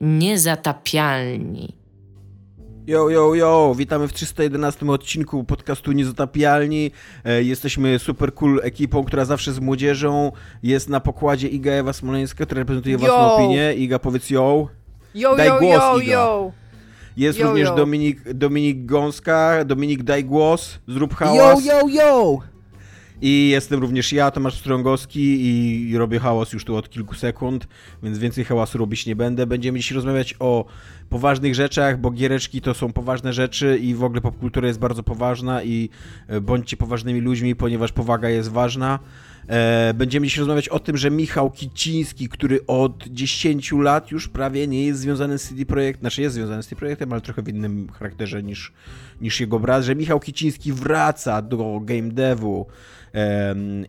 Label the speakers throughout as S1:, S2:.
S1: Niezatapialni.
S2: Yo, yo, yo, witamy w 311 odcinku podcastu Niezatapialni. E, jesteśmy super cool ekipą, która zawsze z młodzieżą jest na pokładzie Iga Ewa Smoleńska, która reprezentuje własną
S3: Yo.
S2: opinię. Iga, powiedz yo.
S3: Yo,
S2: Daj
S3: yo,
S2: głos,
S3: yo,
S2: Iga.
S3: yo.
S2: Jest
S3: Yo,
S2: również
S3: yo.
S2: Dominik, Dominik Gąska. Dominik, daj głos, zrób
S4: Yo,
S2: hałas.
S4: yo, yo!
S2: I jestem również ja, Tomasz Strągowski i, robię hałas już tu od kilku sekund, więc więcej hałasu robić nie będę. Będziemy dzisiaj rozmawiać o poważnych rzeczach, bo giereczki to są poważne rzeczy i w ogóle popkultura jest bardzo poważna i e, bądźcie poważnymi ludźmi, ponieważ powaga jest ważna. E, Będziemy dzisiaj rozmawiać o tym, że Michał Kiciński, który od 10 lat już prawie nie jest związany z CD Projekt, znaczy jest związany z CD Projektem, ale trochę w innym charakterze niż, niż jego brat, że Michał Kiciński wraca do game devu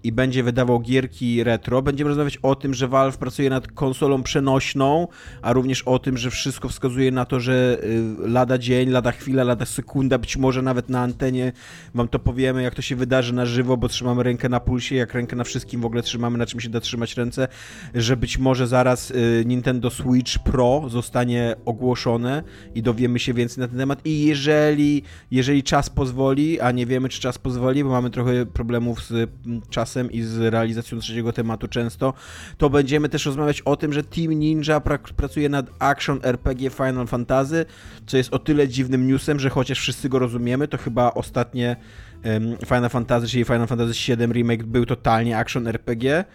S2: i będzie wydawał gierki retro. Będziemy rozmawiać o tym, że Valve pracuje nad konsolą przenośną, a również o tym, że wszystko wskazuje na to, że y, lada dzień, lada chwila, lada sekunda, być może nawet na antenie wam to powiemy, jak to się wydarzy na żywo, bo trzymamy rękę na pulsie, jak rękę na wszystkim w ogóle trzymamy, na czym się da trzymać ręce, że być może zaraz y, Nintendo Switch Pro zostanie ogłoszone i dowiemy się więcej na ten temat i jeżeli, jeżeli czas pozwoli, a nie wiemy, czy czas pozwoli, bo mamy trochę problemów z mm, czasem i z realizacją trzeciego tematu często, to będziemy też rozmawiać o tym, że Team Ninja pra- pracuje nad Action RPG Final Fantasy, co jest o tyle dziwnym newsem, że chociaż wszyscy go rozumiemy, to chyba ostatnie em, Final Fantasy, czyli Final Fantasy VII Remake był totalnie Action RPG.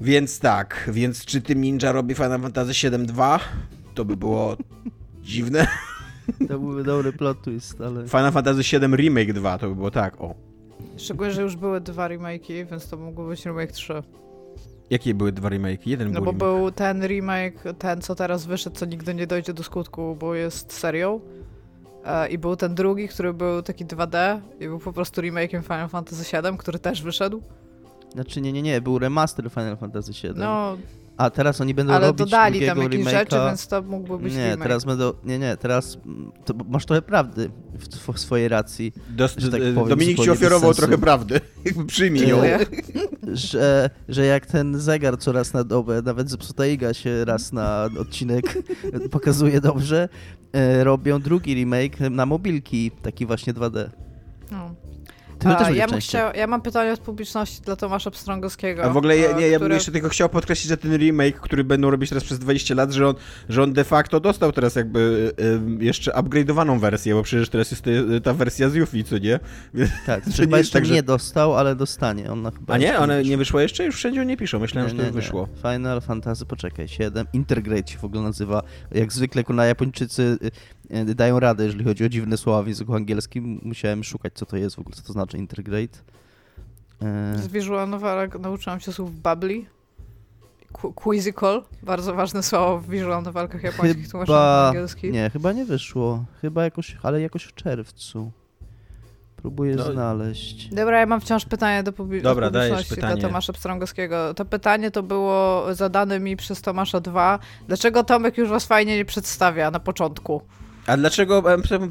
S2: Więc tak, więc czy Team Ninja robi Final Fantasy 7.2? To by było dziwne.
S4: To byłby dobry plot twist, ale...
S2: Final Fantasy VII Remake 2 to by było tak, o.
S3: Szczególnie, że już były dwa remake'i, więc to mógł być remake 3.
S2: Jakie były dwa remake? Jeden
S3: No
S2: był
S3: bo
S2: remake.
S3: był ten remake, ten co teraz wyszedł, co nigdy nie dojdzie do skutku, bo jest serią. E, I był ten drugi, który był taki 2D i był po prostu remake'iem Final Fantasy VII, który też wyszedł.
S4: Znaczy nie, nie, nie, był remaster Final Fantasy VII.
S3: No,
S4: A teraz oni będą
S3: ale
S4: robić
S3: dodali tam jakieś
S4: remake'a.
S3: rzeczy, więc to mógłby być
S4: Nie,
S3: remake.
S4: teraz będą... Nie, nie, teraz... To masz trochę prawdy w, tw- w swojej racji,
S2: Dos-
S4: że tak
S2: e,
S4: powiem,
S2: Dominik ci ofiarował trochę prawdy. Jakby przyjmij ją.
S4: Że, że jak ten zegar co raz na dobę, nawet zepsuta Iga się raz na odcinek pokazuje dobrze, e, robią drugi remake na mobilki, taki właśnie 2D.
S3: No.
S4: Ty też
S3: A, ja, chciał, ja mam pytanie od publiczności dla Tomasza Pstrągowskiego.
S2: A w ogóle ja,
S3: e,
S2: nie, ja bym jeszcze tylko chciał podkreślić, że ten remake, który będą robić teraz przez 20 lat, że on, że on de facto dostał teraz jakby y, jeszcze upgrade'owaną wersję, bo przecież teraz jest y, ta wersja z Yuffie, co nie?
S4: Tak, chyba
S2: nie
S4: jeszcze
S2: tak, że-
S4: nie dostał, ale dostanie. Ona chyba
S2: A nie?
S4: wyszła.
S2: nie wyszło jeszcze? Już wszędzie nie piszą. Myślałem, że to już wyszło.
S4: Final Fantasy, poczekaj, 7. Intergrade się w ogóle nazywa. Jak zwykle na Japończycy dają radę, jeżeli chodzi o dziwne słowa w języku angielskim. Musiałem szukać, co to jest w ogóle, co to znaczy Intergrade. E,
S3: Z visual nauczyłam się słów bubbly. Qu- Quizzical, bardzo ważne słowo w visual novelkach japońskich tłumaczonych na
S4: Chyba...
S3: angielski.
S4: Nie, chyba nie wyszło. Chyba jakoś, ale jakoś w czerwcu. Próbuję
S2: No.
S4: znaleźć.
S3: Dobra, ja mam wciąż pytanie do, publi-
S2: Dobra,
S3: do
S2: dajesz
S3: publiczności
S2: pytanie.
S3: dla Tomasza Pstrągowskiego. To pytanie to było zadane mi przez Tomasza 2. Dlaczego Tomek już was fajnie nie przedstawia na początku?
S2: A dlaczego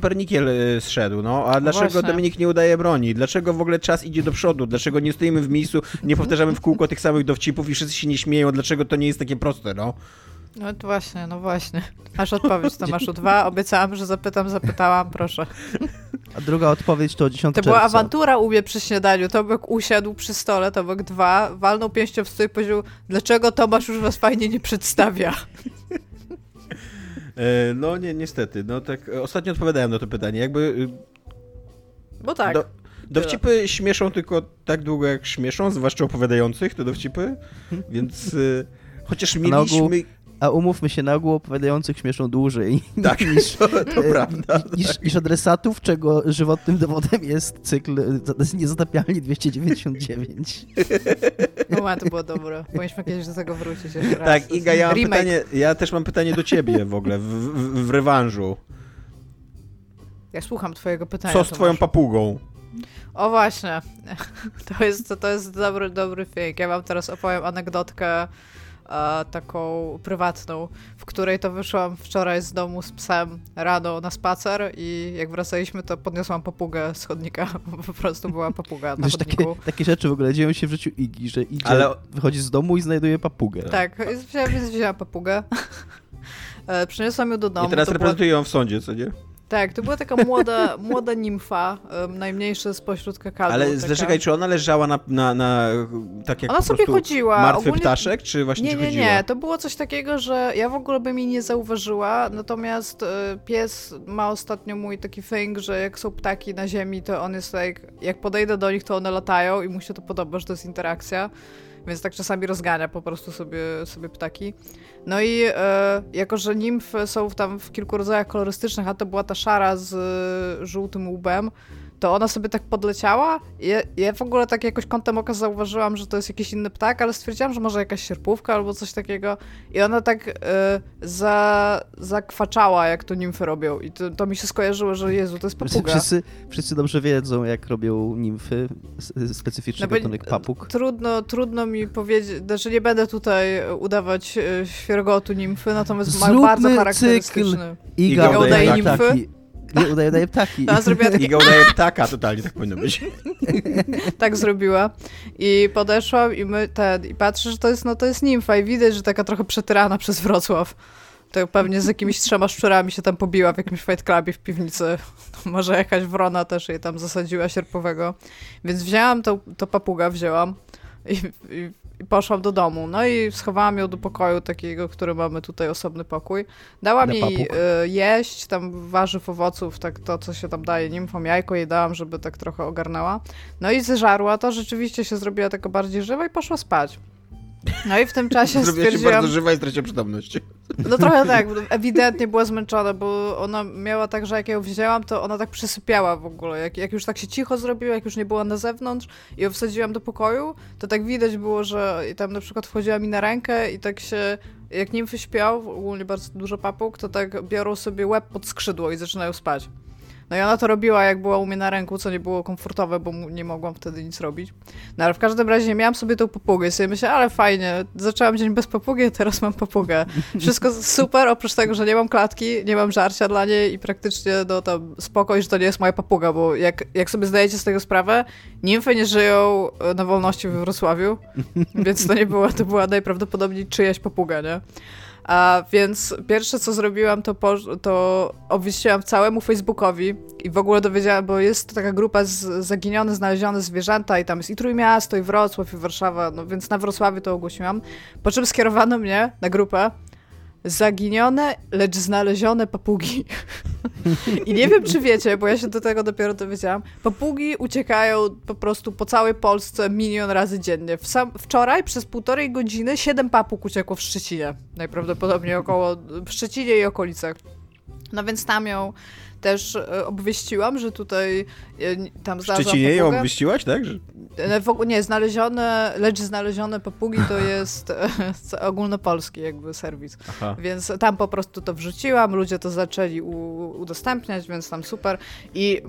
S2: Pernikiel y, zszedł, no? A dlaczego
S3: właśnie.
S2: Dominik nie udaje broni? Dlaczego w ogóle czas idzie do przodu? Dlaczego nie stoimy w miejscu, nie powtarzamy w kółko tych samych dowcipów i wszyscy się nie śmieją? Dlaczego to nie jest takie proste, no?
S3: No to właśnie, no właśnie. Masz odpowiedź Tomaszu 2. Obiecałam, że zapytam, zapytałam, proszę.
S4: A druga odpowiedź to 10
S3: To
S4: czerwca.
S3: była awantura u mnie przy śniadaniu. Tomek usiadł przy stole, Tomek 2, walnął pięścią w stół i powiedział, dlaczego Tomasz już was fajnie nie przedstawia?
S2: E, no nie, niestety. No tak, e, ostatnio odpowiadałem na to pytanie. Jakby y,
S3: Bo tak.
S2: Do, dowcipy śmieszą tylko tak długo, jak śmieszą, zwłaszcza opowiadających te dowcipy, więc y, chociaż
S4: na ogół-
S2: mieliśmy...
S4: A umówmy się, na ogół opowiadających śmieszą dłużej
S2: Tak,
S4: niż,
S2: to, to
S4: e,
S2: prawda.
S4: niż, niż adresatów, czego żywotnym dowodem jest cykl e, Niezatapialni 299.
S3: No, to było dobre. Powinniśmy kiedyś do tego wrócić jeszcze raz.
S2: Tak, Iga, ja mam
S3: Remake.
S2: pytanie, ja też mam pytanie do ciebie w ogóle, w, w, w rewanżu.
S3: Ja słucham twojego pytania.
S2: Co z twoją
S3: Tomasz.
S2: papugą?
S3: O właśnie. To jest, to jest dobry, dobry thing. Ja wam teraz opowiem anegdotkę e, taką prywatną, w której to wyszłam wczoraj z domu z psem rano na spacer i jak wracaliśmy, to podniosłam papugę z chodnika, po prostu była papuga na
S4: Wiesz, takie,
S3: chodniku.
S4: takie rzeczy w ogóle dzieją się w życiu Igi, że idzie,
S2: Ale-
S4: wychodzi z domu i znajduje papugę.
S3: Tak, więc wzięłam papugę. E, Przyniosłam ją do domu.
S2: I teraz reprezentuję ją w sądzie, co nie?
S3: Tak, to była taka młoda, młoda nimfa, em, najmniejsza spośród kakadów.
S2: Ale
S3: taka.
S2: zaczekaj, czy ona leżała na, na, na tak jak
S3: Ona sobie chodziła.
S2: martwy
S3: ogólnie-
S2: ptaszek, czy właśnie
S3: Nie, nie,
S2: chodziła?
S3: nie. To było coś takiego, że ja w ogóle bym jej nie zauważyła, natomiast e, pies ma ostatnio mój taki thing, że jak są ptaki na ziemi, to on jest like, jak podejdę do nich, to one latają i mu się to podoba, że to jest interakcja. Więc tak czasami rozgania po prostu sobie, sobie ptaki. No i e, jako, że nimfy są tam w kilku rodzajach kolorystycznych, a to była ta szara z e, żółtym łbem, to ona sobie tak podleciała. Ja, ja w ogóle tak jakoś kątem oka zauważyłam, że to jest jakiś inny ptak, ale stwierdziłam, że może jakaś sierpówka albo coś takiego. I ona tak e, za, zakwaczała, jak to nimfy robią. I to, to mi się skojarzyło, że Jezu, to jest papuga.
S4: Wszyscy, wszyscy dobrze wiedzą, jak robią nimfy, specyficzny
S3: No
S4: gatunek papug.
S3: Trudno, trudno mi powiedzieć, znaczy nie będę tutaj udawać e, świergotu nimfy, natomiast mają
S4: Zróbmy
S3: bardzo
S4: cykl.
S3: charakterystyczny.
S4: Iga
S2: Iga
S3: nimfy?
S4: ptaki. Nie, udaje, udaje ptaki.
S3: Ona zrobiła takie
S2: Iga udaje ptaka totalnie, tak powinno być.
S3: tak zrobiła. I podeszłam i my ten, i patrzę, że to jest, no to jest nimfa i widać, że taka trochę przetyrana przez Wrocław. To pewnie z jakimiś trzema szczurami się tam pobiła w jakimś fight clubie w piwnicy. Może jakaś wrona też jej tam zasadziła sierpowego. Więc wzięłam to, to papuga, wzięłam i, i poszłam do domu. No i schowałam ją do pokoju takiego, który mamy tutaj osobny pokój. Dałam jej e, jeść, tam warzyw, owoców, tak to, co się tam daje nimfom, jajko jej dałam, żeby tak trochę ogarnęła. No i zeżarła to, rzeczywiście się zrobiła taka bardziej żywa i poszła spać. No i w tym czasie
S2: Zrobiła się
S3: stwierdziłam...
S2: bardzo żywa i straciła przytomność.
S3: No trochę tak, ewidentnie była zmęczona, bo ona miała tak, że jak ja ją wzięłam, to ona tak przysypiała w ogóle. Jak, jak już tak się cicho zrobiła, jak już nie była na zewnątrz i ją wsadziłam do pokoju, to tak widać było, że i tam na przykład wchodziła mi na rękę i tak się, jak nimfy śpią, ogólnie bardzo dużo papug, to tak biorą sobie łeb pod skrzydło i zaczynają spać. No i ona to robiła, jak była u mnie na ręku, co nie było komfortowe, bo nie mogłam wtedy nic robić. No ale w każdym razie miałam sobie tą papugę i sobie myślę, ale fajnie, zaczęłam dzień bez papugi, a teraz mam papugę. Wszystko super, oprócz tego, że nie mam klatki, nie mam żarcia dla niej i praktycznie no tam spokoj, że to nie jest moja papuga, bo jak, jak sobie zdajecie z tego sprawę, nimfy nie żyją e, na wolności we Wrocławiu, więc to nie była, to była najprawdopodobniej czyjaś papuga, nie? A więc pierwsze co zrobiłam, to, po, to obwieściłam całemu Facebookowi i w ogóle dowiedziałam, bo jest taka grupa z, zaginione, znalezione zwierzęta i tam jest i Trójmiasto, i Wrocław, i Warszawa, no więc na Wrocławiu to ogłosiłam. Po czym skierowano mnie na grupę zaginione, lecz znalezione papugi. I nie wiem, czy wiecie, bo ja się do tego dopiero dowiedziałam. Papugi uciekają po prostu po całej Polsce milion razy dziennie. Sam, wczoraj przez półtorej godziny siedem papug uciekło w Szczecinie. Najprawdopodobniej około, w Szczecinie i okolicach. No więc tam ją też e, obwieściłam, że tutaj e, tam znalazłam
S2: Szczecinie ją obwieściłaś, tak? Że...
S3: E, W ogóle nie, znalezione, lecz znalezione papugi to jest ogólnopolski jakby serwis.
S2: Aha.
S3: Więc tam po prostu to wrzuciłam, ludzie to zaczęli udostępniać, więc tam super. I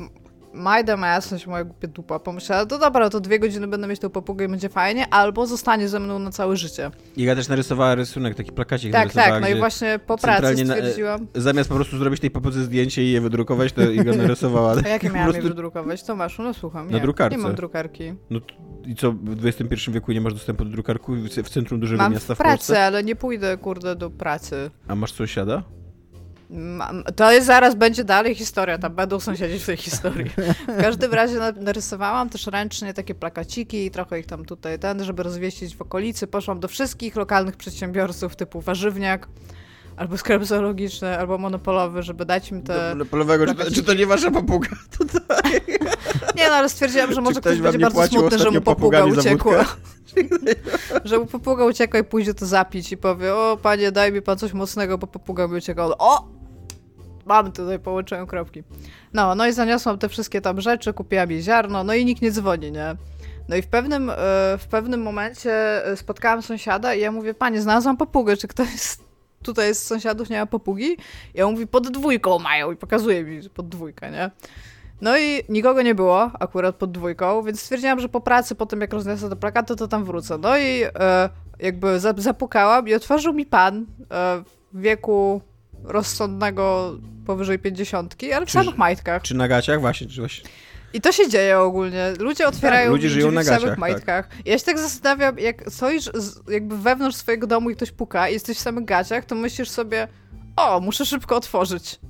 S3: Majda ma jasność, moja głupia dupa, pomyślała, to dobra, to dwie godziny będę mieć tą papugę i będzie fajnie, albo zostanie ze mną na całe życie.
S2: Iga też narysowała rysunek, taki plakacik
S3: Tak, tak, no i właśnie po pracy
S2: centralnie na-
S3: stwierdziłam,
S2: Zamiast po prostu zrobić tej papudze zdjęcie i je wydrukować, to Iga narysowała.
S3: a jakie miałam je
S2: prostu-
S3: wydrukować? Tomaszu, no słucham.
S2: Na
S3: nie,
S2: drukarce.
S3: Nie mam drukarki.
S2: No i co, w XXI wieku nie masz dostępu do drukarku w centrum dużego
S3: Mam
S2: miasta
S3: w
S2: w Polsce?
S3: pracy, ale nie pójdę, kurde, do pracy.
S2: A masz sąsiada?
S3: To jest zaraz będzie dalej historia, tam będą sąsiedzi w tej historii. W każdym razie na- narysowałam też ręcznie takie plakaciki trochę ich tam tutaj ten, żeby rozwieścić w okolicy. Poszłam do wszystkich lokalnych przedsiębiorców typu warzywniak, albo sklep zoologiczny, albo monopolowy, żeby dać im te...
S2: Do polowego, czy czy to nie wasza papuga?
S3: Nie no, ale stwierdziłam, że może
S2: ktoś
S3: ktoś będzie bardzo smutny, że mu papuga uciekła. że mu papuga uciekła i pójdzie to zapić i powie, o panie, daj mi pan coś mocnego, bo papuga mi uciekła. O! Mam tutaj, połączyłem kropki. No, no i zaniosłam te wszystkie tam rzeczy, kupiłam jej ziarno, no i nikt nie dzwoni, nie? No i w pewnym, e, w pewnym momencie e, spotkałam sąsiada i ja mówię, panie, znalazłam papugę, czy ktoś tutaj z sąsiadów nie ma papugi? I on mówi, pod dwójką mają i pokazuje mi, pod dwójkę, nie? No i nikogo nie było akurat pod dwójką, więc stwierdziłam, że po pracy, po tym jak rozniosę te plakaty, to tam wrócę. No i e, jakby za- zapukałam i otworzył mi pan e, w wieku rozsądnego powyżej pięćdziesiątki, ale w
S2: Czy-
S3: samych majtkach.
S2: Czy na gaciach? Właśnie, czy właśnie...
S3: I to się dzieje ogólnie. Ludzie otwierają
S2: Tak, ludzie żyją
S3: w samych
S2: gaciach,
S3: majtkach. Ja się tak zastanawiam, jak stoisz jakby wewnątrz swojego domu i ktoś puka i jesteś w samych gaciach, to myślisz sobie, o, muszę szybko otworzyć.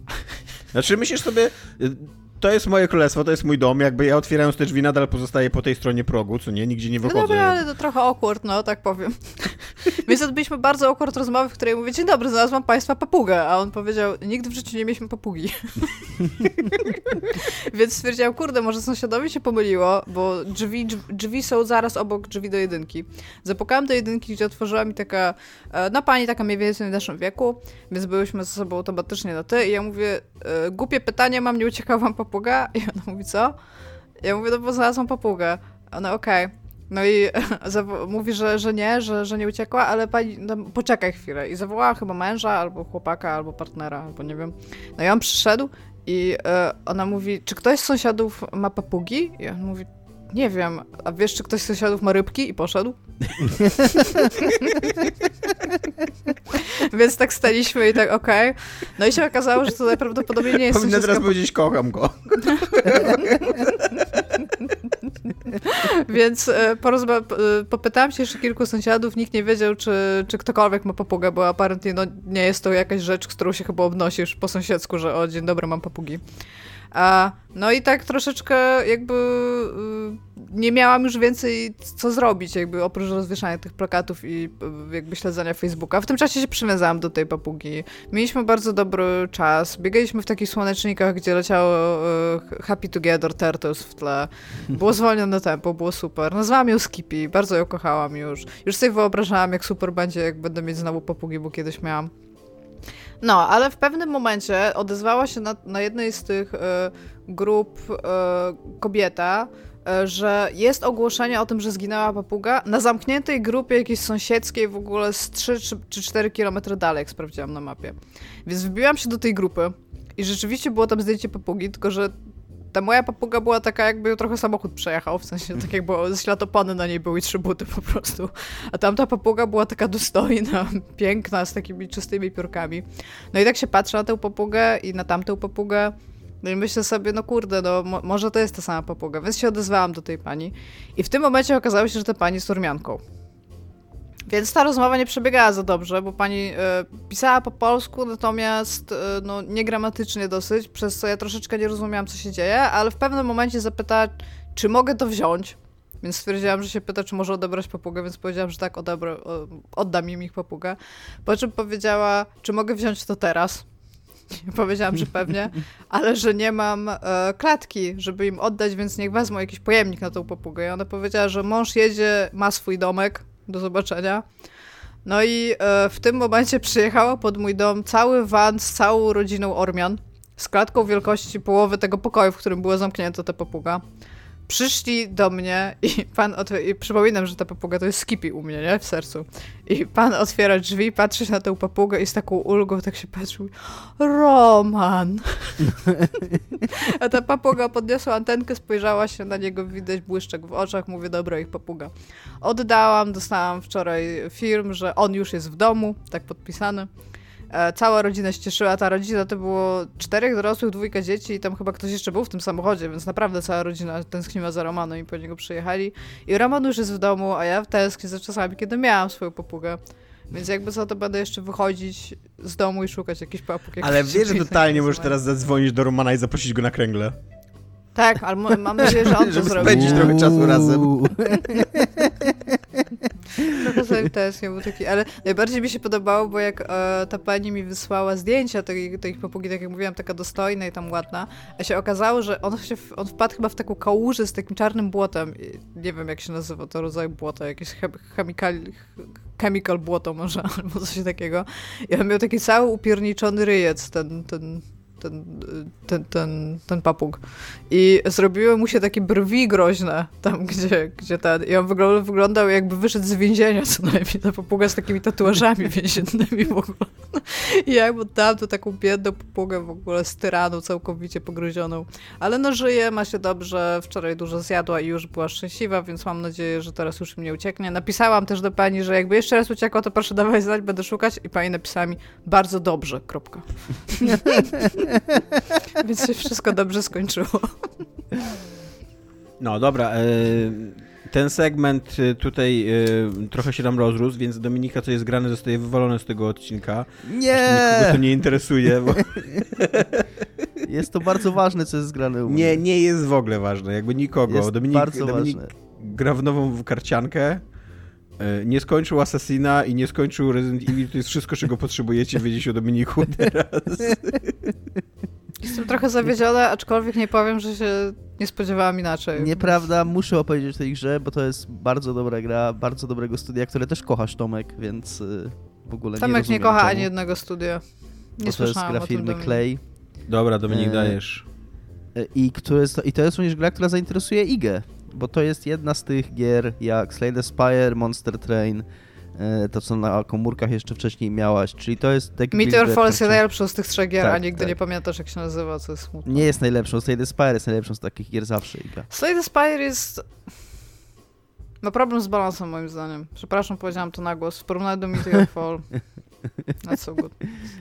S2: Znaczy myślisz sobie, y, to jest moje królestwo, to jest mój dom, jakby ja otwierając te drzwi nadal pozostaję po tej stronie progu, co nie, nigdzie nie
S3: No
S2: wychodzę.
S3: dobra, ale to trochę awkward, no tak powiem. Więc odbyliśmy bardzo awkward rozmowy, w której mówię, dzień dobry, znalazłam państwa papugę, a on powiedział, nigdy w życiu nie mieliśmy papugi. Więc stwierdziłam, kurde, może sąsiadowi się pomyliło, bo drzwi, drzwi, są zaraz obok drzwi do jedynki. Zapukałam do jedynki, gdzie otworzyła mi taka, e, no pani taka mniej więcej w naszym wieku, więc byłyśmy ze sobą automatycznie na ty i ja mówię, e, głupie pytanie mam, nie uciekała wam papuga? I ona mówi, co? Ja mówię, no bo znalazłam papugę. Ona, okej. No i mówi, że, że nie, że, że nie uciekła, ale pani, no, poczekaj chwilę. I zawołała chyba męża, albo chłopaka, albo partnera, albo nie wiem. No i on przyszedł i e, ona mówi, czy ktoś z sąsiadów ma papugi? I on mówi, nie wiem, a wiesz, czy ktoś z sąsiadów ma rybki? I poszedł. Więc tak staliśmy i tak, okej. No i się okazało, że to najprawdopodobniej nie jest
S2: Powinna teraz powiedzieć, kocham go.
S3: Więc e, porozma- e, popytałam się jeszcze kilku sąsiadów, nikt nie wiedział, czy, czy ktokolwiek ma papugę, bo apparently no, nie jest to jakaś rzecz, którą się chyba obnosisz po sąsiedzku, że o, dzień dobry, mam papugi. A, no i tak troszeczkę jakby y, nie miałam już więcej co zrobić, jakby oprócz rozwieszania tych plakatów i y, jakby śledzenia Facebooka. W tym czasie się przywiązałam do tej papugi. Mieliśmy bardzo dobry czas. Biegaliśmy w takich słonecznikach, gdzie leciało y, Happy Together Turtles w tle. Było zwolnione tempo, było super. Nazwałam ją Skippy, bardzo ją kochałam już. Już sobie wyobrażałam, jak super będzie, jak będę mieć znowu papugi, bo kiedyś miałam. No, ale w pewnym momencie odezwała się na, na jednej z tych e, grup e, kobieta, e, że jest ogłoszenie o tym, że zginęła papuga na zamkniętej grupie jakiejś sąsiedzkiej w ogóle z 3 czy, czy 4 kilometry dalej, jak sprawdziłam na mapie. Więc wbiłam się do tej grupy i rzeczywiście było tam zdjęcie papugi, tylko że ta moja papuga była taka, jakby trochę samochód przejechał, w sensie tak jakby ślatopany na niej były trzy buty po prostu. A tamta papuga była taka dostojna, piękna, z takimi czystymi piórkami. No i tak się patrzę na tę papugę i na tamtą papugę, no i myślę sobie, no kurde, no mo- może to jest ta sama papuga. Więc się odezwałam do tej pani. I w tym momencie okazało się, że ta pani jest Ormianką. Więc ta rozmowa nie przebiegała za dobrze, bo pani e, pisała po polsku, natomiast e, no, niegramatycznie dosyć, przez co ja troszeczkę nie rozumiałam, co się dzieje, ale w pewnym momencie zapytała, czy mogę to wziąć. Więc stwierdziłam, że się pyta, czy może odebrać papugę, więc powiedziałam, że tak, odebrę, o, oddam im ich papugę. Po czym powiedziała, czy mogę wziąć to teraz. Powiedziałam, że pewnie, ale że nie mam e, klatki, żeby im oddać, więc niech wezmą jakiś pojemnik na tą papugę. I ona powiedziała, że mąż jedzie, ma swój domek, do zobaczenia. No i e, w tym momencie przyjechała pod mój dom cały van z całą rodziną Ormian, z klatką wielkości połowy tego pokoju, w którym była zamknięta ta papuga. Przyszli do mnie i pan, otw- i przypominam, że ta papuga to jest Skippy u mnie, nie? W sercu. I pan otwiera drzwi, patrzy na tę papugę i z taką ulgą tak się patrzy, mówi, Roman! A ta papuga podniosła antenkę, spojrzała się na niego, widać błyszczek w oczach, mówię, dobra, ich papuga. Oddałam, dostałam wczoraj film, że on już jest w domu, tak podpisany. E, Cała rodzina się cieszyła, ta rodzina to było czterech dorosłych, dwójka dzieci i tam chyba ktoś jeszcze był w tym samochodzie, więc naprawdę cała rodzina tęskniła za Romanem i po niego przyjechali. I Roman już jest w domu, a ja tęsknię za czasami, kiedy miałam swoją papugę. Więc jakby za to będę jeszcze wychodzić z domu i szukać jakichś papug.
S2: Ale wiesz, że totalnie możesz teraz zadzwonić do Romana i zaprosić go na kręgle.
S3: Tak, ale mam nadzieję, że on to zrobi.
S2: spędzić trochę czasu razem.
S4: Uuu.
S3: Trochę sobie był taki, ale najbardziej mi się podobało, bo jak e, ta pani mi wysłała zdjęcia tej, tej papugi, tak jak mówiłam, taka dostojna i tam ładna, a się okazało, że on, się, w- on wpadł chyba w taką kałużę z takim czarnym błotem. I nie wiem, jak się nazywa to rodzaj błota, jakieś chem, chemical, chemical błoto może, albo coś takiego. I on miał taki cały upierniczony ryjec, ten, ten, ten, ten, ten, ten papug. I zrobiły mu się takie brwi groźne tam, gdzie, gdzie ten. I on wyglądał, jakby wyszedł z więzienia co najmniej. Ta papuga z takimi tatuażami więziennymi w ogóle. I jakby dam to taką biedną papugę w ogóle z tyranu całkowicie pogryzioną. Ale no żyje, ma się dobrze. Wczoraj dużo zjadła i już była szczęśliwa, więc mam nadzieję, że teraz już mnie ucieknie. Napisałam też do pani, że jakby jeszcze raz uciekła, to proszę dawać znać, będę szukać. I pani napisała mi bardzo dobrze, kropka. Więc się wszystko dobrze skończyło.
S2: No dobra, e, ten segment y, tutaj y, trochę się nam rozrósł, więc Dominika, co jest grane, zostaje wywalone z tego odcinka.
S4: Nie!
S2: Nikogo to nie interesuje, bo
S4: Jest to bardzo ważne, co jest zgrane u mnie.
S2: nie, nie jest w ogóle ważne, jakby nikogo.
S4: Jest
S2: Dominik,
S4: bardzo
S2: Dominik
S4: ważne.
S2: gra w nową karciankę, nie skończył Assassina i nie skończył Resident Evil, to jest wszystko, czego potrzebujecie wiedzieć o Dominiku teraz.
S3: Jestem trochę zawiedziona, aczkolwiek nie powiem, że się nie spodziewałam inaczej.
S4: Nieprawda, muszę opowiedzieć o tej grze, bo to jest bardzo dobra gra, bardzo dobrego studia, które też kochasz, Tomek, więc y, w ogóle nie
S3: Tomek nie kocha
S4: czemu,
S3: ani jednego studia. Nie
S4: bo to jest gra firmy
S3: Dominik.
S4: Clay
S2: Dobra, Dominik,
S4: E,
S2: dajesz.
S4: y, i, które i to jest również gra, która zainteresuje Igę, bo to jest jedna z tych gier jak Slay the Spire, Monster Train, y, to co na komórkach jeszcze wcześniej miałaś, czyli to jest deck
S3: Meteor Falls jest najlepszą z tych trzech gier, a
S4: Tak,
S3: nigdy
S4: tak.
S3: nie pamiętasz jak się nazywa, co jest smutne.
S4: Nie jest najlepszą, Slay the Spire jest najlepszą z takich gier zawsze, Iga.
S3: Slay the Spire jest... Ma problem z balansem moim zdaniem. Przepraszam, powiedziałam to na głos. W porównaniu do Meteor Fall. Not so good.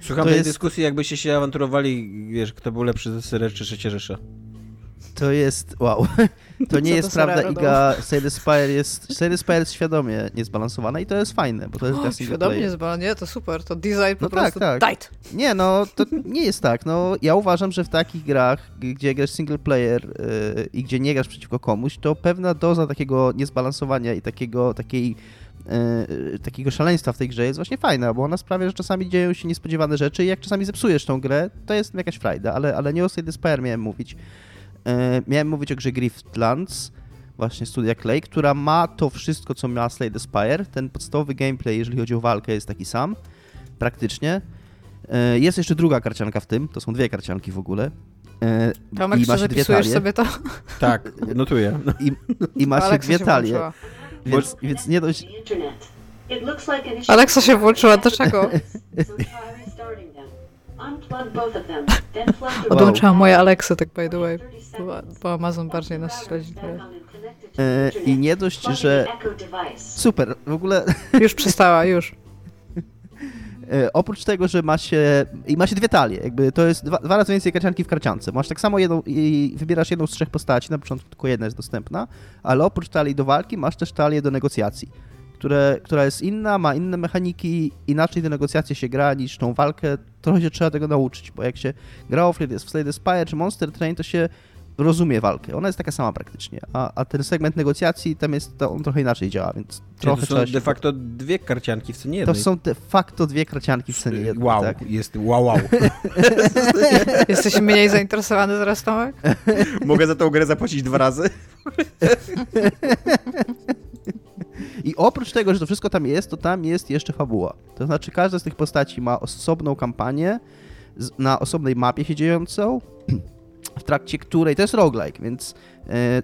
S2: Słucham
S4: to
S2: tej
S4: jest-
S2: dyskusji, jakbyście się awanturowali, wiesz, kto był lepszy ze SRR czy Trzecie Rzesze.
S4: To jest, wow, to nie
S3: Co
S4: jest
S3: to
S4: prawda, Iga, Slay the Spire jest, Slay the Spire jest świadomie niezbalansowana i to jest fajne, bo to jest
S3: O, świadomie nie? To super. To design po
S4: No tak,
S3: prostu
S4: tak.
S3: tight.
S4: Nie, no to nie jest tak. No, ja uważam, że w takich grach, gdzie grasz single player yy, i gdzie nie grasz przeciwko komuś, to pewna doza takiego niezbalansowania i takiego, takiej, yy, takiego szaleństwa w tej grze jest właśnie fajna, bo ona sprawia, że czasami dzieją się niespodziewane rzeczy i jak czasami zepsujesz tą grę, to jest jakaś frajda, ale, ale nie o Slay the Spire miałem mówić. Yy, miałem mówić o grze Griftlands, właśnie studia Clay, która ma to wszystko, co miała Slay the Spire. Ten podstawowy gameplay, jeżeli chodzi o walkę, jest taki sam, praktycznie. E, Jest jeszcze druga karcianka w tym, to są dwie karcianki w ogóle. E,
S3: Tomek,
S4: I
S3: czy
S4: ma się dwie
S3: zapisujesz
S4: talie.
S3: sobie to?
S2: Tak, notuję.
S4: I, i ma się dwie
S3: się
S4: talie, więc, więc nie dość...
S3: Aleksa się włączyła, dlaczego?
S1: So
S3: Odłączyłam moje Aleksy, tak by the way.
S1: 30
S3: Bo, bo Amazon bardziej nas śledzi.
S4: E. I nie dość, że... Super, w ogóle
S3: Już przestała, już.
S4: e, oprócz tego, że ma się... I ma się dwie talie, jakby to jest dwa, dwa razy więcej karcianki w karciance. Masz tak samo jedną i wybierasz jedną z trzech postaci, na początku tylko jedna jest dostępna, ale oprócz talii do walki masz też talię do negocjacji. Które, która jest inna, ma inne mechaniki, inaczej te negocjacje się gra niż tą walkę. Trochę się trzeba tego nauczyć, bo jak się grało w Slay the Spire czy Monster Train, to się rozumie walkę. Ona jest taka sama praktycznie, a, a ten segment negocjacji tam jest, to on trochę inaczej działa, więc trochę
S2: to
S4: trzeba
S2: są
S4: się...
S2: de facto dwie karcianki w cenie
S4: To
S2: jednej.
S4: są de facto dwie kracianki w cenie jednej,
S2: Wow,
S4: tak?
S2: jest wow, wow.
S3: Jesteś mniej zainteresowany teraz, Tomek?
S2: Mogę za tą grę zapłacić dwa razy?
S4: I oprócz tego, że to wszystko tam jest, to tam jest jeszcze fabuła. To znaczy każda z tych postaci ma osobną kampanię na osobnej mapie się dziejącą, w trakcie której to jest roguelike, więc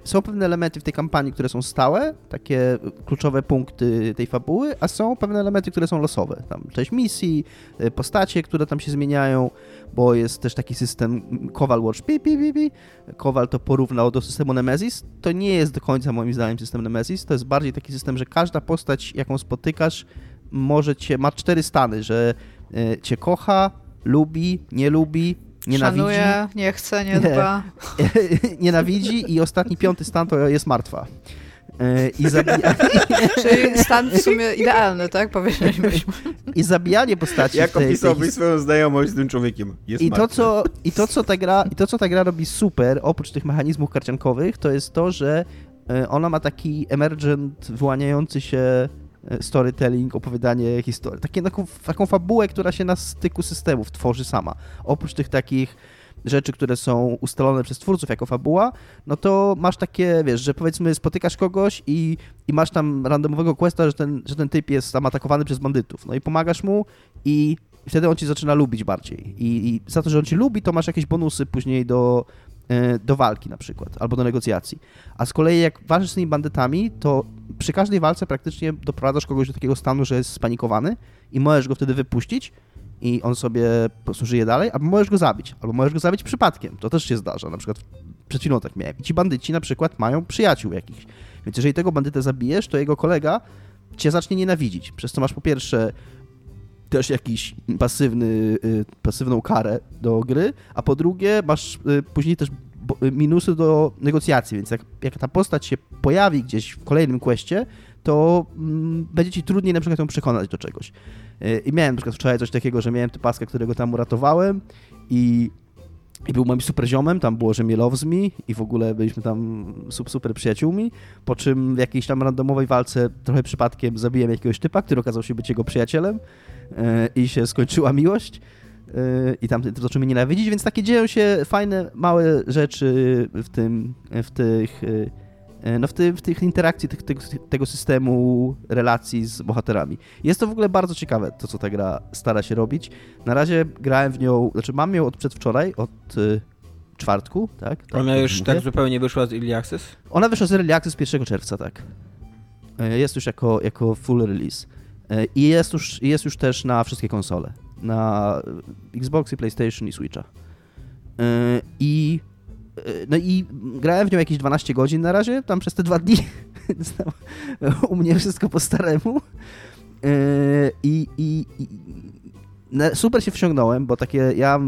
S4: są pewne elementy w tej kampanii, które są stałe, takie kluczowe punkty tej fabuły, a są pewne elementy, które są losowe. Tam część misji, e, postacie, które tam się zmieniają, bo jest też taki system Kowal Watch pi, pi, pi, pi. Kowal to porównał do systemu Nemesis. To nie jest do końca moim zdaniem system Nemesis, to jest bardziej taki system, że każda postać, jaką spotykasz, może cię, ma cztery stany, że e, cię kocha, lubi, nie lubi, nienawidzi.
S3: Szanuje, nie chce, nie
S4: Nie.
S3: dba.
S4: nienawidzi i ostatni piąty stan to jest martwa. E, I, zabija,
S3: Czyli stan w sumie idealny, tak? Powiedzielibyśmy.
S4: I zabijanie postaci
S2: Jak opisałbyś swoją znajomość z tym człowiekiem? Jest
S4: I to, co, I to, co ta gra, i to, co ta gra robi super, oprócz tych mechanizmów karciankowych, to jest to, że e, ona ma taki emergent, wyłaniający się storytelling, opowiadanie historii. Takie, taką, taką fabułę, która się na styku systemów tworzy sama. Oprócz tych takich rzeczy, które są ustalone przez twórców jako fabuła, no to masz takie, wiesz, że powiedzmy spotykasz kogoś i, i masz tam randomowego questa, że ten, że ten typ jest tam atakowany przez bandytów. No i pomagasz mu i wtedy on ci zaczyna lubić bardziej. I, I za to, że on ci lubi, to masz jakieś bonusy później do, e, do walki na przykład, albo do negocjacji. A z kolei jak walczysz z tymi bandytami, to przy każdej walce praktycznie doprowadzasz kogoś do takiego stanu, że jest spanikowany i możesz go wtedy wypuścić i on sobie po prostu żyje dalej, albo możesz go zabić, albo możesz go zabić przypadkiem. To też się zdarza, na przykład przed chwilą tak miałem. I ci bandyci na przykład mają przyjaciół jakichś. Więc jeżeli tego bandytę zabijesz, to jego kolega cię zacznie nienawidzić, przez co masz po pierwsze też jakiś pasywny, y, pasywną karę do gry, a po drugie masz y, później też bo- minusy do negocjacji, więc jak, jak ta postać się pojawi gdzieś w kolejnym questie, to mm, będzie ci trudniej na przykład ją przekonać do czegoś. Y, I miałem na przykład wczoraj coś takiego, że miałem typaska, którego tam uratowałem i, i był moim super ziomem, tam było, że mnie loves me i w ogóle byliśmy tam super, super przyjaciółmi, po czym w jakiejś tam randomowej walce trochę przypadkiem zabiłem jakiegoś typa, który okazał się być jego przyjacielem y, i się skończyła miłość y, i tam zaczął mnie nienawidzić, więc takie dzieją się fajne, małe rzeczy w tym, w tych, no w, ty, w tych interakcji tych, tego, tego systemu relacji z bohaterami. Jest to w ogóle bardzo ciekawe, to co ta gra stara się robić. Na razie grałem w nią, znaczy mam ją od przedwczoraj, od czwartku, tak? tak
S2: Ona już
S4: mówię.
S2: tak zupełnie wyszła z Early Access?
S4: Ona wyszła z Early Access 1 czerwca, tak. E, Jest już jako, jako full release. E, I jest już, jest już też na wszystkie konsole. Na Xbox, PlayStation i Switcha. E, I e, no i grałem w nią jakieś 12 godzin na razie, tam przez te dwa dni. U mnie wszystko po staremu. I, i, i super się wsiągnąłem, bo takie, ja,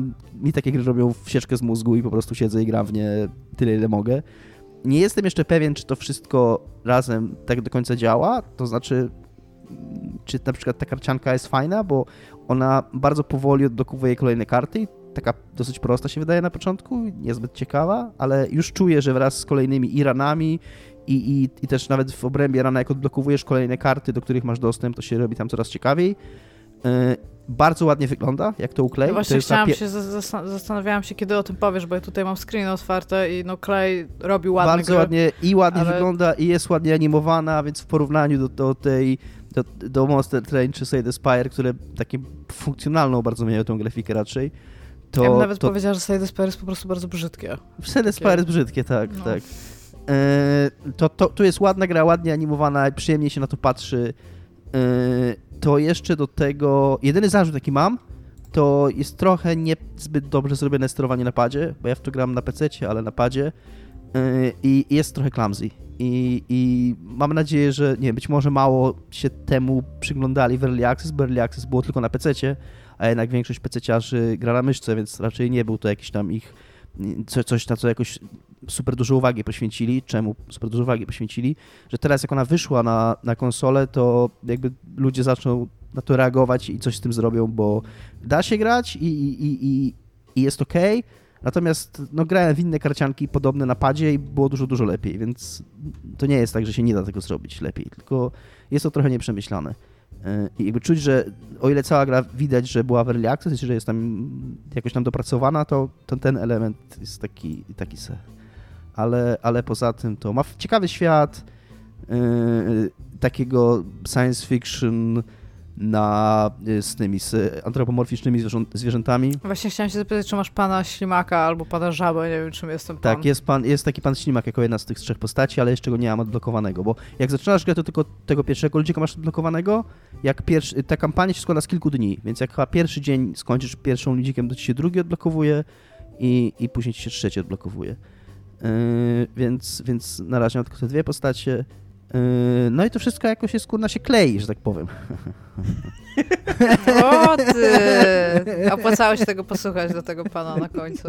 S4: mi takie gry robią wsieczkę z mózgu i po prostu siedzę i gram w nie tyle, ile mogę. Nie jestem jeszcze pewien, czy to wszystko razem tak do końca działa, to znaczy, czy na przykład ta karcianka jest fajna, bo ona bardzo powoli odblokowuje kolejne karty i taka dosyć prosta się wydaje na początku, niezbyt ciekawa, ale już czuję, że wraz z kolejnymi i ranami i, i, i też nawet w obrębie rana, jak odblokowujesz kolejne karty, do których masz dostęp, to się robi tam coraz ciekawiej. Yy, bardzo ładnie wygląda, jak to uklei.
S3: Ja
S4: to
S3: właśnie
S4: ta
S3: chciałam się, zas- zas- zastanawiałam się, kiedy o tym powiesz, bo ja tutaj mam screen otwarte i no Clay robi ładne
S4: bardzo
S3: gry.
S4: ładnie i ładnie
S3: ale-
S4: wygląda i jest ładnie animowana, więc w porównaniu do, do tej do, do Monster Train czy Slay the Spire, które takie funkcjonalną bardzo miały tą grafikę raczej, to,
S3: ja bym nawet
S4: to
S3: powiedziała, że Slay Spire jest po prostu bardzo brzydkie.
S4: Slay the Spire jest brzydkie, tak,
S3: No.
S4: tak. E, to, to, tu jest ładna gra, ładnie animowana, przyjemnie się na to patrzy. E, to jeszcze do tego, jedyny zarzut jaki mam, to jest trochę niezbyt dobrze zrobione sterowanie na padzie, bo ja w to gram na PC, ale na padzie Yy, i jest trochę clumsy. I, I mam nadzieję, że nie być może mało się temu przyglądali w Early Access, bo Early Access było tylko na PC, a jednak większość PC-ciarzy gra na myszce, więc raczej nie był to jakiś tam ich co, coś, na co jakoś super dużo uwagi poświęcili. Czemu super dużo uwagi poświęcili? Że teraz jak ona wyszła na, na konsolę, to jakby ludzie zaczną na to reagować i coś z tym zrobią, bo da się grać i, i, i, i- jest ok. Natomiast no, grałem w inne karcianki podobne na padzie i było dużo, dużo lepiej, więc to nie jest tak, że się nie da tego zrobić lepiej, tylko jest to trochę nieprzemyślane. Yy, I jakby czuć, że o ile cała gra widać, że była w early access, że jest tam jakoś tam dopracowana, to, to ten element jest taki, taki se. Ale, ale poza tym to ma ciekawy świat yy, takiego science fiction na, yy, z tymi z antropomorficznymi zwierzą, zwierzętami.
S3: Właśnie chciałam się zapytać, czy masz pana ślimaka albo pana żabę, nie wiem czym jestem pan.
S4: Tak, jest, pan, jest taki pan Ślimak jako jedna z tych trzech postaci, ale jeszcze go nie mam odblokowanego, bo jak zaczynasz grę, to tylko tego pierwszego ludzika masz odblokowanego, jak pierwszy, ta kampania się składa z kilku dni, więc jak chyba pierwszy dzień skończysz pierwszą ludzikiem, to ci się drugi odblokowuje i, i później ci się trzeci odblokowuje. Yy, więc, więc na razie mam tylko te dwie postacie. Yy, no i to wszystko jakoś jest kurna się klei, że tak powiem.
S3: O ty! Opłacało się tego posłuchać do tego pana na końcu.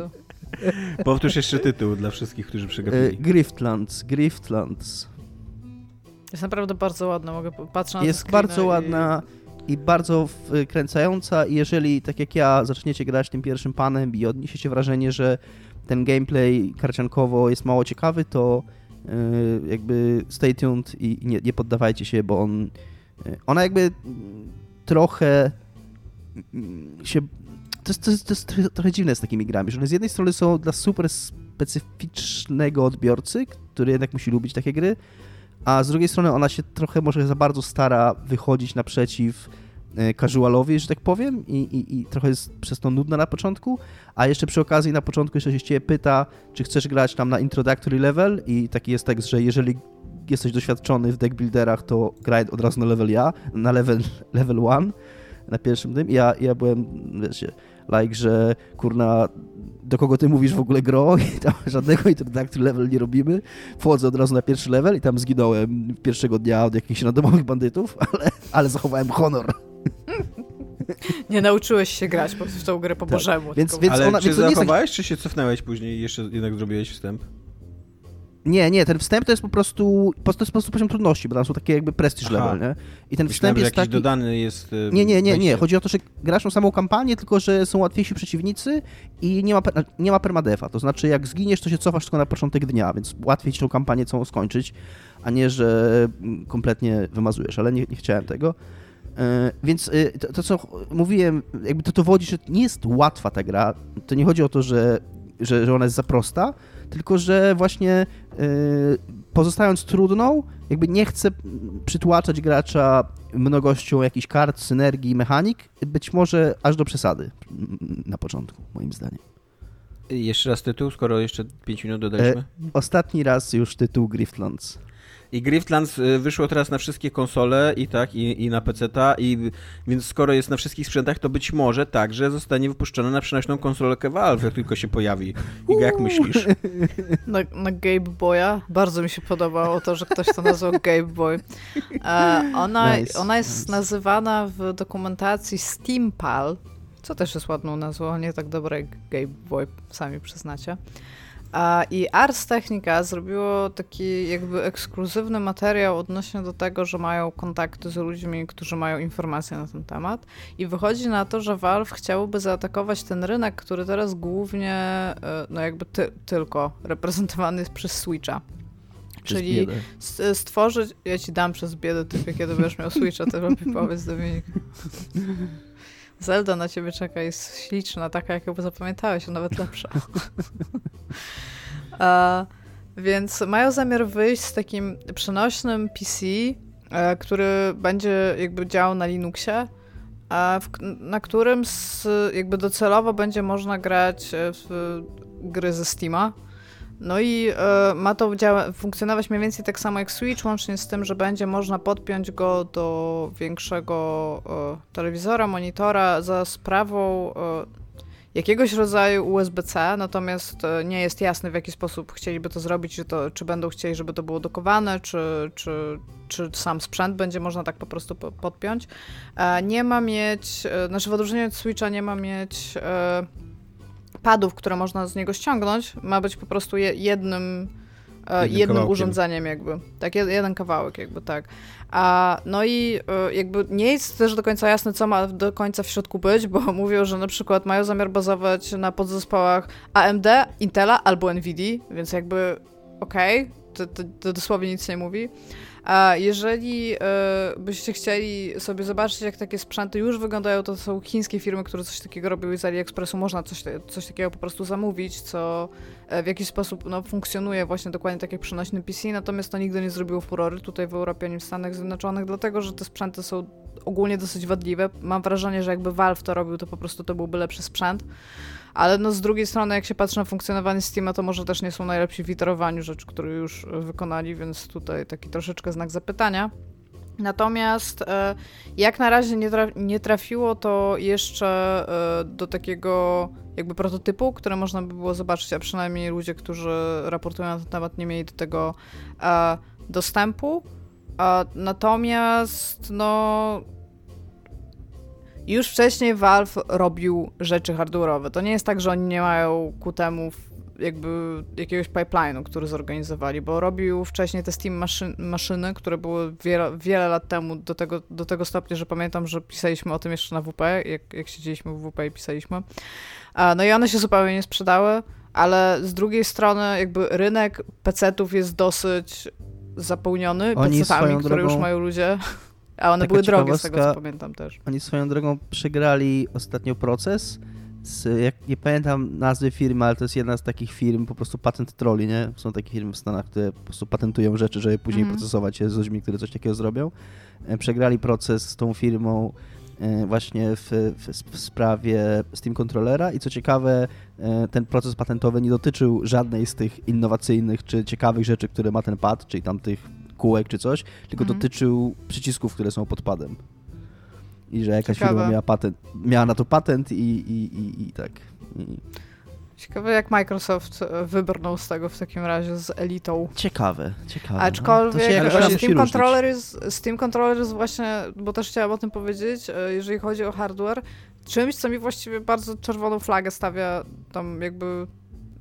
S2: Powtórz jeszcze tytuł dla wszystkich, którzy
S4: Yy,
S2: przegapili.
S4: Griftlands, Griftlands.
S3: Jest naprawdę bardzo ładna, mogę patrzeć na
S4: jest bardzo
S3: i-
S4: ładna i bardzo wkręcająca i jeżeli, tak jak ja, zaczniecie grać tym pierwszym panem i odniesiecie wrażenie, że ten gameplay karciankowo jest mało ciekawy, to yy, jakby stay tuned i nie, nie poddawajcie się, bo on yy, ona jakby trochę mm, się to jest, to, jest, to jest trochę- dziwne z takimi grami, że one z jednej strony są dla super specyficznego odbiorcy, który jednak musi lubić takie gry, a z drugiej strony ona się trochę może za bardzo stara wychodzić naprzeciw casualowi, że tak powiem, i, i, i trochę jest przez to nudna na początku, a jeszcze przy okazji na początku jeszcze się ciebie pyta, czy chcesz grać tam na introductory level i taki jest tekst, że jeżeli jesteś doświadczony w deck builderach, to graj od razu na level ja, na level, level one, na pierwszym tym. Ja, ja byłem, wiecie, like, że kurna, do kogo ty mówisz w ogóle gro i tam żadnego introductory level nie robimy. Wchodzę od razu na pierwszy level i tam zginąłem pierwszego dnia od jakichś randomowych bandytów, ale, ale zachowałem honor.
S3: Nie nauczyłeś się grać po, w tą grę po
S4: Tak.
S3: bożemu.
S4: Więc-
S3: tylko-
S4: więc-
S2: Ale
S4: ona-
S2: czy
S4: więc jest tak-
S2: zachowałeś, czy się cofnęłeś później i jeszcze jednak zrobiłeś wstęp?
S4: Nie, nie, ten wstęp to jest po prostu, po- to jest po prostu poziom trudności, bo tam są takie jakby prestige
S2: Aha.
S4: level, nie? I ten
S2: Myślałem,
S4: wstęp jest
S2: jakiś
S4: taki...
S2: dodany jest... y,
S4: Nie, nie, nie, nie. Chodzi o to, że grasz tą samą kampanię, tylko że są łatwiejsi przeciwnicy i nie ma, nie ma permadefa. To znaczy, jak zginiesz, to się cofasz tylko na początek dnia, więc łatwiej ci tą kampanię całą skończyć, a nie, że mm, kompletnie wymazujesz, ale nie, nie chciałem tego. E, Więc y, to, to, co mówiłem, jakby to dowodzi, że nie jest łatwa ta gra. To nie chodzi o to, że, że, że ona jest za prosta, tylko że właśnie y, pozostając trudną, jakby nie chcę przytłaczać gracza mnogością jakichś kart, synergii, mechanik, być może aż do przesady mm, na początku, moim zdaniem.
S2: Jeszcze raz tytuł, skoro jeszcze 5 minut dodaliśmy.
S4: E, Ostatni raz już tytuł Griftlands.
S2: I Griftlands y, wyszło teraz na wszystkie konsole i tak, i, i na PC-ta, i więc skoro jest na wszystkich sprzętach, to być może także zostanie wypuszczone na przenośną konsolkę Valve, jak tylko się pojawi. Iga, jak myślisz?
S3: Na, na Game Boya. Bardzo mi się podobało to, że ktoś to nazwał Game Boy. E, ona,
S4: Nice,
S3: ona jest
S4: nice.
S3: nazywana w dokumentacji Steampal, co też jest ładną nazwą, nie tak dobra jak Game Boy, sami przyznacie. A, I Ars Technica zrobiło taki jakby ekskluzywny materiał odnośnie do tego, że mają kontakty z ludźmi, którzy mają informacje na ten temat. I wychodzi na to, że Valve chciałoby zaatakować ten rynek, który teraz głównie, e, no jakby ty, tylko reprezentowany jest przez Switcha.
S4: Przez
S3: Czyli
S4: biedę.
S3: s- stworzyć. Ja ci dam przez biedę typie, kiedy będziesz miał Switcha, to lepiej powiedz Dominik. Zelda na ciebie czeka, jest śliczna, taka jak ją zapamiętałeś, a nawet lepsza. e, więc mają zamiar wyjść z takim przenośnym PC, e, który będzie jakby działał na Linuxie, a w, na którym z, jakby docelowo będzie można grać e, w gry ze Steama. No i e, ma to funkcjonować mniej więcej tak samo jak Switch, łącznie z tym, że będzie można podpiąć go do większego e, telewizora, monitora za sprawą e, jakiegoś rodzaju USB-C, natomiast nie jest jasne w jaki sposób chcieliby to zrobić, czy, to, czy będą chcieli, żeby to było dokowane, czy, czy, czy sam sprzęt będzie można tak po prostu po- podpiąć. Nie ma mieć, e, znaczy w odróżnieniu od Switcha nie ma mieć padów, które można z niego ściągnąć, ma być po prostu jednym, e,
S2: Jednym
S3: jednym
S2: kawałkiem.
S3: urządzeniem jakby. Tak, jed, jeden kawałek jakby, tak. A, no i e, jakby nie jest też do końca jasne, co ma do końca w środku być, bo mówią, że na przykład mają zamiar bazować na podzespołach AMD, Intela albo Nvidia, więc jakby okej, to, to, to dosłownie nic nie mówi. A jeżeli e, byście chcieli sobie zobaczyć, jak takie sprzęty już wyglądają, to są chińskie firmy, które coś takiego robiły z AliExpressu. Można coś, coś takiego po prostu zamówić, co e, w jakiś sposób no, funkcjonuje właśnie dokładnie tak jak przenośny PC, natomiast to nigdy nie zrobiło furory tutaj w Europie ani w Stanach Zjednoczonych, dlatego że te sprzęty są ogólnie dosyć wadliwe. Mam wrażenie, że jakby Valve to robił, to po prostu to byłby lepszy sprzęt. Ale no z drugiej strony, jak się patrzy na funkcjonowanie Steama, to może też nie są najlepsi w iterowaniu rzeczy, które już wykonali, więc tutaj taki troszeczkę znak zapytania. Natomiast e, jak na razie nie, tra- nie trafiło to jeszcze e, do takiego jakby prototypu, które można by było zobaczyć, a przynajmniej ludzie, którzy raportują na ten temat, nie mieli do tego e, dostępu. Natomiast no już wcześniej Valve robił rzeczy hardware'owe. To nie jest tak, że oni nie mają ku temu jakby jakiegoś pipeline'u, który zorganizowali, bo robił wcześniej te Steam maszyn, maszyny, które były wiele, wiele lat temu do tego, do tego stopnia, że pamiętam, że pisaliśmy o tym jeszcze na WP, jak, jak siedzieliśmy w WP i pisaliśmy. No i one się zupełnie nie sprzedały, ale z drugiej strony jakby rynek PC-ów jest dosyć zapełniony
S4: Oni swoją
S3: które już
S4: drogą-
S3: mają ludzie, a one były drogie z tego, co pamiętam też.
S4: Oni swoją drogą przegrali ostatnio proces z, jak nie pamiętam nazwy firmy, ale to jest jedna z takich firm, po prostu patent troli, nie? Są takie firmy w Stanach, które po prostu patentują rzeczy, żeby później
S3: Mhm.
S4: procesować je z ludźmi, którzy coś takiego zrobią. E, Przegrali proces z tą firmą e, właśnie w, w, w sprawie Steam Controllera i co ciekawe, e, ten proces patentowy nie dotyczył żadnej z tych innowacyjnych czy ciekawych rzeczy, które ma ten pad, czyli tam tych kółek czy coś, tylko
S3: Mhm.
S4: dotyczył przycisków, które są pod padem. I że jakaś
S3: Ciekawe.
S4: firma miała patent, miała na to patent i, i, i, i tak. I,
S3: Ciekawe jak Microsoft e, wybrnął z tego w takim razie z elitą.
S4: Ciekawe, ciekawe. no.
S3: Aczkolwiek
S4: musi
S3: Steam. Controller, jest, Steam Controller jest właśnie, bo też chciałam o tym powiedzieć, e, jeżeli chodzi o hardware, czymś, co mi właściwie bardzo czerwoną flagę stawia tam jakby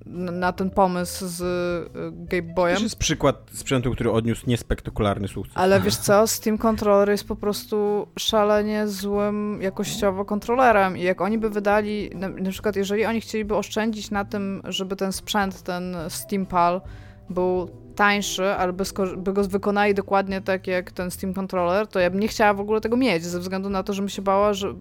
S3: na ten pomysł z e, Game Boyem.
S2: To jest przykład sprzętu, który odniósł niespektakularny sukces.
S3: Ale wiesz co, Steam Controller jest po prostu szalenie złym jakościowo kontrolerem i jak oni by wydali, na, na przykład jeżeli oni chcieliby oszczędzić na tym, żeby ten sprzęt, ten Steam Pal był tańszy, albo by go wykonali dokładnie tak jak ten Steam Controller, to ja bym nie chciała w ogóle tego mieć, ze względu na to, że bym się bała, że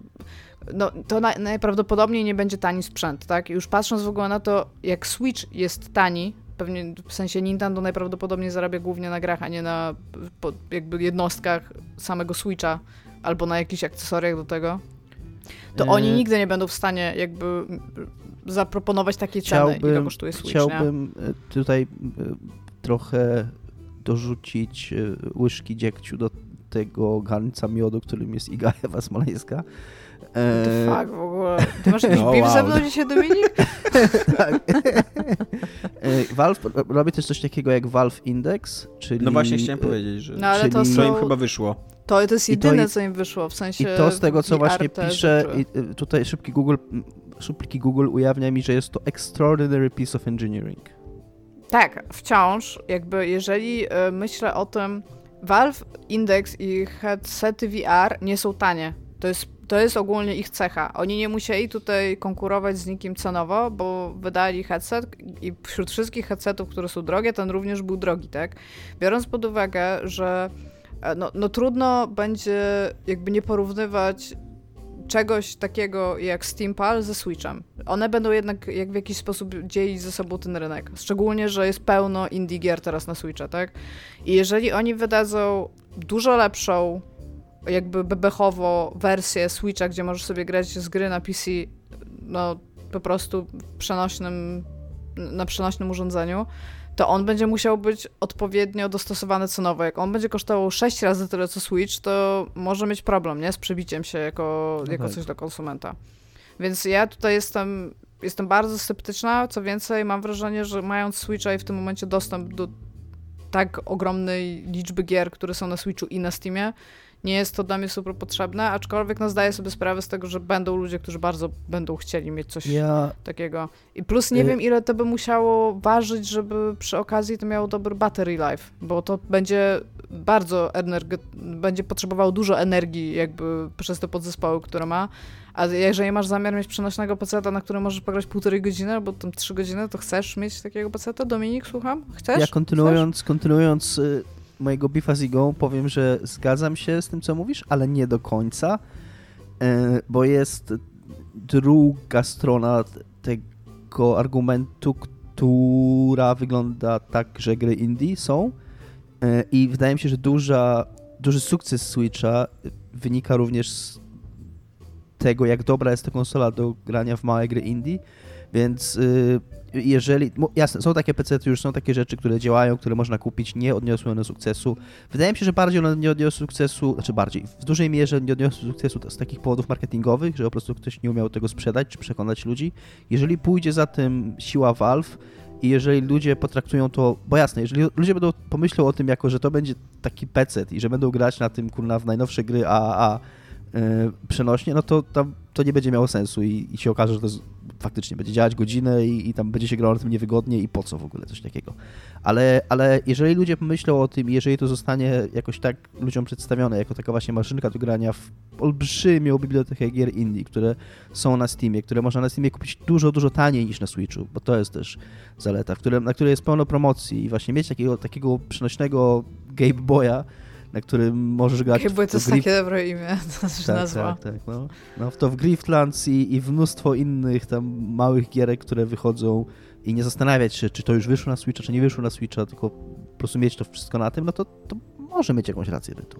S3: no, to na, najprawdopodobniej nie będzie tani sprzęt, tak? I już patrząc w ogóle na to, jak Switch jest tani, pewnie w sensie Nintendo najprawdopodobniej zarabia głównie na grach, a nie na po, jakby jednostkach samego Switcha albo na jakichś akcesoriach do tego, to
S4: E,
S3: oni nigdy nie będą w stanie jakby zaproponować takiej ceny, ile kosztuje Switch, nie?
S4: Chciałbym e, tutaj e, trochę dorzucić e, łyżki dziegciu do tego garnca miodu, którym jest Iga Ewa Smoleńska. E,
S3: The fuck w ogóle. Ty masz jakiś
S2: No, wow.
S3: ze mną dzisiaj, Dominik?
S4: tak. E, Valve robi też coś takiego jak Valve Index, czyli...
S2: No właśnie chciałem powiedzieć, że
S3: No ale to
S4: Czyli-
S2: to im
S3: są...
S2: chyba wyszło.
S3: To, to jest
S4: I to
S3: jedyne,
S4: i-
S3: co im wyszło, w sensie
S4: I to z tego, co właśnie pisze, tutaj szybki Google, szybki Google ujawnia mi, że jest to extraordinary piece of engineering.
S3: Tak, wciąż, jakby jeżeli e, myślę o tym, Valve Index i headsety VR nie są tanie. To jest, to jest ogólnie ich cecha. Oni nie musieli tutaj konkurować z nikim cenowo, bo wydali headset i wśród wszystkich headsetów, które są drogie, ten również był drogi, tak? Biorąc pod uwagę, że e, no, no trudno będzie jakby nie porównywać czegoś takiego jak Steampal ze Switchem. One będą jednak jak w jakiś sposób dzielić ze sobą ten rynek. Szczególnie, że jest pełno indie gier teraz na Switcha, tak? I jeżeli oni wydadzą dużo lepszą, jakby bebechowo wersję Switcha, gdzie możesz sobie grać z gry na PC, no po prostu przenośnym, na przenośnym urządzeniu, to on będzie musiał być odpowiednio dostosowany cenowo. Jak on będzie kosztował 6 razy tyle co Switch, to może mieć problem, nie? Z przebiciem się jako,
S4: No
S3: jako
S4: tak.
S3: coś dla konsumenta. Więc ja tutaj jestem, jestem bardzo sceptyczna. Co więcej, mam wrażenie, że mając Switcha i w tym momencie dostęp do tak ogromnej liczby gier, które są na Switchu i na Steamie, nie jest to dla mnie super potrzebne, aczkolwiek no, zdaję sobie sprawę z tego, że będą ludzie, którzy bardzo będą chcieli mieć coś
S4: Ja,
S3: takiego. I plus nie
S4: Y-
S3: wiem, ile to by musiało ważyć, żeby przy okazji to miało dobry battery life, bo to będzie bardzo energe- będzie potrzebowało dużo energii jakby przez te podzespoły, które ma. A jeżeli masz zamiar mieć przenośnego peceta, na którym możesz pograć półtorej godziny albo tam trzy godziny, to chcesz mieć takiego peceta? Dominik, słucham? Chcesz?
S4: ja kontynuując, kontynuując y, mojego bifa z Igą, powiem, że zgadzam się z tym, co mówisz, ale nie do końca, y, bo jest druga strona tego argumentu, która wygląda tak, że gry indie są y, i wydaje mi się, że duża, duży sukces Switcha wynika również z tego, jak dobra jest ta konsola do grania w małe gry indie, więc y, jeżeli, jasne, są takie PC, już są takie rzeczy, które działają, które można kupić, nie odniosły one sukcesu. Wydaje mi się, że bardziej one nie odniosły sukcesu, znaczy bardziej, w dużej mierze nie odniosły sukcesu z takich powodów marketingowych, że po prostu ktoś nie umiał tego sprzedać, czy przekonać ludzi. Jeżeli pójdzie za tym siła Valve i jeżeli ludzie potraktują to, bo jasne, jeżeli ludzie będą pomyślą o tym jako, że to będzie taki PC i że będą grać na tym, kurna, w najnowsze gry AAA, e, przenośnie, no to tam to nie będzie miało sensu i, i się okaże, że to jest, faktycznie będzie działać godzinę i, i tam będzie się grało na tym niewygodnie i po co w ogóle coś takiego. Ale, ale jeżeli ludzie pomyślą o tym jeżeli to zostanie jakoś tak ludziom przedstawione jako taka właśnie maszynka do grania w olbrzymią bibliotekę gier indie, które są na Steamie, które można na Steamie kupić dużo, dużo taniej niż na Switchu, bo to jest też zaleta, na której jest pełno promocji i właśnie mieć takiego, takiego przenośnego Game Boya, na którym możesz grać
S3: Jakby to jest
S4: Grif-
S3: takie dobre imię, to jest
S4: tak,
S3: nazwa.
S4: tak, tak, no. no to w Griftlands i, i mnóstwo innych tam małych gierek, które wychodzą i nie zastanawiać się, czy to już wyszło na Switcha, czy nie wyszło na Switcha, tylko po prostu mieć to wszystko na tym, no to, to może mieć jakąś rację bytu.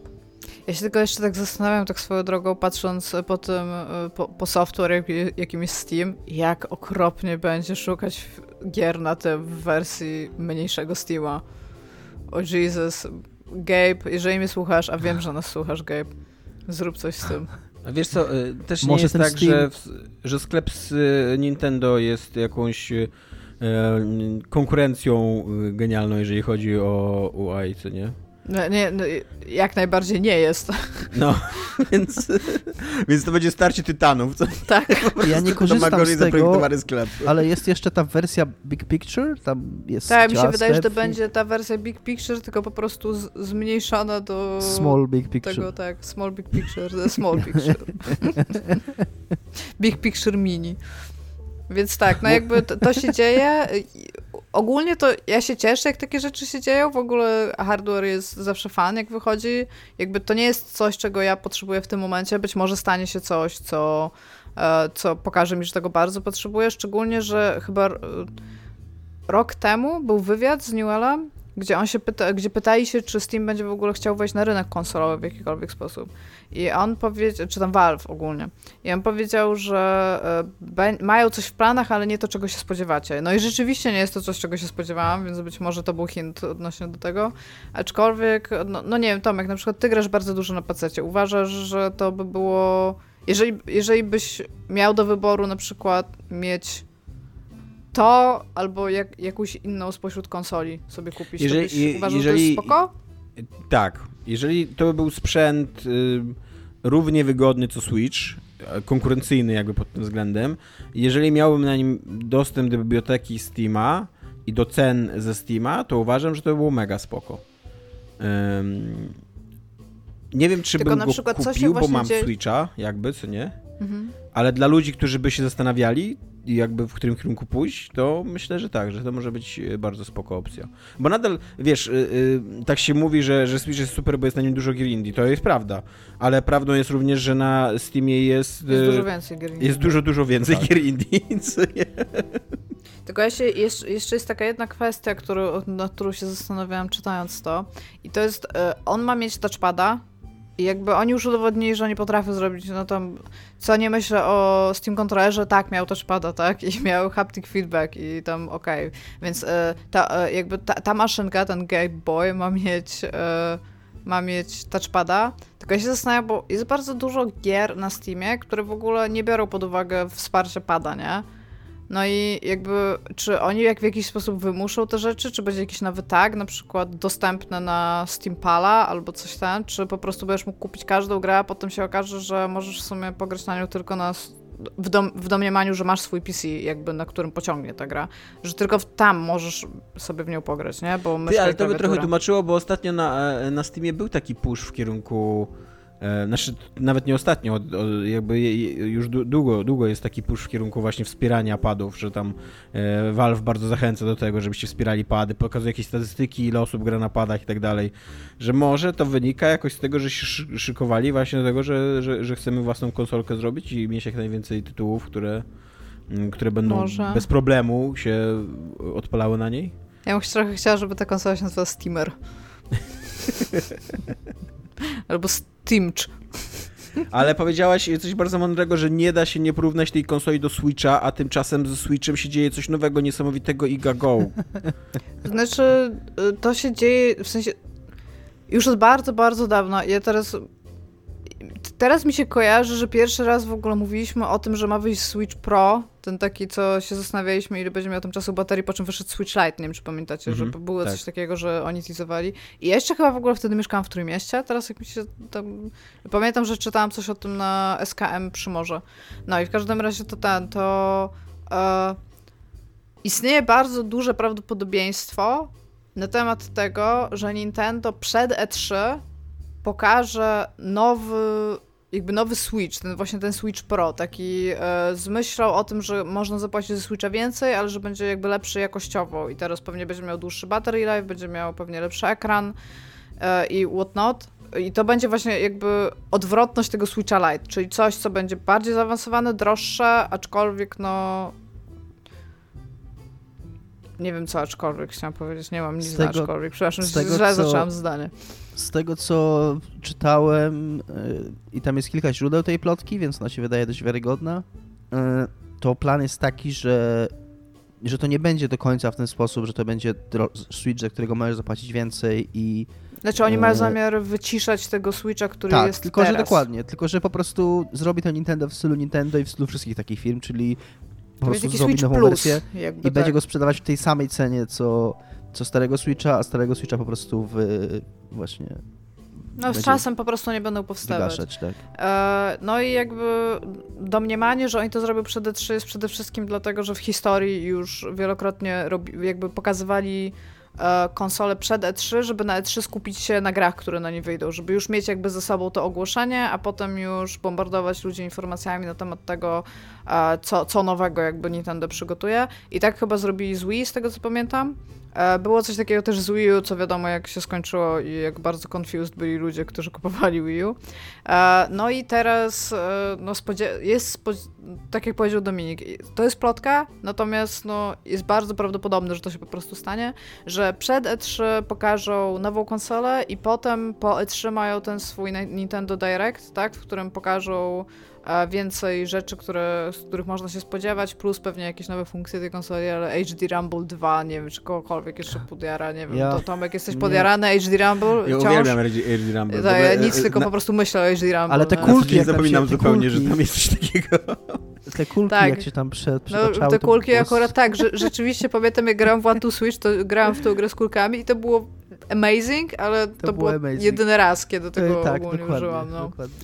S3: Ja się tylko jeszcze tak zastanawiam, tak swoją drogą, patrząc po tym, po, po software, jaki- jakim jest Steam, jak okropnie będzie szukać gier na tym w wersji mniejszego Steama. O Jesus. Gabe, jeżeli mnie słuchasz, a wiem, że nas słuchasz, Gabe, zrób coś z tym.
S2: A wiesz co, y, też nie
S4: Może
S2: jest
S4: ten
S2: tak,
S4: Steam-
S2: że, w, że sklep z y, Nintendo jest jakąś e, konkurencją genialną, jeżeli chodzi o UI, co nie?
S3: No, nie, no, jak najbardziej nie jest.
S2: No, więc, więc to będzie starcie tytanów, co
S3: tak.
S4: Ja nie korzystam
S2: gorzej
S4: z tego,
S2: zaprojektowany sklep.
S4: ale jest jeszcze ta wersja Big Picture, tam jest
S3: Tak, mi się wydaje, że to
S4: i
S3: będzie ta wersja Big Picture, tylko po prostu z, zmniejszona do
S4: Small Big Picture.
S3: tego, tak, Small Big Picture, the Small Picture. Big Picture Mini. Więc tak, no jakby to, to się dzieje. Ogólnie to ja się cieszę, jak takie rzeczy się dzieją. W ogóle hardware jest zawsze fan, jak wychodzi. Jakby to nie jest coś, czego ja potrzebuję w tym momencie. Być może stanie się coś, co, e, co pokaże mi, że tego bardzo potrzebuję. Szczególnie, że chyba e, rok temu był wywiad z Newellem, gdzie on się pyta, gdzie pytali się, czy Steam będzie w ogóle chciał wejść na rynek konsolowy w jakikolwiek sposób. I on powiedział, czy tam Valve ogólnie. I on powiedział, że e, mają coś w planach, ale nie to, czego się spodziewacie. No i rzeczywiście nie jest to coś, czego się spodziewałam, więc być może to był hint odnośnie do tego. Aczkolwiek, no, no nie wiem, Tomek, na przykład ty grasz bardzo dużo na pececie. Uważasz, że to by było... Jeżeli, jeżeli byś miał do wyboru na przykład mieć to albo jak, jakąś inną spośród konsoli sobie kupić,
S2: Jeżeli-
S3: to byś
S2: je-
S3: uważał, że to jest spoko?
S2: Tak, jeżeli to by był sprzęt y, równie wygodny co Switch, e, konkurencyjny jakby pod tym względem, jeżeli miałbym na nim dostęp do biblioteki Steama i do cen ze Steama, to uważam, że to by było mega spoko. Ym, nie wiem, czy
S3: Tylko
S2: bym
S3: na
S2: go
S3: przykład
S2: kupił, bo mam
S3: dzieje-
S2: Switcha, jakby, co nie?
S3: Mhm.
S2: Ale dla ludzi, którzy by się zastanawiali, jakby w którym kierunku pójść, to myślę, że tak, że to może być e, bardzo spoko opcja. Bo nadal, wiesz, y, y, tak się mówi, że, że Switch jest super, bo jest na nim dużo gier indie. To jest prawda. Ale prawdą jest również, że na Steamie jest...
S3: Jest
S2: y,
S3: dużo więcej gier.
S2: Jest dużo, dużo więcej
S4: Tak.
S2: gier indie?
S3: Tylko ja się, jeszcze, jeszcze jest taka jedna kwestia, którą, nad którą się zastanawiałam czytając to. I to jest, on ma mieć touchpada i jakby oni już udowodnili, że oni potrafią zrobić, no tam, co nie myślę o Steam Controllerze, tak, miał touchpada, tak, i miał haptic feedback i tam okej. Więc e, ta, e, jakby ta, ta maszynka, ten Game Boy ma mieć, e, ma mieć touchpada, tylko ja się zastanawiam, bo jest bardzo dużo gier na Steamie, które w ogóle nie biorą pod uwagę wsparcia pada, nie? No i jakby, czy oni jak w jakiś sposób wymuszą te rzeczy, czy będzie jakiś nowy tag, na przykład dostępny na Steam Pala albo coś tam, czy po prostu będziesz mógł kupić każdą grę, a potem się okaże, że możesz w sumie pograć na nią tylko na, w, dom, w domniemaniu, że masz swój PC, jakby na którym pociągnie ta gra, że tylko tam możesz sobie w nią pograć, nie? Bo
S2: Ty, ale to by trochę tłumaczyło, bo ostatnio na, e, na Steamie był taki push w kierunku. E, znaczy, nawet nie ostatnio, jakby już długo, długo jest taki push w kierunku właśnie wspierania padów, że tam e, Valve bardzo zachęca do tego, żebyście wspierali pady, pokazuje jakieś statystyki, ile osób gra na padach i tak dalej, że może to wynika jakoś z tego, że się szy- szykowali właśnie do tego, że, że, że chcemy własną konsolkę zrobić i mieć jak najwięcej tytułów, które, mm, które będą
S3: Może.
S2: bez problemu się odpalały na niej.
S3: Ja bym trochę chciała, żeby ta konsola się nazywała Steamer. albo Steamch.
S2: Ale powiedziałaś coś bardzo mądrego, że nie da się nie porównać tej konsoli do Switcha, a tymczasem ze Switchem się dzieje coś nowego, niesamowitego Iga Go.
S3: Znaczy, y, to się dzieje, w sensie, już od bardzo, bardzo dawna. Ja teraz, teraz mi się kojarzy, że pierwszy raz w ogóle mówiliśmy o tym, że ma wyjść Switch Pro, ten taki, co się zastanawialiśmy, ile będzie miał tam czasu baterii, po czym wyszedł Switch Lite, nie wiem, czy pamiętacie,
S2: Mhm,
S3: że było
S2: tak.
S3: coś takiego, że oni teasowali. I ja jeszcze chyba w ogóle wtedy mieszkałam w Trójmieście, teraz jak mi się tam... Pamiętam, że czytałam coś o tym na SKM Przymorze. No i w każdym razie to ten, to... E, istnieje bardzo duże prawdopodobieństwo na temat tego, że Nintendo przed E3 pokaże nowy, jakby nowy Switch, ten właśnie ten Switch Pro, taki e, z myślą o tym, że można zapłacić za Switcha więcej, ale że będzie jakby lepszy jakościowo i teraz pewnie będzie miał dłuższy battery life, będzie miał pewnie lepszy ekran e, i whatnot. I to będzie właśnie jakby odwrotność tego Switcha Lite, czyli coś, co będzie bardziej zaawansowane, droższe, aczkolwiek no nie wiem co aczkolwiek chciałam powiedzieć, nie mam nic
S4: Z
S3: na
S4: tego-
S3: aczkolwiek. Przepraszam,
S4: z tego,
S3: źle
S4: co-
S3: zaczęłam zdanie.
S4: Z tego, co czytałem, y, i tam jest kilka źródeł tej plotki, więc ona się wydaje dość wiarygodna, y, to plan jest taki, że że to nie będzie do końca w ten sposób, że to będzie Switch, za którego możesz zapłacić więcej i
S3: Znaczy oni mają
S4: E,
S3: zamiar wyciszać tego Switcha, który
S4: tak,
S3: jest
S4: tylko
S3: teraz.
S4: że dokładnie, tylko że po prostu zrobi to Nintendo w stylu Nintendo i w stylu wszystkich takich firm, czyli po
S3: To
S4: prostu zrobi
S3: Switch
S4: nową
S3: Plus.
S4: wersję i
S3: tak.
S4: będzie go sprzedawać w tej samej cenie, co, co starego Switcha, a starego Switcha po prostu w właśnie
S3: No z czasem po prostu nie będą powstawać.
S4: wygaszać, tak.
S3: E, No i jakby domniemanie, że oni to zrobią przed E3 jest przede wszystkim dlatego, że w historii już wielokrotnie robi, jakby pokazywali konsole przed E3, żeby na E3 skupić się na grach, które na nie wyjdą, żeby już mieć jakby ze sobą to ogłoszenie, a potem już bombardować ludzi informacjami na temat tego, e, co, co nowego jakby Nintendo przygotuje. I tak chyba zrobili z Wii, z tego co pamiętam. E, Było coś takiego też z Wii U, co wiadomo jak się skończyło i jak bardzo confused byli ludzie, którzy kupowali Wii U. E, No i teraz e, no, jest, tak jak powiedział Dominik, to jest plotka, natomiast no, jest bardzo prawdopodobne, że to się po prostu stanie, że przed E3 pokażą nową konsolę i potem po E3 mają ten swój Ni- Nintendo Direct, tak, w którym pokażą więcej rzeczy, które, z których można się spodziewać, plus pewnie jakieś nowe funkcje tej konsoli, ale HD Rumble 2, nie wiem, czy kogokolwiek jeszcze podjara, nie wiem,
S4: Ja-
S3: to Tomek, jesteś
S4: nie.
S3: podjarany HD Rumble?
S2: Ja
S3: Wciąż?
S2: uwielbiam RD Rumble.
S3: Tak, ja
S2: e,
S3: nic, tylko
S2: na-
S3: po prostu myślę o HD Rumble.
S4: Ale te
S3: no.
S4: kulki, tam
S2: zapominam zupełnie,
S4: kulki-
S2: że tam jest coś takiego.
S4: Te kulki,
S3: Tak.
S4: jak się tam prze,
S3: No, te kulki akurat tak, że, rzeczywiście pamiętam jak grałem w One to Switch, to grałem w tą grę z kulkami i to było amazing, ale to,
S4: To było
S3: było
S4: amazing.
S3: jedyny raz, kiedy tego
S4: E, tak,
S3: ogólnie
S4: dokładnie,
S3: użyłam. No.
S4: dokładnie.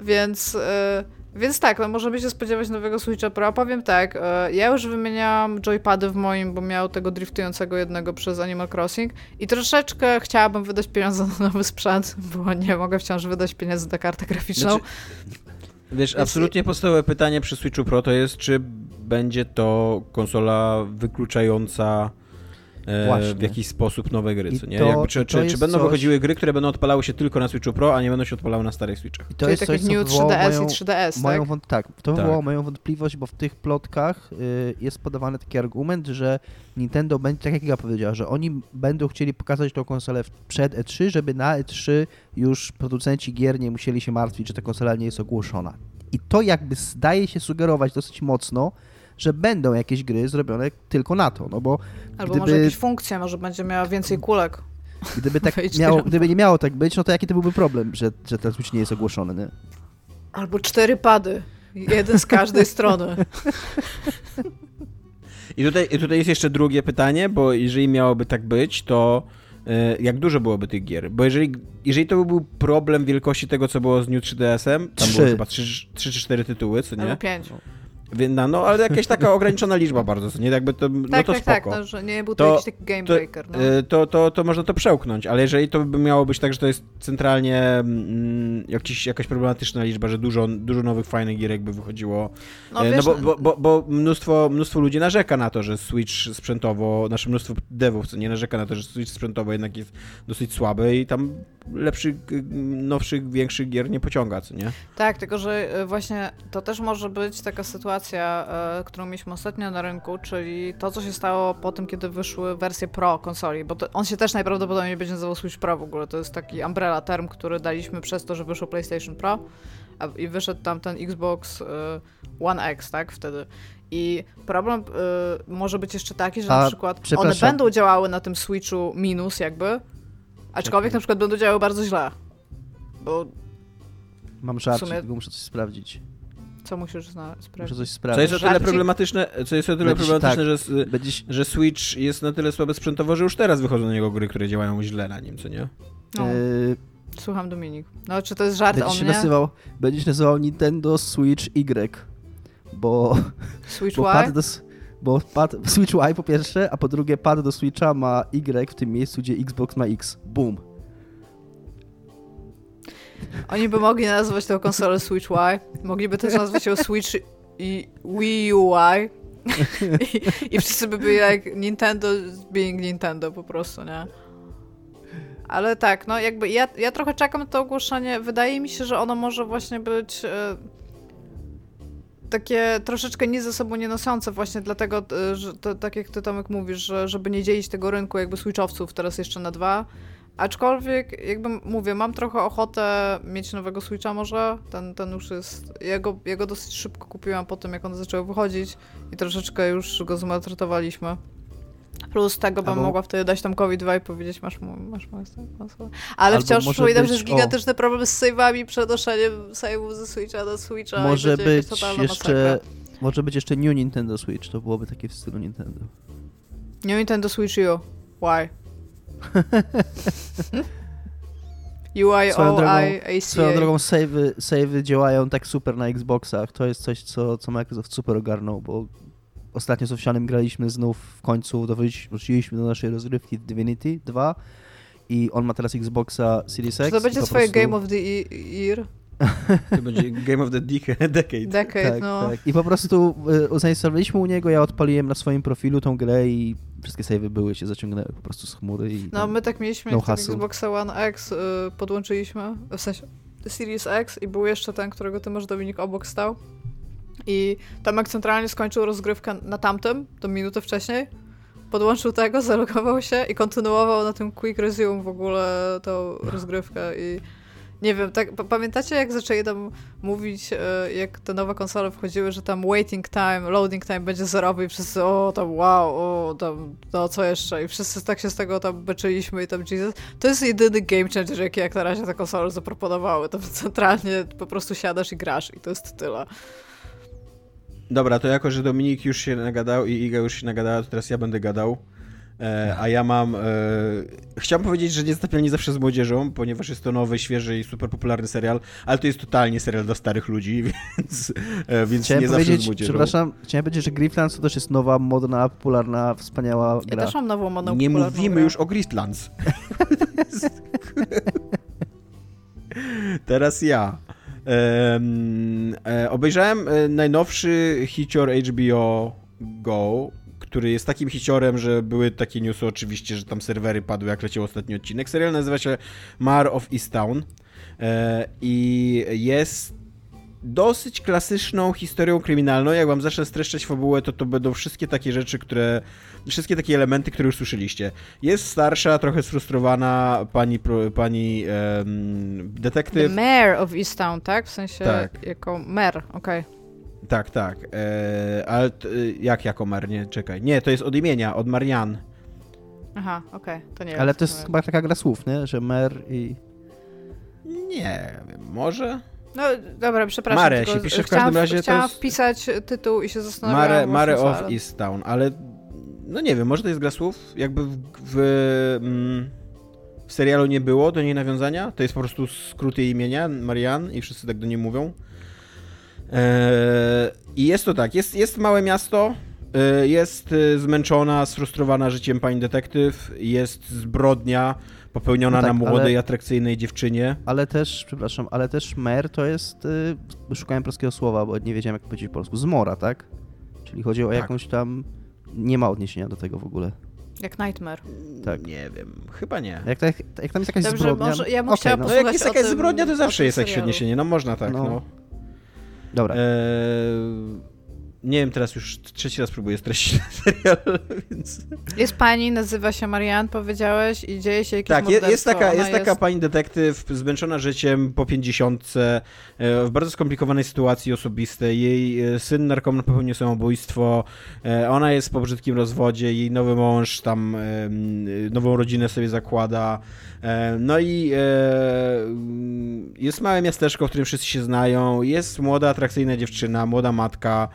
S3: Więc, e, więc tak, no możemy się spodziewać nowego Switcha Pro. Powiem tak, e, ja już wymieniałam joypady w moim, bo miał tego driftującego jednego przez Animal Crossing i troszeczkę chciałabym wydać pieniądze na nowy sprzęt, bo nie mogę wciąż wydać pieniędzy na kartę graficzną.
S2: Znaczy, Wiesz, absolutnie podstawowe pytanie przy Switchu Pro to jest, czy będzie to konsola wykluczająca
S4: Właśnie.
S2: w jakiś sposób nowe gry,
S4: I
S2: co nie?
S4: to-
S2: Jakby, czy, czy, czy
S4: jest
S2: będą
S4: coś-
S2: wychodziły gry, które będą odpalały się tylko na Switchu Pro, a nie będą się odpalały na starych Switchach?
S4: I to
S3: Czyli
S4: jest
S3: tak
S4: coś,
S3: New
S4: wywołało
S3: 3DS
S4: moją,
S3: i 3DS,
S4: moją
S3: tak?
S4: wąt- tak, to
S2: Tak.
S4: wywołało moją wątpliwość, bo w tych plotkach y, jest podawany taki argument, że Nintendo będzie, tak jak ja powiedziała, że oni będą chcieli pokazać tą konsolę przed E3, żeby na E3 już producenci gier nie musieli się martwić, że ta konsola nie jest ogłoszona. I to jakby zdaje się sugerować dosyć mocno, że będą jakieś gry zrobione tylko na to, no bo
S3: Albo
S4: gdyby...
S3: może jakieś funkcje, może będzie miała więcej kulek.
S4: Gdyby, tak miało, gdyby nie miało tak być, no to jaki to byłby problem, że, że ten Switch nie jest ogłoszony, nie?
S3: Albo cztery pady. Jeden z każdej strony.
S2: I tutaj, I tutaj jest jeszcze drugie pytanie, bo jeżeli miałoby tak być, to e, jak dużo byłoby tych gier? Bo jeżeli, jeżeli to byłby problem wielkości tego, co było z New 3DS-em, tam
S4: 3.
S2: było chyba 3 czy 4 tytuły, co nie?
S3: Albo
S2: 5. No ale jakaś taka ograniczona liczba bardzo, nie jakby to, no
S3: tak, no
S2: to
S3: tak, tak
S2: spoko.
S3: Tak, no, że nie był to,
S2: to
S3: jakiś taki game breaker. To, no.
S2: Y, to, to, to, można to przełknąć, ale jeżeli to by miało być tak, że to jest centralnie mm, jakiś, jakaś problematyczna liczba, że dużo, dużo nowych fajnych gierek by wychodziło,
S3: no,
S2: y, no
S3: wiesz,
S2: no bo, bo, bo, bo, mnóstwo, mnóstwo ludzi narzeka na to, że Switch sprzętowo, nasze mnóstwo devów, co nie narzeka na to, że Switch sprzętowo jednak jest dosyć słaby i tam lepszych, nowszych, większych gier nie pociąga, co nie?
S3: Tak, tylko że y, właśnie to też może być taka sytuacja, e, którą mieliśmy ostatnio na rynku, czyli to, co się stało po tym, kiedy wyszły wersje Pro konsoli, bo to, on się też najprawdopodobniej będzie nazywał Switch Pro w ogóle, to jest taki umbrella term, który daliśmy przez to, że wyszło PlayStation Pro a, i wyszedł tam ten Xbox e, One X, tak, wtedy. I problem e, może być jeszcze taki, że
S4: A,
S3: na przykład one będą działały na tym Switchu minus jakby, aczkolwiek na przykład będą działały bardzo źle, bo
S4: Mam żarcik,
S3: sumie-
S4: muszę coś sprawdzić.
S3: Co musisz zna-
S4: Muszę
S3: sprawdzić?
S4: coś
S2: Co
S4: sprawdzić.
S2: jest o tyle
S3: Żarcik?
S2: problematyczne, co jest o tyle
S4: Będzie-
S2: problematyczne,
S4: tak.
S2: że, s-
S4: Będziesz,
S2: że Switch jest na tyle słaby sprzętowo, że już teraz wychodzą na niego gry, które działają źle na nim, co nie?
S3: No.
S4: yy,
S3: Słucham Dominik. No, czy to jest żart o
S4: będzie się
S3: mnie?
S4: nazywał, będzie się nazywał Nintendo Switch Y, bo,
S3: Switch
S4: bo
S3: Y?
S4: pad do, s- bo pad, Switch Y po pierwsze, a po drugie pad do Switcha ma Y w tym miejscu, gdzie Xbox ma X. Boom.
S3: Oni by mogli nazwać tę konsolę Switch Y. Mogliby też nazwać ją Switch i Wii U Y. I, I wszyscy by byli jak Nintendo being Nintendo po prostu, nie? Ale tak, no jakby ja, ja trochę czekam na to ogłoszenie. Wydaje mi się, że ono może właśnie być e, takie troszeczkę nie ze sobą nie noszące właśnie dlatego, e, że to, tak jak ty Tomek mówisz, że żeby nie dzielić tego rynku jakby switchowców teraz jeszcze na dwa, Aczkolwiek, jakby mówię, mam trochę ochotę mieć nowego Switcha może. Ten, ten już jest. Jego, jego dosyć szybko kupiłam po tym, jak one zaczęły wychodzić i troszeczkę już go zmaltretowaliśmy. Plus tego bym
S4: Albo-
S3: mogła wtedy dać Tomkowi dwa i powiedzieć, masz, mu- masz moją konsolę. Ale
S4: Albo
S3: wciąż przypominam, że jest gigantyczny problem z save'ami, przenoszeniem save'ów ze Switcha do Switcha.
S4: Może być jeszcze... Może być jeszcze New Nintendo Switch, to byłoby takie w stylu Nintendo.
S3: Nie Nintendo Switch U. Why? UI,
S4: Swoją drogą-
S3: OI, ACA.
S4: Swoją drogą save'y, save'y działają tak super na Xboxach. To jest coś, co, co Microsoft super ogarnął, bo ostatnio z Owsianym graliśmy znów w końcu, wróciliśmy do naszej rozgrywki Divinity 2 i on ma teraz Xboxa Series X.
S3: Czy to będzie twoje
S4: prostu-
S3: Game of the e- Year?
S2: To będzie Game of the Dec- Decade.
S3: Decade,
S4: tak,
S3: no.
S4: tak. I po prostu y, zainstalowaliśmy u niego, ja odpaliłem na swoim profilu tą grę i wszystkie save'y były, się zaciągnęły po prostu z chmury i...
S3: No, my tak mieliśmy,
S4: no
S3: jak. Xboxa One X y, podłączyliśmy, w sensie Series X i był jeszcze ten, którego ty masz, Dominik, obok stał. I Tomek centralnie skończył rozgrywkę na tamtym, to minutę wcześniej. Podłączył tego, zalogował się i kontynuował na tym Quick Resume w ogóle tą rozgrywkę i nie wiem, tak, pa- pamiętacie jak zaczęli tam mówić, e, jak te nowe konsole wchodziły, że tam waiting time, loading time będzie zerowy i wszyscy, o tam wow, o tam, no co jeszcze i wszyscy tak się z tego tam beczyliśmy i tam Jesus. To jest jedyny game changer, jaki jak na razie te konsole zaproponowały. Tam centralnie po prostu siadasz i grasz i to jest tyle.
S2: Dobra, to jako, że Dominik już się nagadał i Iga już się nagadała, to teraz ja będę gadał. E, a ja mam. E, chciałem powiedzieć, że niezatapialni zawsze z młodzieżą, ponieważ jest to nowy, świeży i super popularny serial, ale to jest totalnie serial dla starych ludzi, więc, e, więc
S4: Chciałem
S2: nie zawsze z młodzieżą.
S4: przepraszam, chciałem powiedzieć, że Griftlands to też jest nowa, modna, popularna, wspaniała
S3: Ja
S4: gra.
S3: też mam nową moną
S2: Nie mówimy
S3: grę.
S2: już o Gristlands. Teraz ja. Em, e, obejrzałem e, najnowszy hicior HBO Go, który jest takim hiciorem, że były takie newsy oczywiście, że tam serwery padły, jak leciał ostatni odcinek. Serial nazywa się Mar of Easttown e, i jest dosyć klasyczną historią kryminalną. Jak wam zacznę streszczać fabułę, to to będą wszystkie takie rzeczy, które... Wszystkie takie elementy, które już słyszeliście. Jest starsza, trochę sfrustrowana pani, pani
S3: The
S2: detektyw.
S3: Mayor of Easttown, tak? W sensie
S2: Tak.
S3: jako mer, okej.
S2: Tak, tak. E, ale t, jak jako mer? Nie, czekaj. Nie, to jest od imienia, od Marian.
S3: Aha, okej, to nie
S4: Ale
S3: wiem,
S4: to jest chyba taka gra słów, nie? Że mer i...
S2: Nie wiem, może?
S3: No dobra, przepraszam.
S2: Mare się pisze w każdym razie,
S3: Chciałam
S2: jest-
S3: wpisać tytuł i się zastanawiałam.
S2: Mare, Mare of
S3: ale-
S2: Easttown, ale no nie wiem, może to jest gra słów? Jakby w, w, mm, w serialu nie było do niej nawiązania, to jest po prostu skrót jej imienia, Marian i wszyscy tak do niej mówią. Eee, I jest to tak, jest, jest małe miasto, e, jest e, zmęczona, sfrustrowana życiem pani detektyw, jest zbrodnia popełniona
S4: No tak,
S2: na młodej,
S4: ale-
S2: atrakcyjnej dziewczynie.
S4: Ale też, przepraszam, ale też mer to jest... Y, szukałem polskiego słowa, bo nie wiedziałem jak to powiedzieć po polsku. Zmora, tak? Czyli chodzi o
S2: Tak.
S4: jakąś tam... Nie ma odniesienia do tego w ogóle.
S3: Jak Nightmare.
S4: Tak.
S2: Nie wiem, chyba nie.
S4: Jak, tak, jak tam jest jakaś
S3: Dobrze,
S4: zbrodnia...
S3: może ja bym
S4: Okej,
S3: chciała
S4: no,
S2: No jak jest jakaś
S3: tym-
S2: zbrodnia, to zawsze jest jakieś odniesienie, no można tak,
S4: No.
S2: no.
S4: Dobra.
S2: Eee, nie wiem, teraz już trzeci raz próbuję streścić serial, więc...
S3: Jest pani, nazywa się Marianne, powiedziałeś, i dzieje się jakieś
S2: Tak, je- jest
S3: morderstwo.
S2: taka, jest taka pani detektyw zmęczona życiem po pięćdziesiątce, e, w bardzo skomplikowanej sytuacji osobistej. Jej e, syn narkoman popełnił samobójstwo, e, ona jest po brzydkim rozwodzie, jej nowy mąż tam e, nową rodzinę sobie zakłada. E, No i e, mm, jest małe miasteczko, w którym wszyscy się znają. Jest młoda, atrakcyjna dziewczyna, młoda matka,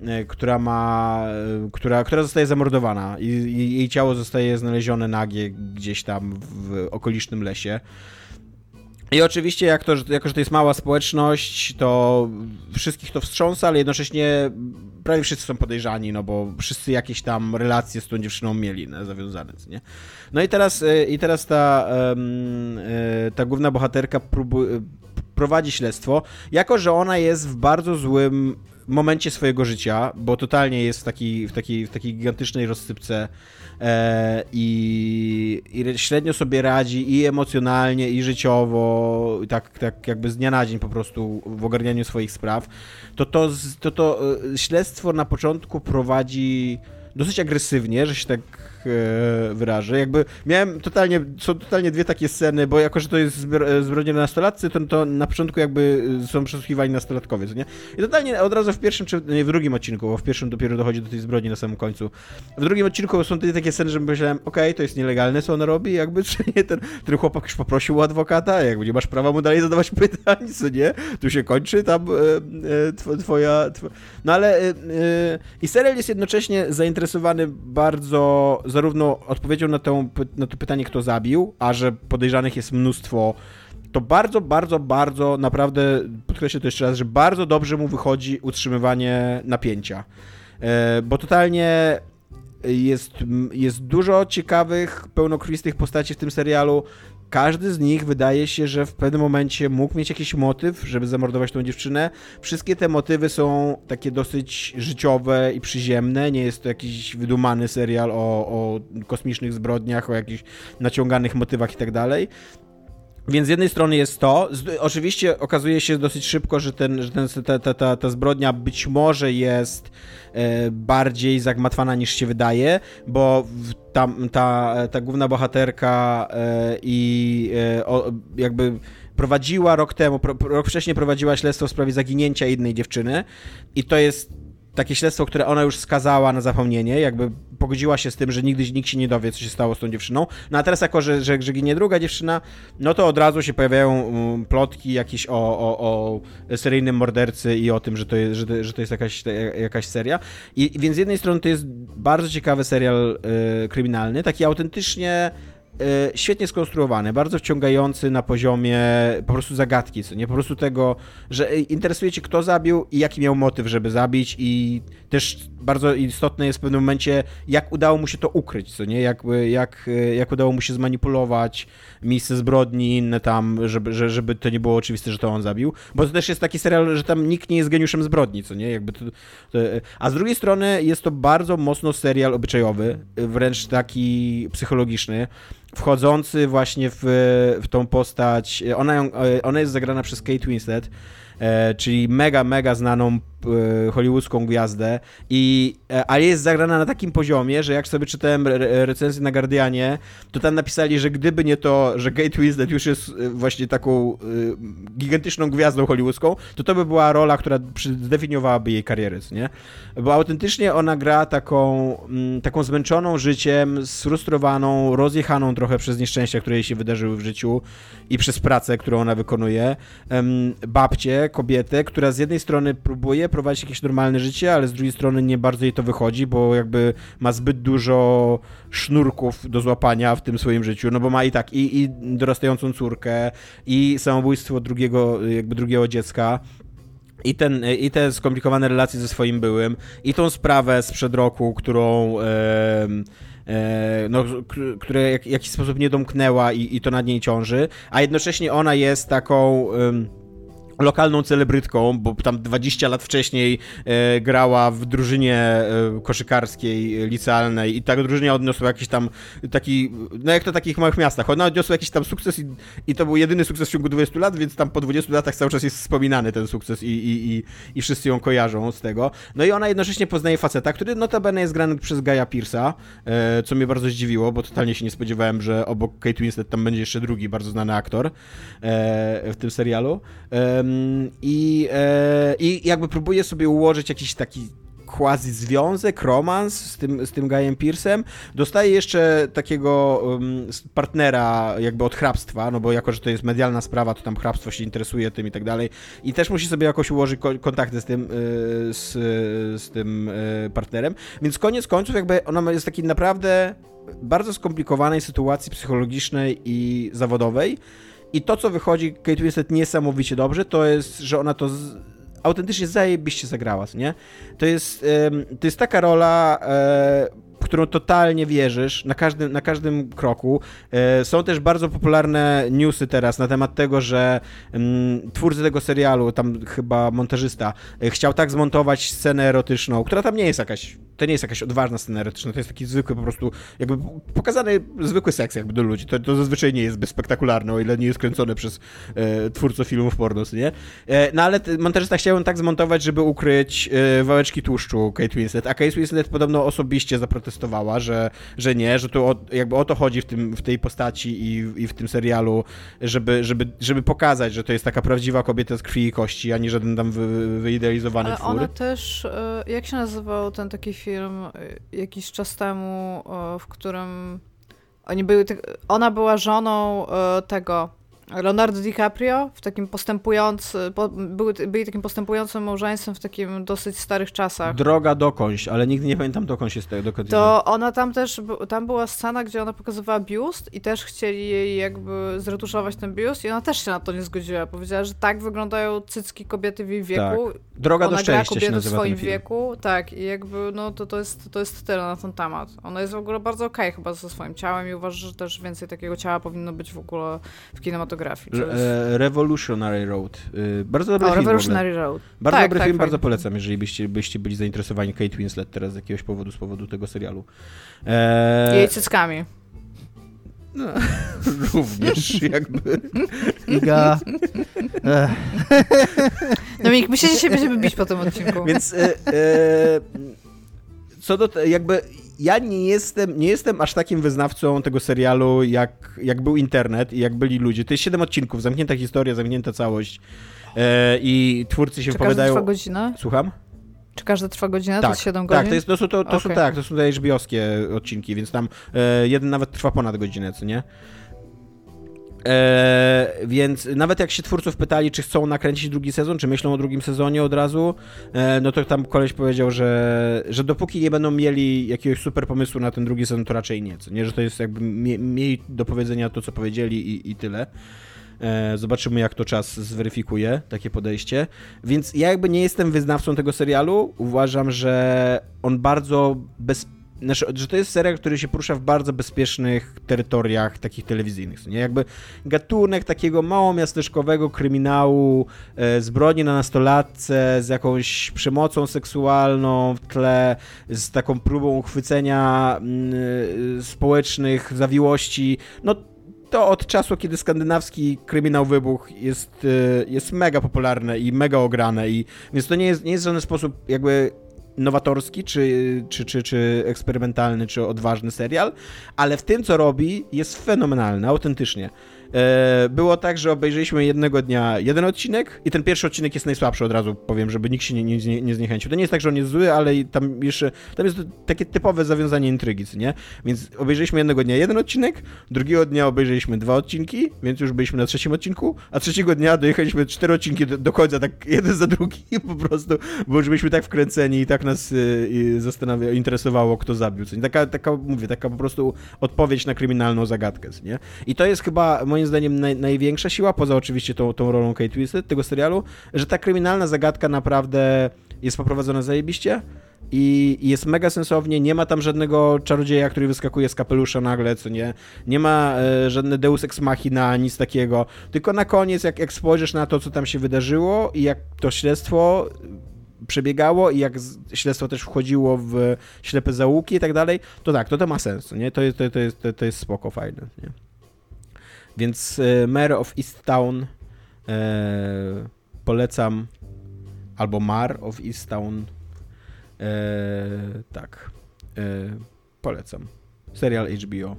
S2: e, która ma, która, która zostaje zamordowana i, i jej ciało zostaje znalezione nagie gdzieś tam w okolicznym lesie. I oczywiście, jak to, jako że to jest mała społeczność, to wszystkich to wstrząsa, ale jednocześnie prawie wszyscy są podejrzani, no bo wszyscy jakieś tam relacje z tą dziewczyną mieli no, zawiązane, nie? No i teraz, e, i teraz ta, e, ta główna bohaterka prowadzi śledztwo, jako że ona jest w bardzo złym momencie swojego życia, bo totalnie jest w takiej, w takiej, w takiej gigantycznej rozsypce i, i średnio sobie radzi i emocjonalnie, i życiowo, tak, tak jakby z dnia na dzień po prostu w ogarnianiu swoich spraw, to to, to, to e, śledztwo na początku prowadzi dosyć agresywnie, że się tak e, wyrażę. Jakby miałem totalnie, są totalnie dwie takie sceny, bo jako, że to jest zbro- zbrodnia na nastolatcy, to, to na początku jakby są przesłuchiwani nastolatkowie, co nie? I totalnie od razu w pierwszym, czy nie, w drugim odcinku, bo w pierwszym dopiero dochodzi do tej zbrodni na samym końcu. W drugim odcinku są te takie sceny, że myślałem, okej, to jest nielegalne, co ona robi, jakby, czy nie, ten, ten chłopak już poprosił u adwokata, jakby nie masz prawa mu dalej zadawać pytań, co nie? Tu się kończy tam e, e, tw- twoja... Tw- no ale e, e, i serial jest jednocześnie zainteresowany bardzo zarówno odpowiedzią na, na to pytanie, kto zabił, a że podejrzanych jest mnóstwo, to bardzo, bardzo, bardzo, naprawdę podkreślę to jeszcze raz, że bardzo dobrze mu wychodzi utrzymywanie napięcia. E, bo totalnie jest, jest dużo ciekawych, pełnokrwistych postaci w tym serialu. Każdy z nich wydaje się, że w pewnym momencie mógł mieć jakiś motyw, żeby zamordować tą dziewczynę. Wszystkie te motywy są takie dosyć życiowe i przyziemne. Nie jest to jakiś wydumany serial o, o kosmicznych zbrodniach, o jakichś naciąganych motywach i tak dalej. Więc z jednej strony jest to, z, oczywiście okazuje się dosyć szybko, że, ten, że ten, ta, ta, ta, ta zbrodnia być może jest e, bardziej zagmatwana niż się wydaje, bo w, tam, ta, ta główna bohaterka e, i e, o, jakby prowadziła rok temu, pro, rok wcześniej prowadziła śledztwo w sprawie zaginięcia jednej dziewczyny. I to jest takie śledztwo, które ona już skazała na zapomnienie, jakby pogodziła się z tym, że nigdy nikt się nie dowie, co się stało z tą dziewczyną. No a teraz jako, że, że, że ginie druga dziewczyna, no to od razu się pojawiają um, plotki jakieś o, o, o seryjnym mordercy i o tym, że to jest, że że to jest jakaś, jakaś seria. I, więc z jednej strony to jest bardzo ciekawy serial y, kryminalny, taki autentycznie świetnie skonstruowany, bardzo wciągający na poziomie po prostu zagadki, co nie? Po prostu tego, że y, interesuje cię kto zabił i jaki miał motyw, żeby zabić i też bardzo istotne jest w pewnym momencie, jak udało mu się to ukryć, co nie? Jak, jak, jak udało mu się zmanipulować miejsce zbrodni, inne tam, żeby, że, żeby to nie było oczywiste, że to on zabił, bo to też jest taki serial, że tam nikt nie jest geniuszem zbrodni, co nie? Jakby to, to, a z drugiej strony jest to bardzo mocno serial obyczajowy, wręcz taki psychologiczny, wchodzący właśnie w, w tą postać. Ona, ją- ona jest zagrana przez Kate Winslet, e, czyli mega, mega znaną hollywoodzką gwiazdę, i, e, ale jest zagrana na takim poziomie, że jak sobie czytałem re, recenzję na Guardianie, to tam napisali, że gdyby nie to, że Kate Winslet już jest e, właśnie taką e, gigantyczną gwiazdą hollywoodzką, to to by była rola, która zdefiniowałaby jej karierę, nie? Bo autentycznie ona gra taką, mm, taką zmęczoną życiem, sfrustrowaną, rozjechaną trochę przez nieszczęścia, które jej się wydarzyły w życiu i przez pracę, którą ona wykonuje. Babcię, kobietę, która z jednej strony próbuje prowadzić jakieś normalne życie, ale z drugiej strony nie bardzo jej to wychodzi, bo jakby ma zbyt dużo sznurków do złapania w tym swoim życiu, no bo ma i tak i, i dorastającą córkę, i samobójstwo drugiego, jakby drugiego dziecka. I, ten, I te skomplikowane relacje ze swoim byłym, i tą sprawę sprzed roku, którą. em, e, no, k- które jak, w jakiś sposób nie domknęła i, i to nad niej ciąży, a jednocześnie ona jest taką. em, lokalną celebrytką, bo tam 20 lat wcześniej e, grała w drużynie e, koszykarskiej, licealnej i ta drużyna odniosła jakiś tam taki, no jak to w takich małych miastach, ona odniosła jakiś tam sukces i, i to był jedyny sukces w ciągu 20 lat, więc tam po 20 latach cały czas jest wspominany ten sukces i, i, i, i wszyscy ją kojarzą z tego. No i ona jednocześnie poznaje faceta, który notabene jest grany przez Gaja Pierce'a, e, co mnie bardzo zdziwiło, bo totalnie się nie spodziewałem, że obok Kate Winslet tam będzie jeszcze drugi bardzo znany aktor e, w tym serialu. I, e, I jakby próbuje sobie ułożyć jakiś taki quasi związek, romans z tym, z tym Gajem Pierce'em. Dostaje jeszcze takiego um, partnera jakby od hrabstwa, no bo jako, że to jest medialna sprawa, to tam hrabstwo się interesuje tym i tak dalej. I też musi sobie jakoś ułożyć ko- kontakty z tym, y, z, z tym y, partnerem. Więc koniec końców jakby ona jest takiej naprawdę bardzo skomplikowanej sytuacji psychologicznej i zawodowej. I to, co wychodzi Kate Winslet niesamowicie dobrze, to jest, że ona to z... autentycznie zajebiście zagrała, nie? To jest, to jest taka rola, e, w którą totalnie wierzysz na każdym, na każdym kroku. E, są też bardzo popularne newsy teraz na temat tego, że twórcy tego serialu, tam chyba montażysta, e, chciał tak zmontować scenę erotyczną, która tam nie jest jakaś to nie jest jakaś odważna scena erotyczna, to jest taki zwykły po prostu, jakby pokazany zwykły seks jakby do ludzi. To, to zazwyczaj nie jest zbyt spektakularne, o ile nie jest kręcone przez e, twórców filmów porno, nie? E, no ale montażysta chciał tak zmontować, żeby ukryć e, wałeczki tłuszczu Kate Winslet, a Kate Winslet podobno osobiście zaprotestowała, że, że nie, że to o, jakby o to chodzi w, tym, w tej postaci i, i w tym serialu, żeby, żeby, żeby pokazać, że to jest taka prawdziwa kobieta z krwi i kości, a nie żaden tam wy, wyidealizowany
S3: Ale
S2: twór.
S3: ona też, e, jak się nazywał ten taki film e, jakiś czas temu, w którym oni ty- ona była żoną tego Leonardo DiCaprio w takim postępującym, po, były, byli takim postępującym małżeństwem w takim dosyć starych czasach.
S2: Droga dokądś, ale nigdy nie pamiętam dokąd jest tego. Dokąd
S3: To ona tam też, tam była scena, gdzie ona pokazywała biust i też chcieli jej jakby zretuszować ten biust i ona też się na to nie zgodziła. Powiedziała, że tak wyglądają cycki kobiety w jej wieku.
S2: Droga
S3: ona
S2: do szczęścia się
S3: kobiety w
S2: nazywa
S3: swoim
S2: ten film.
S3: wieku, tak, i jakby, no to, to, jest, to jest tyle na ten temat. Ona jest w ogóle bardzo okej chyba ze swoim ciałem i uważa, że też więcej takiego ciała powinno być w ogóle w kinematografii. Jest-
S2: e, Revolutionary Road. Y, Bardzo dobry
S3: O,
S2: film.
S3: Revolutionary Road.
S2: Bardzo
S3: tak,
S2: dobry
S3: tak,
S2: film,
S3: fajny.
S2: bardzo polecam, jeżeli byście, byście byli zainteresowani Kate Winslet teraz z jakiegoś powodu, z powodu tego serialu. E,
S3: Jej cyckami.
S2: również jakby.
S4: Iga.
S3: Dominik, my się dzisiaj będziemy bić po tym odcinku.
S2: Więc e, e, co do te, jakby ja nie jestem, nie jestem aż takim wyznawcą tego serialu, jak, jak był internet i jak byli ludzie. To jest 7 odcinków, zamknięta historia, zamknięta całość. E, I twórcy się
S3: Czy
S2: wypowiadają.
S3: trwa godzinę?
S2: Słucham?
S3: Czy każdy trwa godzinę? To jest 7 godzin?
S2: Tak, to, jest, to, są, to, to są
S3: Okej.
S2: tak, to są te HBO-skie odcinki, więc tam e, jeden nawet trwa ponad godzinę, co nie? E, więc nawet jak się twórców pytali, czy chcą nakręcić drugi sezon, czy myślą o drugim sezonie od razu, e, no to tam koleś powiedział, że, że dopóki nie będą mieli jakiegoś super pomysłu na ten drugi sezon, to raczej nie. Nie, że to jest jakby mie, mieli do powiedzenia to, co powiedzieli i, i tyle. E, Zobaczymy, jak to czas zweryfikuje takie podejście. Więc ja jakby nie jestem wyznawcą tego serialu. Uważam, że on bardzo bez... Znaczy, że to jest serial, który się porusza w bardzo bezpiecznych terytoriach takich telewizyjnych. Nie jakby gatunek takiego małomiasteczkowego kryminału, e, zbrodni na nastolatce, z jakąś przemocą seksualną w tle, z taką próbą uchwycenia mm, e, społecznych zawiłości. No to od czasu, kiedy skandynawski kryminał wybuch jest, y, jest mega popularne i mega ograne, i, więc to nie jest, nie jest w żaden sposób jakby nowatorski, czy, czy, czy, czy eksperymentalny, czy odważny serial, ale w tym, co robi, jest fenomenalny, autentycznie. E, Było tak, że obejrzeliśmy jednego dnia jeden odcinek i ten pierwszy odcinek jest najsłabszy od razu, powiem, żeby nikt się nie, nie, nie zniechęcił. To nie jest tak, że on jest zły, ale tam jeszcze, tam jest takie typowe zawiązanie intrygi, nie? Więc obejrzeliśmy jednego dnia jeden odcinek, drugiego dnia obejrzeliśmy dwa odcinki, więc już byliśmy na trzecim odcinku, a trzeciego dnia dojechaliśmy cztery odcinki do, do końca, tak jeden za drugi po prostu, bo już byliśmy tak wkręceni i tak nas y, zastanawia, interesowało, kto zabił, co nie? Taka, taka, mówię, taka po prostu odpowiedź na kryminalną zagadkę, nie? I to jest chyba, moim zdaniem, naj, największa siła, poza oczywiście tą, tą rolą Kate Winslet, tego serialu, że ta kryminalna zagadka naprawdę jest poprowadzona zajebiście i jest mega sensownie, nie ma tam żadnego czarodzieja, który wyskakuje z kapelusza nagle, co nie, nie ma e, żadne deus ex machina, nic takiego, tylko na koniec, jak, jak spojrzysz na to, co tam się wydarzyło i jak to śledztwo przebiegało i jak śledztwo też wchodziło w ślepe zaułki i tak dalej, to tak, to to ma sens, nie? To jest, to, to jest, to, to jest spoko, fajne, nie? Więc e, Mayor of East Town e, polecam, albo Mar of East Town, e, tak, e, polecam. Serial HBO.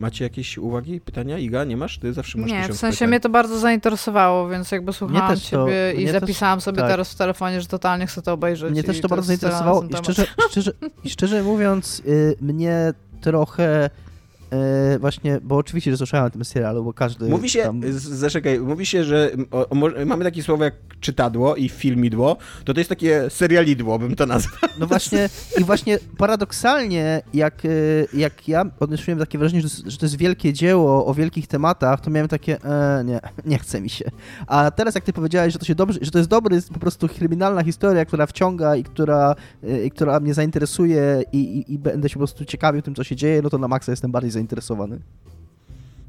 S2: Macie jakieś uwagi, pytania? Iga, nie masz? Ty zawsze masz
S3: Nie, w sensie
S2: pytań.
S3: mnie to bardzo zainteresowało, więc jakby słuchałam
S4: też to-
S3: ciebie i
S4: mnie też-
S3: zapisałam sobie
S4: tak.
S3: teraz w telefonie, że totalnie chcę to obejrzeć.
S4: Mnie też to bardzo zainteresowało i szczerze, szczerze, szczerze mówiąc, y, mnie trochę y, właśnie, bo oczywiście, że słyszałem o tym serialu, bo każdy
S2: Mówi się,
S4: tam...
S2: zaczekaj, mówi się, że o, o, mamy takie słowo jak czytadło i filmidło, to to jest takie serialidło, bym to nazwał.
S4: No właśnie, i właśnie paradoksalnie, jak, y, jak ja odniosłem takie wrażenie, że, że to jest wielkie dzieło o wielkich tematach, to miałem takie, e, nie, nie chce mi się. A teraz jak ty powiedziałeś, że to się dobrze, że to jest dobry, po prostu kryminalna historia, która wciąga i która, y, i która mnie zainteresuje i, i, i będę się po prostu ciekawił tym, co się dzieje, no to na maksa jestem bardziej zainteresowany.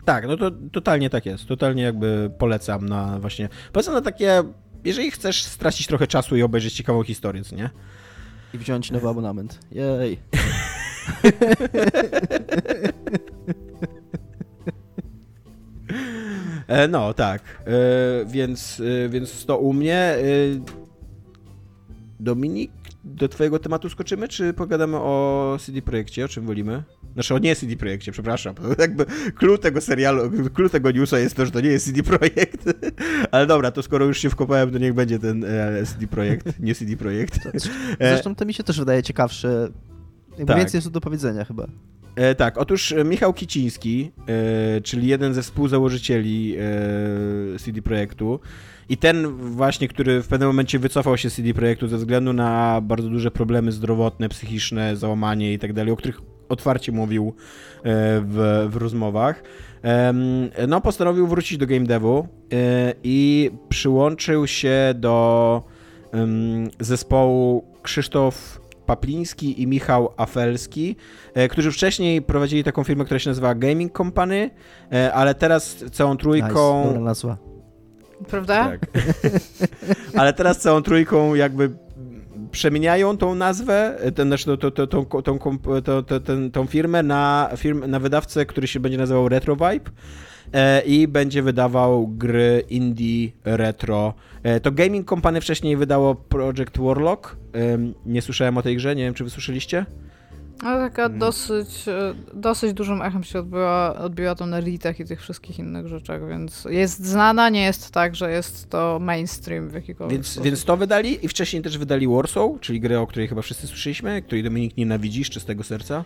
S2: Tak, no to totalnie tak jest. Totalnie jakby polecam na właśnie. Polecam na takie, jeżeli chcesz stracić trochę czasu i obejrzeć ciekawą historię, co nie?
S4: I wziąć nowy abonament. Jej.
S2: E, no, tak. E, więc, e, więc to u mnie. Dominik, do twojego tematu skoczymy, czy pogadamy o CD Projekcie? O czym wolimy? Znaczy o nie CD Projekcie, przepraszam. Jakby clue tego serialu, clue tego newsa jest to, że to nie jest CD Projekt. Ale dobra, to skoro już się wkopałem, to niech będzie ten e, CD Projekt, nie CD Projekt. E,
S4: Zresztą to mi się też wydaje ciekawsze. Jakby
S2: Tak.
S4: więcej jest tu do powiedzenia chyba.
S2: E, tak, otóż e, Michał Kiciński, e, czyli jeden ze współzałożycieli e, CD Projektu i ten właśnie, który w pewnym momencie wycofał się z CD Projektu ze względu na bardzo duże problemy zdrowotne, psychiczne, załamanie i tak dalej, o których otwarcie mówił e, w, w rozmowach. No, postanowił wrócić do game devu e, i przyłączył się do zespołu Krzysztof Papliński i Michał Afelski, e, którzy wcześniej prowadzili taką firmę, która się nazywa Gaming Company, ale teraz całą trójką...
S4: Nice.
S3: Prawda?
S2: Tak. Ale teraz całą trójką jakby przemieniają tą nazwę, ten, znaczy tą, tą, tą, tą, tą, tą, tą, firmę na, firm, na wydawcę, który się będzie nazywał Retro Vibe e, i będzie wydawał gry indie retro. E, to Gaming Company wcześniej wydało Project Warlock. Nie słyszałem o tej grze, nie wiem czy wy słyszeliście?
S3: No taka
S2: Mm.
S3: dosyć, e, dosyć dużym echem się odbyła, odbiła to na Redditach i tych wszystkich innych rzeczach, więc jest znana, nie jest tak, że jest to mainstream w jakikolwiek
S2: Więc,
S3: sposób.
S2: więc to wydali i wcześniej też wydali Warsaw, czyli grę, o której chyba wszyscy słyszeliśmy, której Dominik nienawidzi z czystego serca.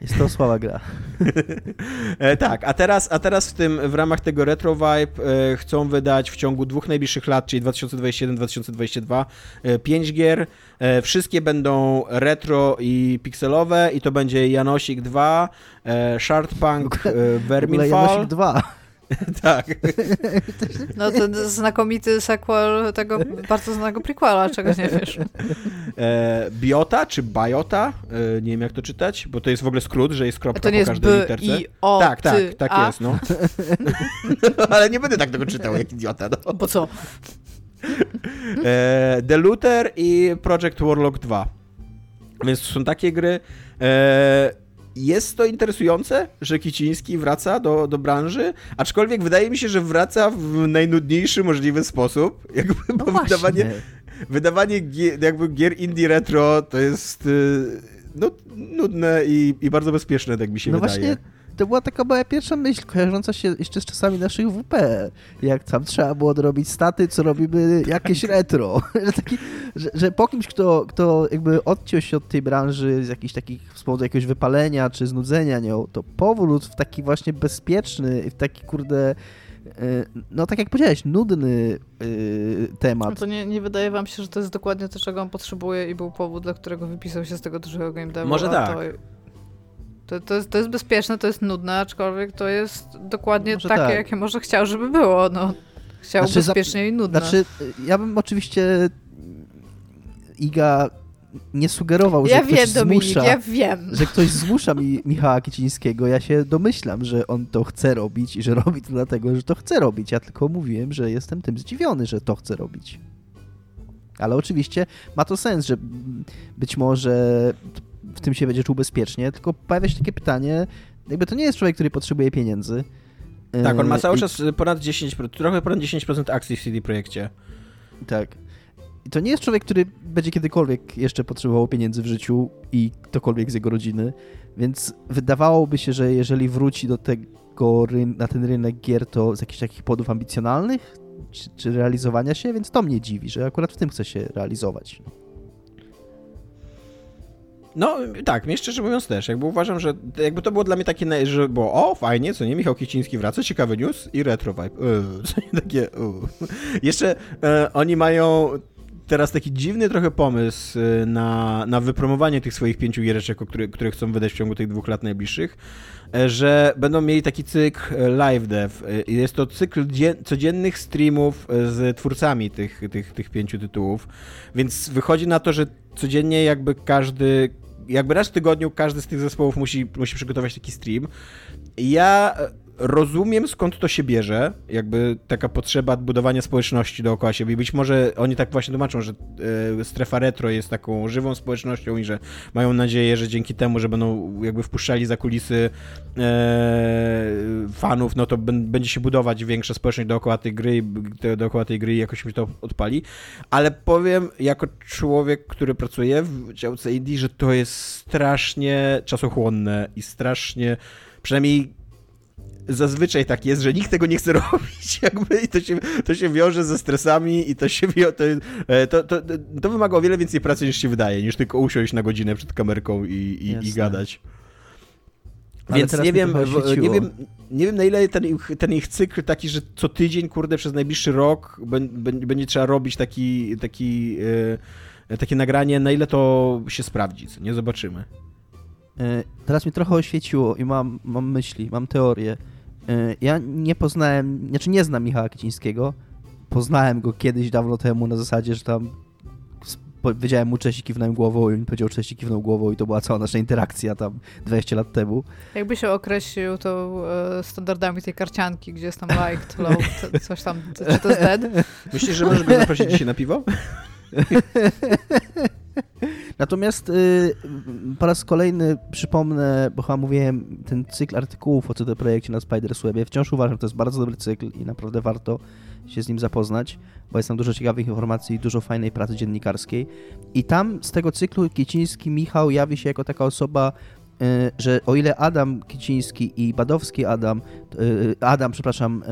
S4: Jest to słaba gra.
S2: E, tak, a teraz, a teraz w tym, w ramach tego Retro Vibe e, chcą wydać w ciągu dwóch najbliższych lat, czyli 2021-2022, e, pięć gier. E, wszystkie będą retro i pikselowe i to będzie Janosik 2, e, Shardpunk, e,
S4: W ogóle
S2: Verminfall.
S4: Janosik 2.
S2: Tak.
S3: No ten znakomity sequel tego bardzo znanego prequela, czego nie wiesz.
S2: E, Biota czy Biota, e, nie wiem jak to czytać, bo to jest w ogóle skrót, że jest
S3: A
S2: kropka
S3: to nie
S2: po
S3: jest
S2: każdej
S3: B,
S2: literce.
S3: I, O,
S2: tak, tak,
S3: ty,
S2: tak
S3: a?
S2: jest, no. Ale nie będę tak tego czytał jak idiota, no.
S3: Bo co?
S2: e, The Looter i Project Warlock 2. Więc to są takie gry. E, jest to interesujące, że Kiciński wraca do, do branży, aczkolwiek wydaje mi się, że wraca w najnudniejszy możliwy sposób. Jakby,
S4: No
S2: bo wydawanie, wydawanie gier, jakby gier indie retro to jest y, no, nudne i, i bardzo bezpieczne, tak mi się
S4: No
S2: wydaje.
S4: właśnie, to była taka moja pierwsza myśl, kojarząca się jeszcze z czasami naszych WP. Jak tam trzeba było dorobić staty, co robimy jakieś retro. że, taki, że, że po kimś, kto, kto jakby odciął się od tej branży z jakichś takich, z powodu jakiegoś wypalenia czy znudzenia nią, to powrót w taki właśnie bezpieczny, w taki kurde, y, no tak jak powiedziałeś, nudny y,
S3: No
S4: temat.
S3: to nie, nie wydaje wam się, że to jest dokładnie to, czego on potrzebuje i był powód, dla którego wypisał się z tego dużego game devu?
S2: Może tak.
S3: To, to, to, jest, to jest bezpieczne, to jest nudne, aczkolwiek to jest dokładnie
S4: Może
S3: takie,
S4: tak.
S3: jakie może chciał, żeby było. No. Chciał
S4: Znaczy, za-
S3: bezpiecznie i nudne.
S4: Znaczy, ja bym oczywiście Iga nie sugerował, że
S3: ja
S4: ktoś
S3: wiem, Dominik,
S4: zmusza...
S3: ja wiem.
S4: że ktoś zmusza mi Michała Kicińskiego. Ja się domyślam, że on to chce robić i że robi to dlatego, że to chce robić. Ja tylko mówiłem, że jestem tym zdziwiony, że to chce robić. Ale oczywiście ma to sens, że być może w tym się będzie czuł bezpiecznie, tylko pojawia się takie pytanie, jakby to nie jest człowiek, który potrzebuje pieniędzy.
S2: Tak, on ma
S4: Yy,
S2: cały
S4: i-
S2: czas ponad 10%, trochę ponad 10% akcji w CD Projekcie.
S4: Tak. I to nie jest człowiek, który będzie kiedykolwiek jeszcze potrzebował pieniędzy w życiu i ktokolwiek z jego rodziny, więc wydawałoby się, że jeżeli wróci do tego na ten rynek gier, to z jakichś takich powodów ambicjonalnych czy, czy realizowania się, więc to mnie dziwi, że akurat w tym chce się realizować.
S2: No tak, mnie szczerze mówiąc też, jakby uważam, że jakby to było dla mnie takie, że było o, fajnie, co nie, Michał Kiciński wraca, ciekawy news i retro vibe. Yy, co nie takie, yy. Jeszcze e, oni mają teraz taki dziwny trochę pomysł e, na, na wypromowanie tych swoich pięciu giereczek, które, które chcą wydać w ciągu tych dwóch lat najbliższych, że będą mieli taki cykl live dev. Jest to cykl dzie- codziennych streamów z twórcami tych, tych, tych pięciu tytułów, więc wychodzi na to, że codziennie jakby każdy, jakby raz w tygodniu każdy z tych zespołów musi, musi przygotować taki stream. Ja rozumiem skąd to się bierze, jakby taka potrzeba budowania społeczności dookoła siebie. Być może oni tak właśnie tłumaczą, że e, strefa retro jest taką żywą społecznością i że mają nadzieję, że dzięki temu, że będą jakby wpuszczali za kulisy e, fanów, no to będzie się budować większa społeczność dookoła tej gry, dookoła tej gry i jakoś mi to odpali. Ale powiem, jako człowiek, który pracuje w działce indie, że to jest strasznie czasochłonne i strasznie, przynajmniej zazwyczaj tak jest, że nikt tego nie chce robić, jakby i to się, to się wiąże ze stresami i to się to, e, to, to, to wymaga o wiele więcej pracy niż się wydaje, niż tylko usiąść na godzinę przed kamerką i, i, i gadać. Więc nie wiem, nie wiem, nie wiem na ile ten, ten ich cykl taki, że co tydzień, kurde, przez najbliższy rok będzie trzeba robić taki, taki, e, takie nagranie, na ile to się sprawdzi, nie zobaczymy.
S4: E, teraz mi trochę oświeciło i mam, mam myśli, mam teorię. E, ja nie poznałem, znaczy nie znam Michała Kicińskiego. Poznałem go kiedyś dawno temu na zasadzie, że tam powiedziałem mu cześć i kiwnąłem głową i on powiedział cześć i kiwnął głową i to była cała nasza interakcja tam 20 lat temu.
S3: Jakby się określił to e, standardami tej karcianki, gdzie jest tam liked, low, coś tam, czy to jest dead?
S2: Myślisz, że możesz go zaprosić dzisiaj na piwo?
S4: Natomiast y, po raz kolejny przypomnę, bo chyba mówiłem, ten cykl artykułów o CD Projekcie na Spiderswebie. Wciąż uważam, że to jest bardzo dobry cykl i naprawdę warto się z nim zapoznać, bo jest tam dużo ciekawych informacji i dużo fajnej pracy dziennikarskiej. I tam z tego cyklu Kieciński Michał jawi się jako taka osoba, że o ile Adam Kiciński i Badowski Adam, y, Adam, przepraszam,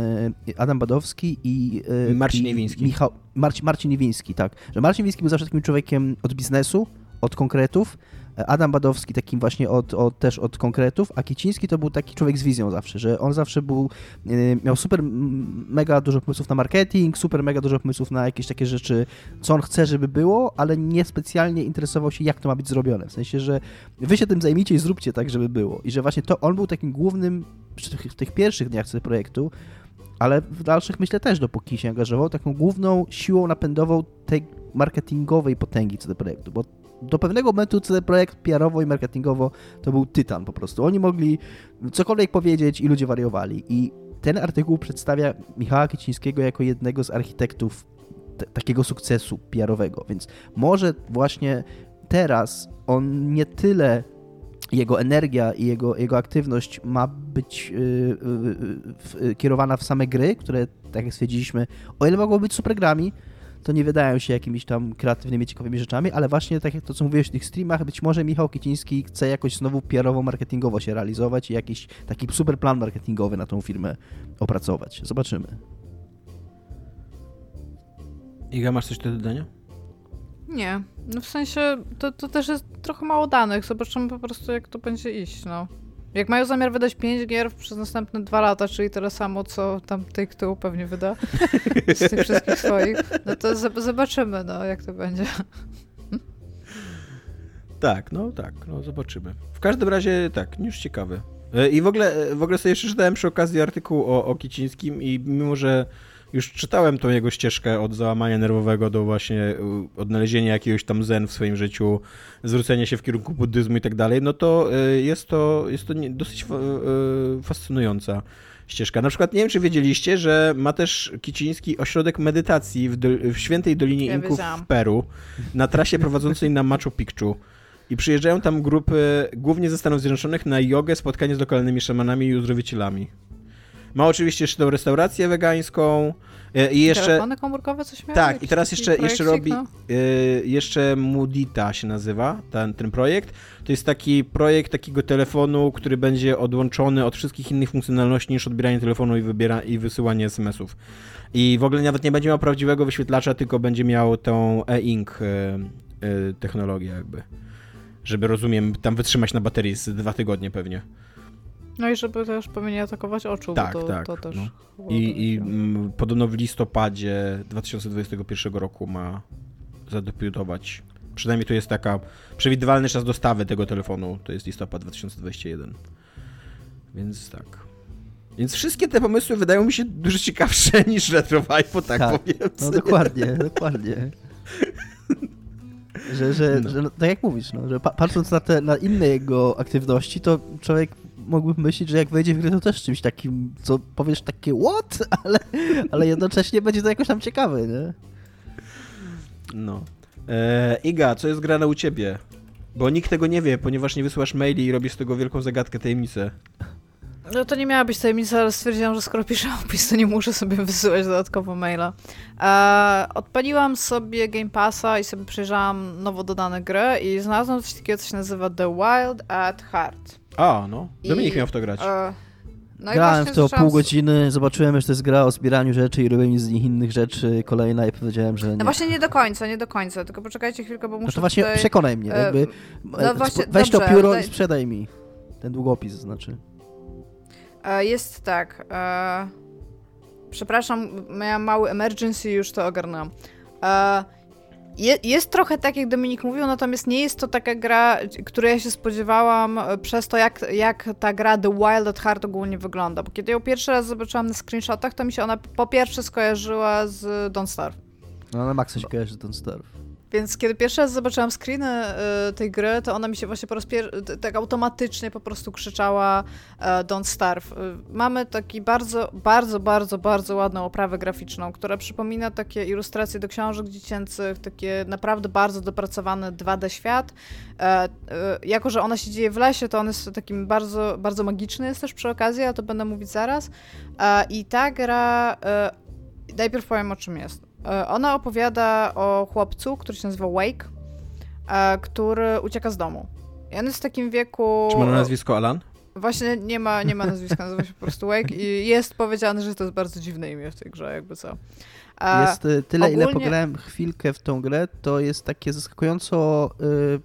S4: y, Adam Badowski i
S2: Marcin Niewiński.
S4: Michał, Marcin, Marcin Niewiński, tak. Że Marcin Niewiński był zawsze takim człowiekiem od biznesu, od konkretów, Adam Badowski takim właśnie od, od, też od konkretów, a Kiciński to był taki człowiek z wizją zawsze, że on zawsze był, yy, miał super mega dużo pomysłów na marketing, super mega dużo pomysłów na jakieś takie rzeczy, co on chce, żeby było, ale niespecjalnie interesował się, jak to ma być zrobione. W sensie, że wy się tym zajmijcie i zróbcie tak, żeby było. I że właśnie to on był takim głównym, w tych pierwszych dniach projektu, ale w dalszych myślę też, dopóki się angażował, taką główną siłą napędową tej marketingowej potęgi CD Projektu, bo do pewnego momentu Projekt PR-owo i marketingowo to był tytan po prostu. Oni mogli cokolwiek powiedzieć i ludzie wariowali. I ten artykuł przedstawia Michała Kicińskiego jako jednego z architektów takiego sukcesu PR-owego, więc może właśnie teraz on nie tyle jego energia i jego, jego aktywność ma być yy, yy, kierowana w same gry, które, tak jak stwierdziliśmy, o ile mogą być supergrami, to nie wydają się jakimiś tam kreatywnymi, ciekawymi rzeczami, ale właśnie tak jak to, co mówiłeś w tych streamach, być może Michał Kiciński chce jakoś znowu PR-owo, marketingowo się realizować i jakiś taki super plan marketingowy na tą firmę opracować. Zobaczymy.
S2: Iga, masz coś do dodania?
S3: Nie. No w sensie to, to też jest trochę mało danych. Zobaczymy po prostu, jak to będzie iść, no. Jak mają zamiar wydać 5 gier przez następne dwa lata, czyli tyle samo, co tam tej, kto pewnie wyda z tych wszystkich swoich, no to zobaczymy, no, jak to będzie.
S2: Tak, no tak, no zobaczymy. W każdym razie tak, już ciekawe. E, I w ogóle, e, w ogóle sobie jeszcze czytałem przy okazji artykuł o, o Kicińskim i mimo, że już czytałem tą jego ścieżkę od załamania nerwowego do właśnie y, odnalezienia jakiegoś tam zen w swoim życiu, zwrócenia się w kierunku buddyzmu i tak dalej, no to y, jest to, jest to dosyć y, fascynująca ścieżka. Na przykład nie wiem, czy wiedzieliście, że ma też Kiciński ośrodek medytacji w, do, w Świętej Dolinie ja Inków w Peru, na trasie prowadzącej na Machu Picchu. I przyjeżdżają tam grupy głównie ze Stanów Zjednoczonych na jogę, spotkanie z lokalnymi szamanami i uzdrowicielami. Ma oczywiście jeszcze tą restaurację wegańską e, i jeszcze...
S3: Telefony komórkowe coś miały?
S2: Tak, i teraz jeszcze, jeszcze robi... No? jeszcze Mudita się nazywa ten, ten projekt. To jest taki projekt takiego telefonu, który będzie odłączony od wszystkich innych funkcjonalności niż odbieranie telefonu i, wybiera, i wysyłanie SMS-ów. I w ogóle nawet nie będzie miał prawdziwego wyświetlacza, tylko będzie miał tą e-ink e, e, technologię jakby. Żeby, rozumiem, tam wytrzymać na baterii z dwa tygodnie pewnie.
S3: No i żeby też pewnie atakować oczu,
S2: tak,
S3: to,
S2: tak,
S3: to też...
S2: No. I, i m, podobno w listopadzie 2021 roku ma zadebiutować. Przynajmniej to jest taka przewidywalny czas dostawy tego telefonu, to jest listopad 2021. Więc tak. Więc wszystkie te pomysły wydają mi się dużo ciekawsze niż Retro Vibe, tak, tak powiem.
S4: No dokładnie, dokładnie. Że, że, no. że no, tak jak mówisz, no, że patrząc na, te, na inne jego aktywności, to człowiek mógłbym myśleć, że jak wejdzie w grę, to też czymś takim, co powiesz takie what, ale, ale jednocześnie będzie to jakoś tam ciekawe, nie?
S2: No. E, Iga, co jest grane u ciebie? Bo nikt tego nie wie, ponieważ nie wysyłasz maili i robisz z tego wielką zagadkę, tajemnicę.
S3: No to nie miała być tajemnica, ale stwierdziłam, że skoro piszę opis, to nie muszę sobie wysyłać dodatkowo maila. E, odpaliłam sobie Game Passa i sobie przejrzałam nowo dodane gry i znalazłam coś takiego, co się nazywa The Wild at Heart.
S2: A, no. Dominik
S3: I,
S2: miał w to grać.
S3: E, no
S4: Grałem
S3: właśnie
S4: w to pół godziny, zobaczyłem, że to jest gra o zbieraniu rzeczy i robieniu z nich innych rzeczy kolejna i powiedziałem, że nie.
S3: No właśnie nie do końca, nie do końca, tylko poczekajcie chwilkę, bo muszę
S4: No to właśnie
S3: tutaj...
S4: przekonaj mnie,
S3: e,
S4: jakby
S3: no
S4: e,
S3: właśnie,
S4: sp- weź
S3: dobrze,
S4: to pióro
S3: daj-
S4: i sprzedaj mi. Ten długopis znaczy.
S3: E, Jest tak. E, przepraszam, miałam mały emergency i już to ogarnęłam. E, je, jest trochę tak, jak Dominik mówił, natomiast nie jest to taka gra, której ja się spodziewałam e, przez to, jak, jak ta gra The Wild at Heart ogólnie wygląda. Bo kiedy ją pierwszy raz zobaczyłam na screenshotach, to mi się ona po pierwsze skojarzyła z Don't Starve.
S4: No na maksa się kojarzy ten Starve.
S3: Więc kiedy pierwszy raz zobaczyłam screeny y, tej gry, to ona mi się właśnie po raz pierwszy, tak automatycznie po prostu krzyczała e, Don't Starve. Y, mamy taki bardzo, bardzo, bardzo, bardzo ładną oprawę graficzną, która przypomina takie ilustracje do książek dziecięcych, takie naprawdę bardzo dopracowany 2D świat. E, e, jako, że ona się dzieje w lesie, to on jest takim bardzo, bardzo magiczny jest też przy okazji, a to będę mówić zaraz. I ta gra, najpierw powiem o czym jest. E, Ona opowiada o chłopcu, który się nazywa Wake, e, który ucieka z domu. I on jest w takim wieku.
S2: Czy ma na nazwisko Alan?
S3: Właśnie nie ma, nie ma nazwiska, nazywa się po prostu Wake i jest powiedziane, że to jest bardzo dziwne imię w tej grze, jakby co. A
S4: Jest y, tyle, ile
S3: ogólnie-
S4: pograłem chwilkę w tą grę, to jest takie zaskakująco y,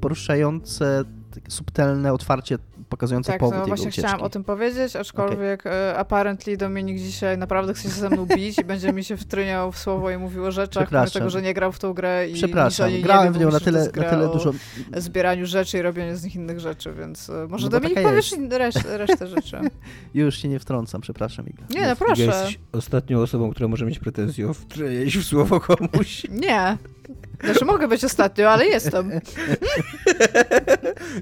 S4: poruszające, takie subtelne otwarcie pokazujące
S3: tak,
S4: powód
S3: no
S4: jego
S3: właśnie
S4: ucieczki.
S3: chciałam o tym powiedzieć, aczkolwiek e, apparently Dominik dzisiaj naprawdę chce się ze mną bić i będzie mi się wtryniał w słowo i mówił o rzeczach, mimo tego, że nie grał w tą grę i
S4: Przepraszam,
S3: nie
S4: grałem w nią na tyle, na tyle dużo...
S3: zbieraniu rzeczy i robieniu z nich innych rzeczy, więc e, może
S4: No
S3: Dominik powiesz
S4: jest.
S3: resztę, rzeczy.
S4: Już się nie wtrącam, przepraszam Iga.
S3: Nie, no proszę.
S2: jesteś ostatnią osobą, która może mieć pretensję o w słowo komuś.
S3: Nie. Znaczy mogę być ostatnio, ale jestem.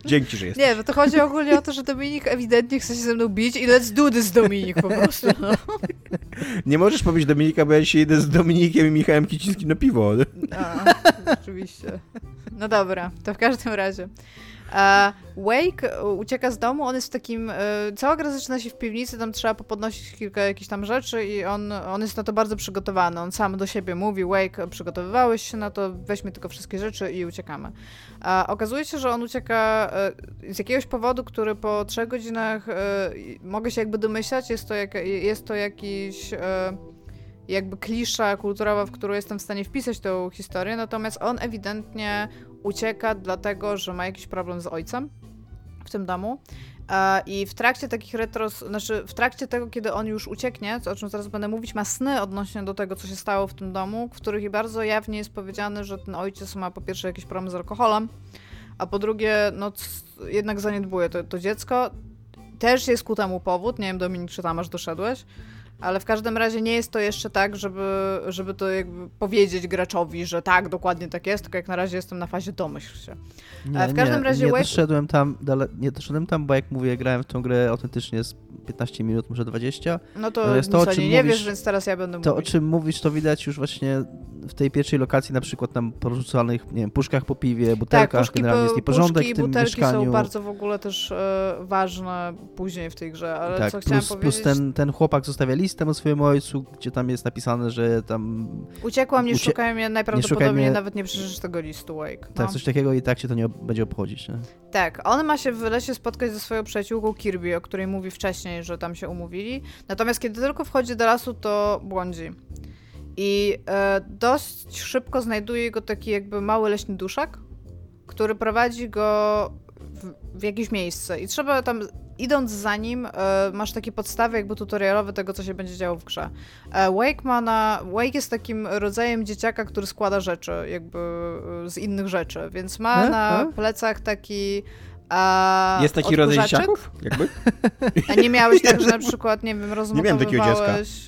S2: Dzięki, że jesteś.
S3: Nie, bo to chodzi ogólnie o to, że Dominik ewidentnie chce się ze mną bić i let's do this Dominik po prostu. No.
S2: Nie możesz powiedzieć Dominika, bo ja się idę z Dominikiem i Michałem Kicińskim na piwo.
S3: A, rzeczywiście. No dobra, to w każdym razie. Wake e, ucieka z domu, on jest w takim... E, cała gra zaczyna się w piwnicy, tam trzeba popodnosić kilka jakichś tam rzeczy i on, on jest na to bardzo przygotowany. On sam do siebie mówi, Wake, przygotowywałeś się na to, weźmy tylko wszystkie rzeczy i uciekamy. A okazuje się, że on ucieka e, z jakiegoś powodu, który po trzech godzinach mogę się jakby domyślać, jest to, jak, jest to jakiś... Jakby klisza kulturowa, w którą jestem w stanie wpisać tą historię, natomiast on ewidentnie ucieka dlatego, że ma jakiś problem z ojcem w tym domu. E, I w trakcie takich retros, znaczy w trakcie tego, kiedy on już ucieknie, o czym zaraz będę mówić, ma sny odnośnie do tego, co się stało w tym domu, w których bardzo jawnie jest powiedziane, że ten ojciec ma po pierwsze jakiś problem z alkoholem, a po drugie, no jednak zaniedbuje to, to dziecko. Też jest ku temu powód, nie wiem Dominik, czy tam aż doszedłeś, ale w każdym razie nie jest to jeszcze tak, żeby, żeby to jakby powiedzieć graczowi, że tak, dokładnie tak jest, tylko jak na razie jestem na fazie domyśl się.
S4: Nie,
S3: w każdym
S4: nie,
S3: razie
S4: nie
S3: Wake-
S4: doszedłem tam, dale, nie doszedłem tam, bo jak mówię, grałem w tą grę autentycznie z 15 minut, może 20.
S3: No to
S4: Natomiast
S3: nic
S4: to, o czym
S3: nie
S4: mówisz-
S3: wiesz, więc teraz ja będę
S4: To, o czym mówisz, to widać już właśnie w tej pierwszej lokacji, na przykład tam porzucanych, nie wiem, puszkach po piwie,
S3: Tak,
S4: butelkach,
S3: puszki,
S4: generalnie jest
S3: po,
S4: nieporządek
S3: puszki i
S4: w tym
S3: butelki
S4: mieszkaniu.
S3: są bardzo w ogóle też e, ważne później w tej grze, ale
S4: tak,
S3: co chciałam
S4: plus,
S3: powiedzieć,
S4: plus ten, ten chłopak zostawia listę o swoim ojcu, gdzie tam jest napisane, że tam
S3: uciekłam, nie
S4: ucie-
S3: szukaj mnie, najprawdopodobniej
S4: mnie-
S3: nawet nie przeczytasz tego listu Wake.
S4: tak,
S3: No.
S4: coś takiego i tak cię to nie będzie obchodzić. Nie?
S3: Tak, on ma się w lesie spotkać ze swoją przyjaciółką Kirby, o której mówi wcześniej, że tam się umówili. Natomiast kiedy tylko wchodzi do lasu, to błądzi. I e, dość szybko znajduje go taki jakby mały leśny duszak, który prowadzi go w, jakieś miejsce. I trzeba tam, idąc za nim, e, masz takie podstawy jakby tutorialowe tego, co się będzie działo w grze. E, Wake ma na... Wake jest takim rodzajem dzieciaka, który składa rzeczy jakby e, z innych rzeczy, więc ma
S4: E?
S3: na
S4: E?
S3: plecach taki a,
S2: Jest taki rodzaj dzieciaków? Jakby?
S3: A nie miałeś tak, że na przykład, nie wiem, rozmontowywałeś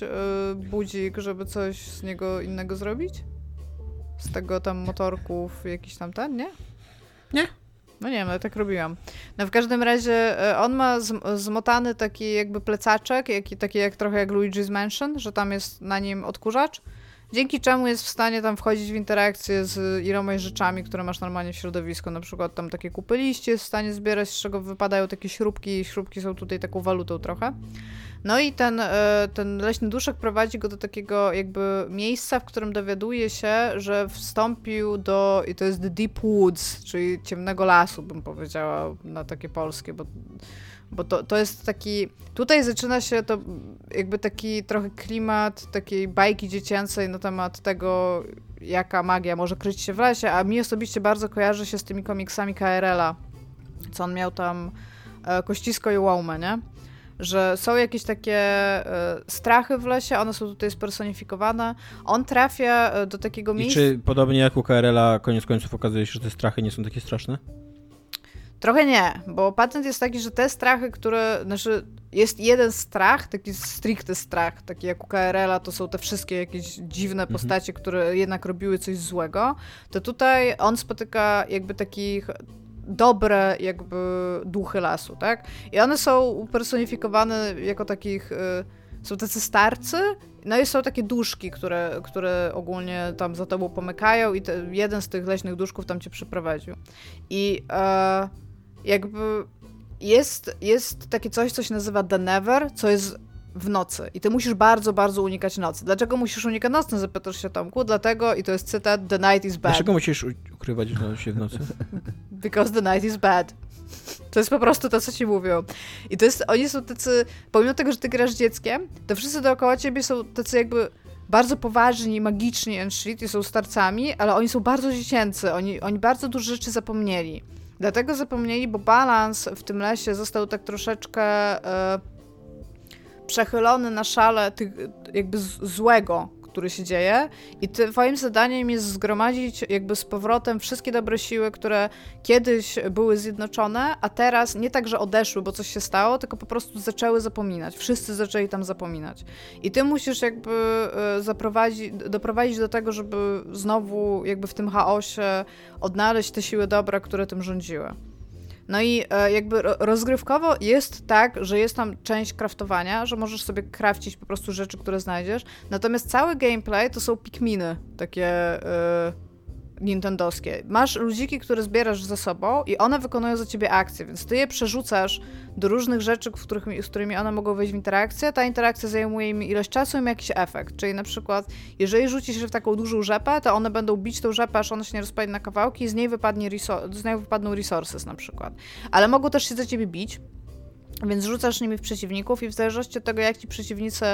S3: budzik, żeby coś z niego innego zrobić? Z tego tam motorków jakiś tam ten, nie?
S2: Nie.
S3: No nie wiem, ja tak robiłam. No w każdym razie e, on ma zm- zmotany taki jakby plecaczek, taki jak trochę jak Luigi's Mansion, że tam jest na nim odkurzacz, dzięki czemu jest w stanie tam wchodzić w interakcję z ilomaś rzeczami, które masz normalnie w środowisku, na przykład tam takie kupy liści jest w stanie zbierać, z czego wypadają takie śrubki i śrubki są tutaj taką walutą trochę. No i ten, e, ten leśny duszek prowadzi go do takiego jakby miejsca, w którym dowiaduje się, że wstąpił do, i to jest The Deep Woods, czyli ciemnego lasu, bym powiedziała na takie polskie, bo, bo to, to jest taki, tutaj zaczyna się to jakby taki trochę klimat takiej bajki dziecięcej na temat tego, jaka magia może kryć się w lesie, a mi osobiście bardzo kojarzy się z tymi komiksami KRL-a, co on miał tam e, Kościsko i nie? Że są jakieś takie e, strachy w lesie, one są tutaj spersonifikowane. On trafia e, do takiego miejsca.
S2: czy podobnie jak u KRL-a koniec końców okazuje się, że te strachy nie są takie straszne?
S3: Trochę nie, bo patent jest taki, że te strachy, które. Znaczy, jest jeden strach, taki stricte strach, taki jak u KRL-a, to są te wszystkie jakieś dziwne postacie, które jednak robiły coś złego. To tutaj on spotyka jakby takich dobre jakby duchy lasu, tak? I one są upersonifikowane jako takich, y, są tacy starcy, no i są takie duszki, które, które ogólnie tam za tobą pomykają i te, jeden z tych leśnych duszków tam cię przyprowadził. I e, jakby jest, jest takie coś, co się nazywa Never, co jest w nocy. I ty musisz bardzo, bardzo unikać nocy. Dlaczego musisz unikać nocy, zapytasz się Tomku? Dlatego, i to jest cytat, the night is bad.
S2: Dlaczego musisz ukrywać się w nocy?
S3: Because the night is bad. To jest po prostu to, co ci mówią. I to jest, oni są tacy, pomimo tego, że ty grasz dzieckiem, to wszyscy dookoła ciebie są tacy jakby bardzo poważni, magiczni and shit i są starcami, ale oni są bardzo dziecięcy, oni, oni bardzo dużo rzeczy zapomnieli. Dlatego zapomnieli, bo balans w tym lesie został tak troszeczkę e, przechylony na szale tych, jakby złego, który się dzieje i twoim zadaniem jest zgromadzić jakby z powrotem wszystkie dobre siły, które kiedyś były zjednoczone, a teraz nie tak, że odeszły, bo coś się stało, tylko po prostu zaczęły zapominać. Wszyscy zaczęli tam zapominać. I ty musisz jakby e, zaprowadzić, doprowadzić do tego, żeby znowu jakby w tym chaosie odnaleźć te siły dobra, które tym rządziły. No i e, jakby ro- rozgrywkowo jest tak, że jest tam część craftowania, że możesz sobie crafcić po prostu rzeczy, które znajdziesz. Natomiast cały gameplay to są pikminy, takie e, nintendowskie. Masz ludziki, które zbierasz ze sobą i one wykonują za ciebie akcje, więc ty je przerzucasz do różnych rzeczy, w których, z którymi one mogą wejść w interakcję. Ta interakcja zajmuje im ilość czasu i ma jakiś efekt. Czyli na przykład, jeżeli rzucisz je w taką dużą rzepę, to one będą bić tą rzepę, aż ona się nie rozpadnie na kawałki i z niej, wypadnie resor- z niej wypadną resources na przykład. Ale mogą też się za ciebie bić. Więc rzucasz nimi w przeciwników i w zależności od tego, jak ci przeciwnicy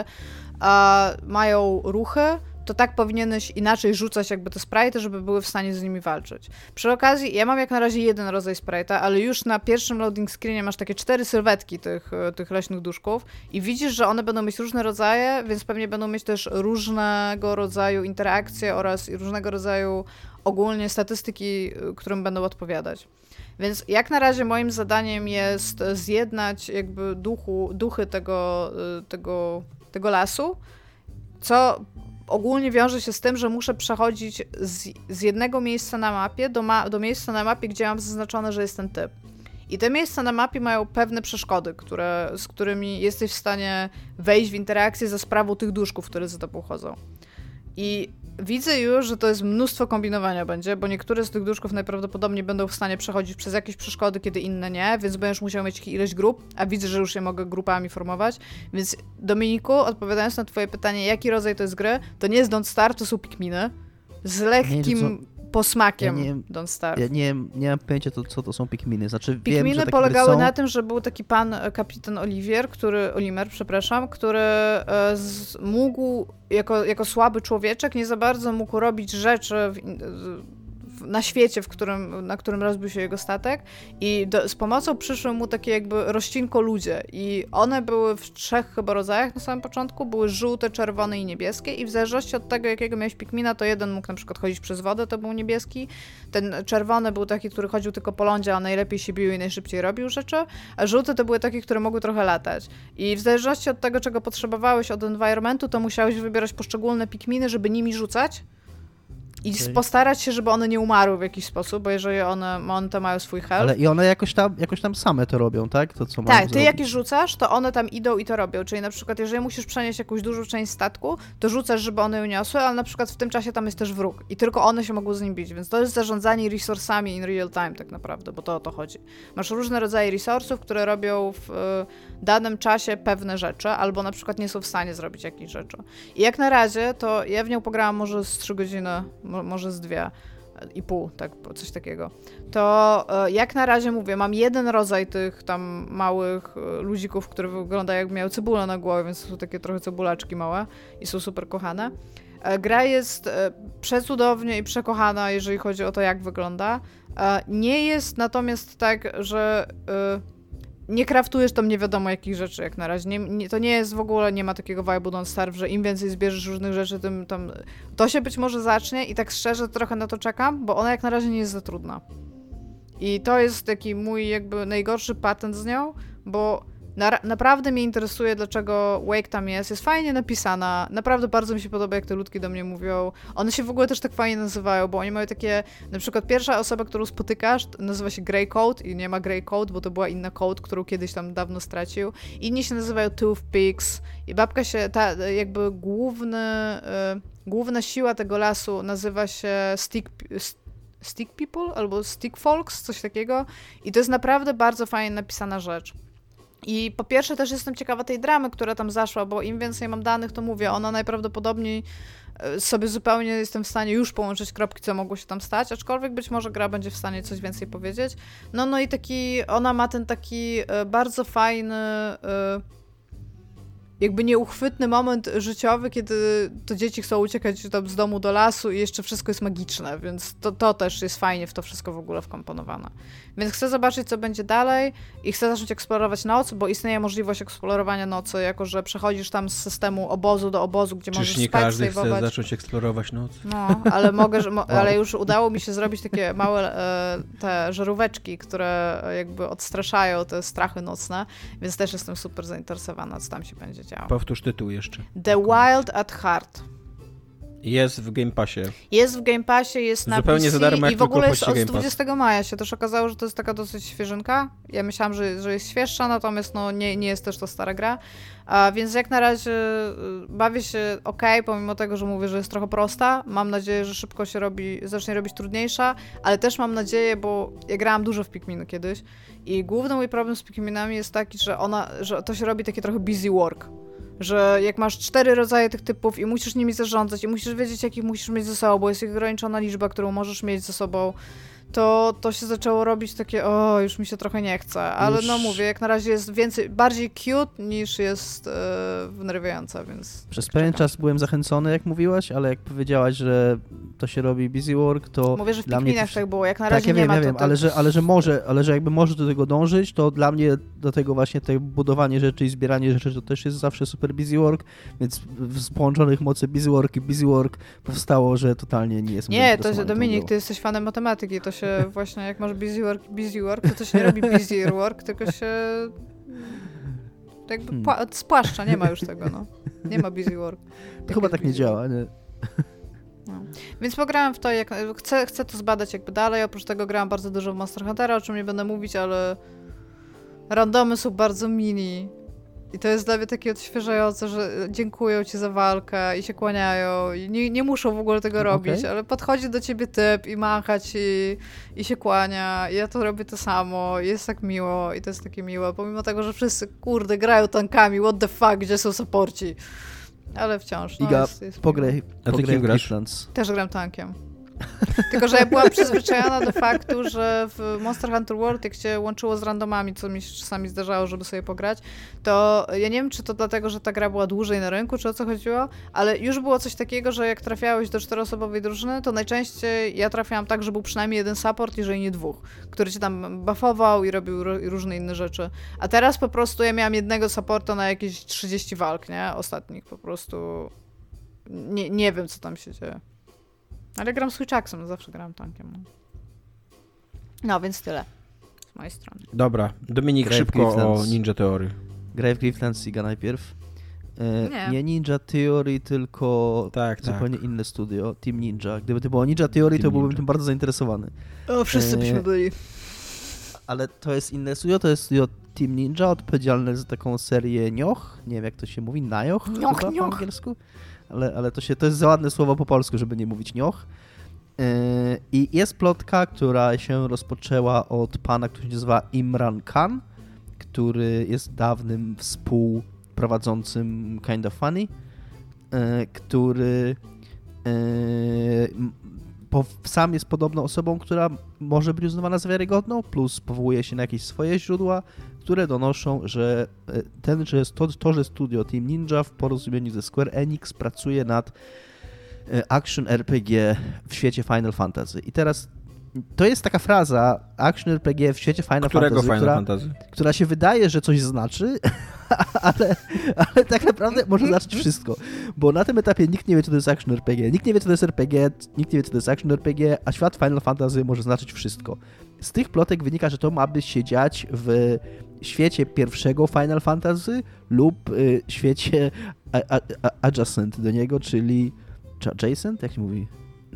S3: mają ruchy, to tak powinieneś inaczej rzucać jakby te sprite, żeby były w stanie z nimi walczyć. Przy okazji, ja mam jak na razie jeden rodzaj sprite'a, ale już na pierwszym loading screenie masz takie cztery sylwetki tych, e, tych leśnych duszków i widzisz, że one będą mieć różne rodzaje, więc pewnie będą mieć też różnego rodzaju interakcje oraz różnego rodzaju ogólnie statystyki, y, którym będą odpowiadać. Więc jak na razie moim zadaniem jest zjednać jakby duchu, duchy tego, y, tego, tego lasu, co ogólnie wiąże się z tym, że muszę przechodzić z, z jednego miejsca na mapie do, ma, do miejsca na mapie, gdzie mam zaznaczone, że jest ten typ. I te miejsca na mapie mają pewne przeszkody, które, z którymi jesteś w stanie wejść w interakcję za sprawą tych duszków, które za tobą chodzą. I widzę już, że to jest mnóstwo kombinowania będzie, bo niektóre z tych duszków najprawdopodobniej będą w stanie przechodzić przez jakieś przeszkody, kiedy inne nie, więc będziesz musiał mieć ileś grup, a widzę, że już je mogę grupami formować. Więc Dominiku, odpowiadając na twoje pytanie, jaki rodzaj to jest gry, to nie jest Don't Starve, to są Pikminy z lekkim posmakiem
S4: Ja nie-
S3: Don't Starve.
S4: Ja nie, nie mam pojęcia, to, co to są Pikminy. Znaczy, wiem,
S3: Pikminy
S4: że takie
S3: polegały
S4: są.
S3: na tym, że był taki pan e, kapitan Olivier, który, Olimer, przepraszam, który e, z, mógł jako, jako słaby człowieczek nie za bardzo mógł robić rzeczy w, na świecie, w którym, na którym rozbił się jego statek i do, z pomocą przyszły mu takie jakby rościnko ludzie i one były w trzech chyba rodzajach na samym początku, były żółte, czerwone i niebieskie i w zależności od tego, jakiego miałeś pikmina, to jeden mógł na przykład chodzić przez wodę, to był niebieski, ten czerwony był taki, który chodził tylko po lądzie, a najlepiej się bił i najszybciej robił rzeczy, a żółte to były takie, które mogły trochę latać. I w zależności od tego, czego potrzebowałeś od environmentu, to musiałeś wybierać poszczególne pikminy, żeby nimi rzucać. I
S4: Okej.
S3: postarać się, żeby one nie umarły w jakiś sposób, bo jeżeli one, one to mają swój health,
S4: Ale i one jakoś tam, jakoś tam same to robią, tak? To co mają
S3: Tak, ty
S4: zrobić.
S3: jak je rzucasz, to one tam idą i to robią. Czyli na przykład, jeżeli musisz przenieść jakąś dużą część statku, to rzucasz, żeby one ją niosły, ale na przykład w tym czasie tam jest też wróg i tylko one się mogą z nim bić, więc to jest zarządzanie resursami in real time tak naprawdę, bo to o to chodzi. Masz różne rodzaje resursów, które robią w y, danym czasie pewne rzeczy, albo na przykład nie są w stanie zrobić jakichś rzeczy. I jak na razie, to ja w nią pograłam może z 3 godziny, mo- może z dwie i pół, tak, coś takiego. To e, jak na razie mówię, mam jeden rodzaj tych tam małych e, ludzików, które wyglądają jak miały cebulę na głowie, więc są takie trochę cebulaczki małe i są super kochane. E, Gra jest przecudownie i przekochana, jeżeli chodzi o to, jak wygląda. Nie jest natomiast tak, że nie kraftujesz tam nie wiadomo jakich rzeczy jak na razie. Nie, nie, to nie jest w ogóle, nie ma takiego vibe'u Don't Starve, że im więcej zbierzesz różnych rzeczy, tym tam... To się być może zacznie i tak szczerze trochę na to czekam, bo ona jak na razie nie jest za trudna. I to jest taki mój jakby najgorszy patent z nią, bo na, naprawdę mnie interesuje, dlaczego Wake tam jest. Jest fajnie napisana. Naprawdę bardzo mi się podoba, jak te ludki do mnie mówią. One się w ogóle też tak fajnie nazywają, bo oni mają takie. Na przykład pierwsza osoba, którą spotykasz, nazywa się Grey Coat i nie ma Grey Coat, bo to była inna Coat, którą kiedyś tam dawno stracił. Inni się nazywają Toothpicks i babka się, ta jakby główny, y, główna siła tego lasu nazywa się Stick. Stick People albo Stick Folks, coś takiego. I to jest naprawdę bardzo fajnie napisana rzecz. I po pierwsze też jestem ciekawa tej dramy, która tam zaszła, bo im więcej mam danych, to mówię, ona najprawdopodobniej e, sobie zupełnie jestem w stanie już połączyć kropki, co mogło się tam stać, aczkolwiek być może gra będzie w stanie coś więcej powiedzieć. No, no i taki, ona ma ten taki e, bardzo fajny, e, jakby nieuchwytny moment życiowy, kiedy to dzieci chcą uciekać z domu do lasu i jeszcze wszystko jest magiczne, więc to, to też jest fajnie w to wszystko w ogóle wkomponowane. Więc chcę zobaczyć, co będzie dalej i chcę zacząć eksplorować noc, bo istnieje możliwość eksplorowania nocy, jako że przechodzisz tam z systemu obozu do obozu, gdzie
S2: Czyż
S3: możesz
S2: nie
S3: spać,
S2: każdy chce zacząć eksplorować noc?
S3: No, ale mogę, ale już udało mi się zrobić takie małe e, te żaróweczki, które jakby odstraszają te strachy nocne, więc też jestem super zainteresowana, co tam się będzie działo.
S2: Powtórz tytuł jeszcze.
S3: The Wild at Heart.
S2: Jest w Game Passie.
S3: Jest w Game Passie, jest na
S2: Zupełnie
S3: PC
S2: za darmo, jak
S3: i w ogóle jest od
S2: Game Pass.
S3: 20 maja się też okazało, że to jest taka dosyć świeżynka. Ja myślałam, że, że jest świeższa, natomiast no, nie, nie jest też to stara gra. A, więc jak na razie y, bawię się ok, pomimo tego, że mówię, że jest trochę prosta. Mam nadzieję, że szybko się robi, zacznie robić trudniejsza, ale też mam nadzieję, bo ja grałam dużo w Pikminy kiedyś i główny mój problem z Pikminami jest taki, że ona, że to się robi takie trochę busy work że jak masz cztery rodzaje tych typów i musisz nimi zarządzać i musisz wiedzieć, jakich musisz mieć ze sobą, bo jest ich ograniczona liczba, którą możesz mieć ze sobą, to, to się zaczęło robić takie, o, już mi się trochę nie chce. Ale
S2: Już-
S3: no mówię, jak na razie jest więcej, bardziej cute niż jest e, wnerwiająca, więc...
S4: Przez pewien czas byłem zachęcony, jak mówiłaś, ale jak powiedziałaś, że to się robi busy work, to
S3: Mówię, że w
S4: dla mnie
S3: Pikminach
S4: też-
S3: tak było, jak na
S4: tak,
S3: razie
S4: ja
S3: nie
S4: wiem,
S3: ma
S4: ja
S3: to
S4: wiem, ale, że, ale że może, ale że jakby może do tego dążyć, to dla mnie do tego właśnie te budowanie rzeczy i zbieranie rzeczy to też jest zawsze super busy work, więc z połączonych mocy busy work i busy work powstało, że totalnie nie jest
S3: Nie, to
S4: tą
S3: Dominik, ty jesteś fanem matematyki, to się właśnie, jak masz busy work, busy work, to to się nie robi busy work, tylko się jakby
S4: Hmm.
S3: pła- spłaszcza, nie ma już tego, no. Nie ma busy work.
S4: To chyba tak nie działa, nie?
S3: No. Więc pograłam w to, jak, chcę, chcę to zbadać jakby dalej, oprócz tego grałam bardzo dużo w Monster Huntera, o czym nie będę mówić, ale randomy są bardzo mini. I to jest dla mnie takie odświeżające, że dziękują ci za walkę i się kłaniają i nie, nie muszą w ogóle tego
S4: Okej.
S3: robić, ale podchodzi do ciebie typ i macha ci i się kłania i ja to robię to samo i jest tak miło i to jest takie miłe, pomimo tego, że wszyscy kurde grają tankami, what the fuck, gdzie są supporci. Ale wciąż, no
S4: Iga,
S3: jest, jest.
S4: Pograj,
S2: A ty
S4: pograj
S2: kim grasz?
S3: Też gram tankiem. Tylko, że ja byłam przyzwyczajona do faktu, że w Monster Hunter World, jak się łączyło z randomami, co mi się czasami zdarzało, żeby sobie pograć, to ja nie wiem, czy to dlatego, że ta gra była dłużej na rynku, czy o co chodziło, ale już było coś takiego, że jak trafiałeś do czteroosobowej drużyny, to najczęściej ja trafiałam tak, że był przynajmniej jeden support, jeżeli nie dwóch, który cię tam buffował i robił ro- różne inne rzeczy. A teraz po prostu ja miałam jednego supporta na jakieś 30 walk, nie? Ostatnich po prostu... Nie, nie wiem, co tam się dzieje. Ale gram Switchaksem, zawsze gram tankiem. No. więc tyle z mojej strony.
S2: Dobra, Dominik,
S4: Graj w
S2: szybko o. Ninja Theory.
S4: Graj w Grifflands Iga najpierw. E,
S3: Nie.
S4: nie Ninja Theory, tylko
S2: Tak, tak.
S4: zupełnie inne studio, Team Ninja. Gdyby to było Ninja Theory, to
S2: Team
S4: byłbym
S2: Ninja.
S4: tym bardzo zainteresowany.
S3: O, wszyscy
S4: Eee,
S3: byśmy byli.
S4: Ale to jest inne studio, to jest studio Team Ninja, odpowiedzialne za taką serię Nioch. Nie wiem jak to się mówi, Najoch
S3: Nioch,
S4: chyba
S3: nioch.
S4: po angielsku. Ale, ale to, się, to jest za ładne słowo po polsku, żeby nie mówić Nioch. Yy, I jest plotka, która się rozpoczęła od pana, który się nazywa Imran Khan, który jest dawnym współprowadzącym Kind of Funny, yy, który po, sam jest podobną osobą, która może być uznawana za wiarygodną, plus powołuje się na jakieś swoje źródła, które donoszą, że e, ten, że to, to, że studio Team Ninja w porozumieniu ze Square Enix pracuje nad e, action RPG w świecie Final Fantasy. I teraz to jest taka fraza action RPG w świecie Final
S2: Którego
S4: Fantasy,
S2: Final
S4: która,
S2: Fantasy?
S4: która się wydaje, że coś znaczy, ale, ale tak naprawdę może znaczyć wszystko. Bo na tym etapie nikt nie wie, co to jest action RPG, nikt nie wie, co to jest RPG, nikt nie wie, co to jest action RPG, a świat Final Fantasy może znaczyć wszystko. Z tych plotek wynika, że to ma by się dziać w świecie pierwszego Final Fantasy lub y, świecie a, a, a, adjacent do niego, czyli czy adjacent? Jak się mówi?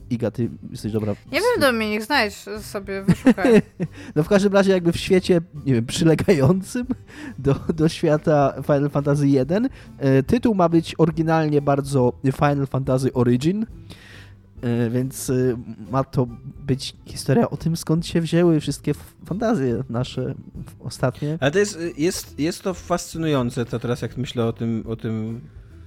S4: Iga, ty jesteś dobra.
S3: Nie wiem, Dominik, znajdź sobie, wyszukaj.
S4: No w każdym razie jakby w świecie, nie wiem, przylegającym do, do świata Final Fantasy 1. E, tytuł ma być oryginalnie bardzo Final Fantasy Origin, więc e, ma to być historia o tym, skąd się wzięły wszystkie fantazje nasze ostatnie.
S2: Ale to jest, jest, jest to fascynujące, to teraz jak myślę o tym, o tym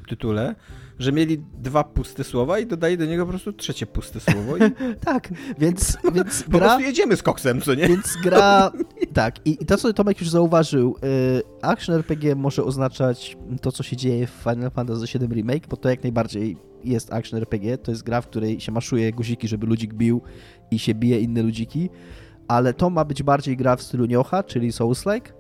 S2: tytule, że mieli dwa puste słowa i dodali do niego po prostu trzecie puste słowo i
S4: Tak, więc, więc
S2: po
S4: gra...
S2: prostu jedziemy z koksem, co nie?
S4: Więc gra. Tak, i, i to, co Tomek już zauważył, y, action RPG może oznaczać to, co się dzieje w Final Fantasy VII Remake, bo to jak najbardziej jest action RPG. To jest gra, w której się maszuje guziki, żeby ludzik bił i się bije inne ludziki, ale to ma być bardziej gra w stylu Niocha, czyli Souls-like,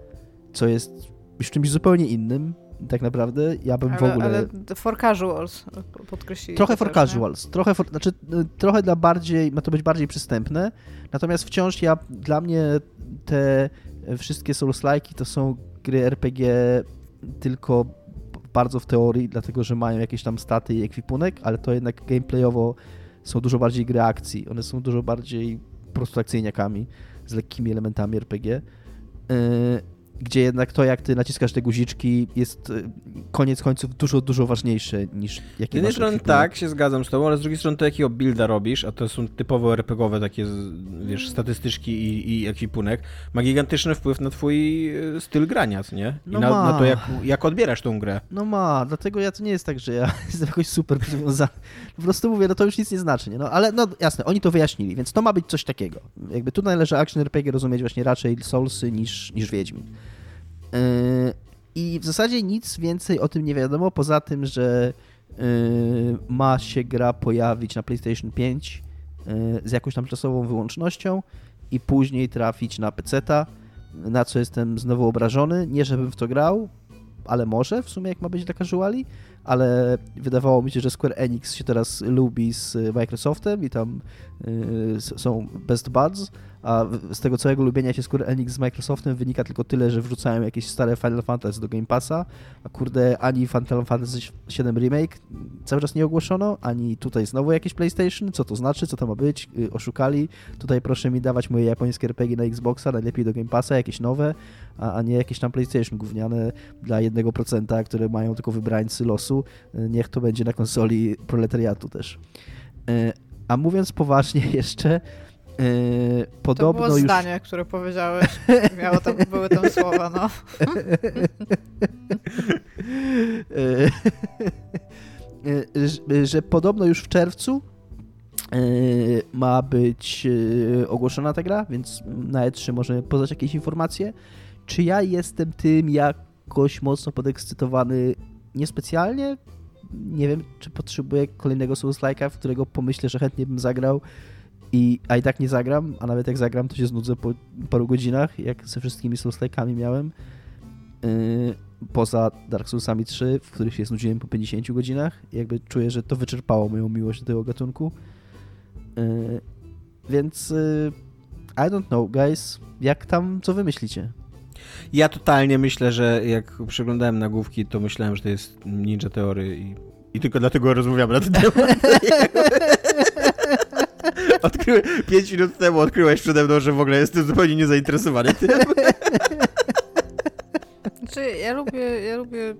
S4: co jest już czymś zupełnie innym. Tak naprawdę, ja bym w
S3: Ale,
S4: ogóle.
S3: ale for casuals podkreślili.
S4: Trochę for casuals, trochę, for, znaczy, y, trochę dla bardziej, ma to być bardziej przystępne, natomiast wciąż ja, dla mnie te y, wszystkie Souls-like'i to są gry RPG tylko bardzo w teorii, dlatego że mają jakieś tam staty i ekwipunek, ale to jednak gameplayowo są dużo bardziej gry akcji, one są dużo bardziej po prostu akcyjniakami z lekkimi elementami RPG. Gdzie jednak to, jak ty naciskasz te guziczki, jest y, koniec końców dużo, dużo ważniejsze niż
S2: Z
S4: jakie
S2: jednej
S4: masz
S2: strony tak, się zgadzam z tobą, ale z drugiej strony to jakiego builda robisz, a to są typowo RPGowe takie, z- wiesz, statystyczki i, i ekwipunek, ma gigantyczny wpływ na twój e, styl grania, nie? I
S4: No
S2: na,
S4: ma.
S2: na to, jak, jak odbierasz tą grę.
S4: No ma, dlatego ja to nie jest tak, że ja jestem jakoś super przywiązany. Po prostu mówię, no to już nic nie znaczy, nie? No ale no jasne, oni to wyjaśnili, więc to ma być coś takiego. Jakby tu należy action RPG rozumieć właśnie raczej Soulsy niż, niż Wiedźmin. Yy, I w zasadzie nic więcej o tym nie wiadomo, poza tym, że yy, ma się gra pojawić na PlayStation 5 yy, z jakąś tam czasową wyłącznością i później trafić na PC-ta, na co jestem znowu obrażony. Nie, żebym w to grał, ale może w sumie jak ma być dla casuali, ale wydawało mi się, że Square Enix się teraz lubi z Microsoftem i tam y, s- są best buds, a z tego całego lubienia się Square Enix z Microsoftem wynika tylko tyle, że wrzucają jakieś stare Final Fantasy do Game Passa, a kurde ani Final Fantasy VII Remake cały czas nie ogłoszono, ani tutaj znowu jakieś PlayStation, co to znaczy, co to ma być, y, oszukali, tutaj proszę mi dawać moje japońskie RPG na Xboxa, najlepiej do Game Passa, jakieś nowe, a, a nie jakieś tam PlayStation gówniane dla 1%, które mają tylko wybrańcy losu. Y, Niech to będzie na konsoli proletariatu też. Y, A mówiąc poważnie jeszcze, y,
S3: To
S4: podobno
S3: było
S4: już...
S3: zdanie, które powiedziałeś. Miało tam, były tam słowa, no.
S4: Że- że podobno już w czerwcu y, ma być y, ogłoszona ta gra, więc na E3 możemy poznać jakieś informacje. Czy ja jestem tym jakoś mocno podekscytowany? Niespecjalnie. Nie wiem, czy potrzebuję kolejnego Souls-like'a, w którego pomyślę, że chętnie bym zagrał, i, a i tak nie zagram, a nawet jak zagram, to się znudzę po paru godzinach, jak ze wszystkimi Souls-like'ami miałem. Yy, poza Dark Soulsami 3, w których się znudziłem po 50 godzinach. Jakby czuję, że to wyczerpało moją miłość do tego gatunku. Yy, więc yy, I don't know, guys. Jak tam, co wy myślicie?
S2: Ja totalnie myślę, że jak przeglądałem nagłówki, to myślałem, że to jest Ninja Theory i, i tylko dlatego rozmawiamy na ten temat. Odkryłem, pięć minut temu odkryłeś przede mną, że w ogóle jestem zupełnie niezainteresowany tym.
S3: Znaczy, ja lubię, ja lubię y,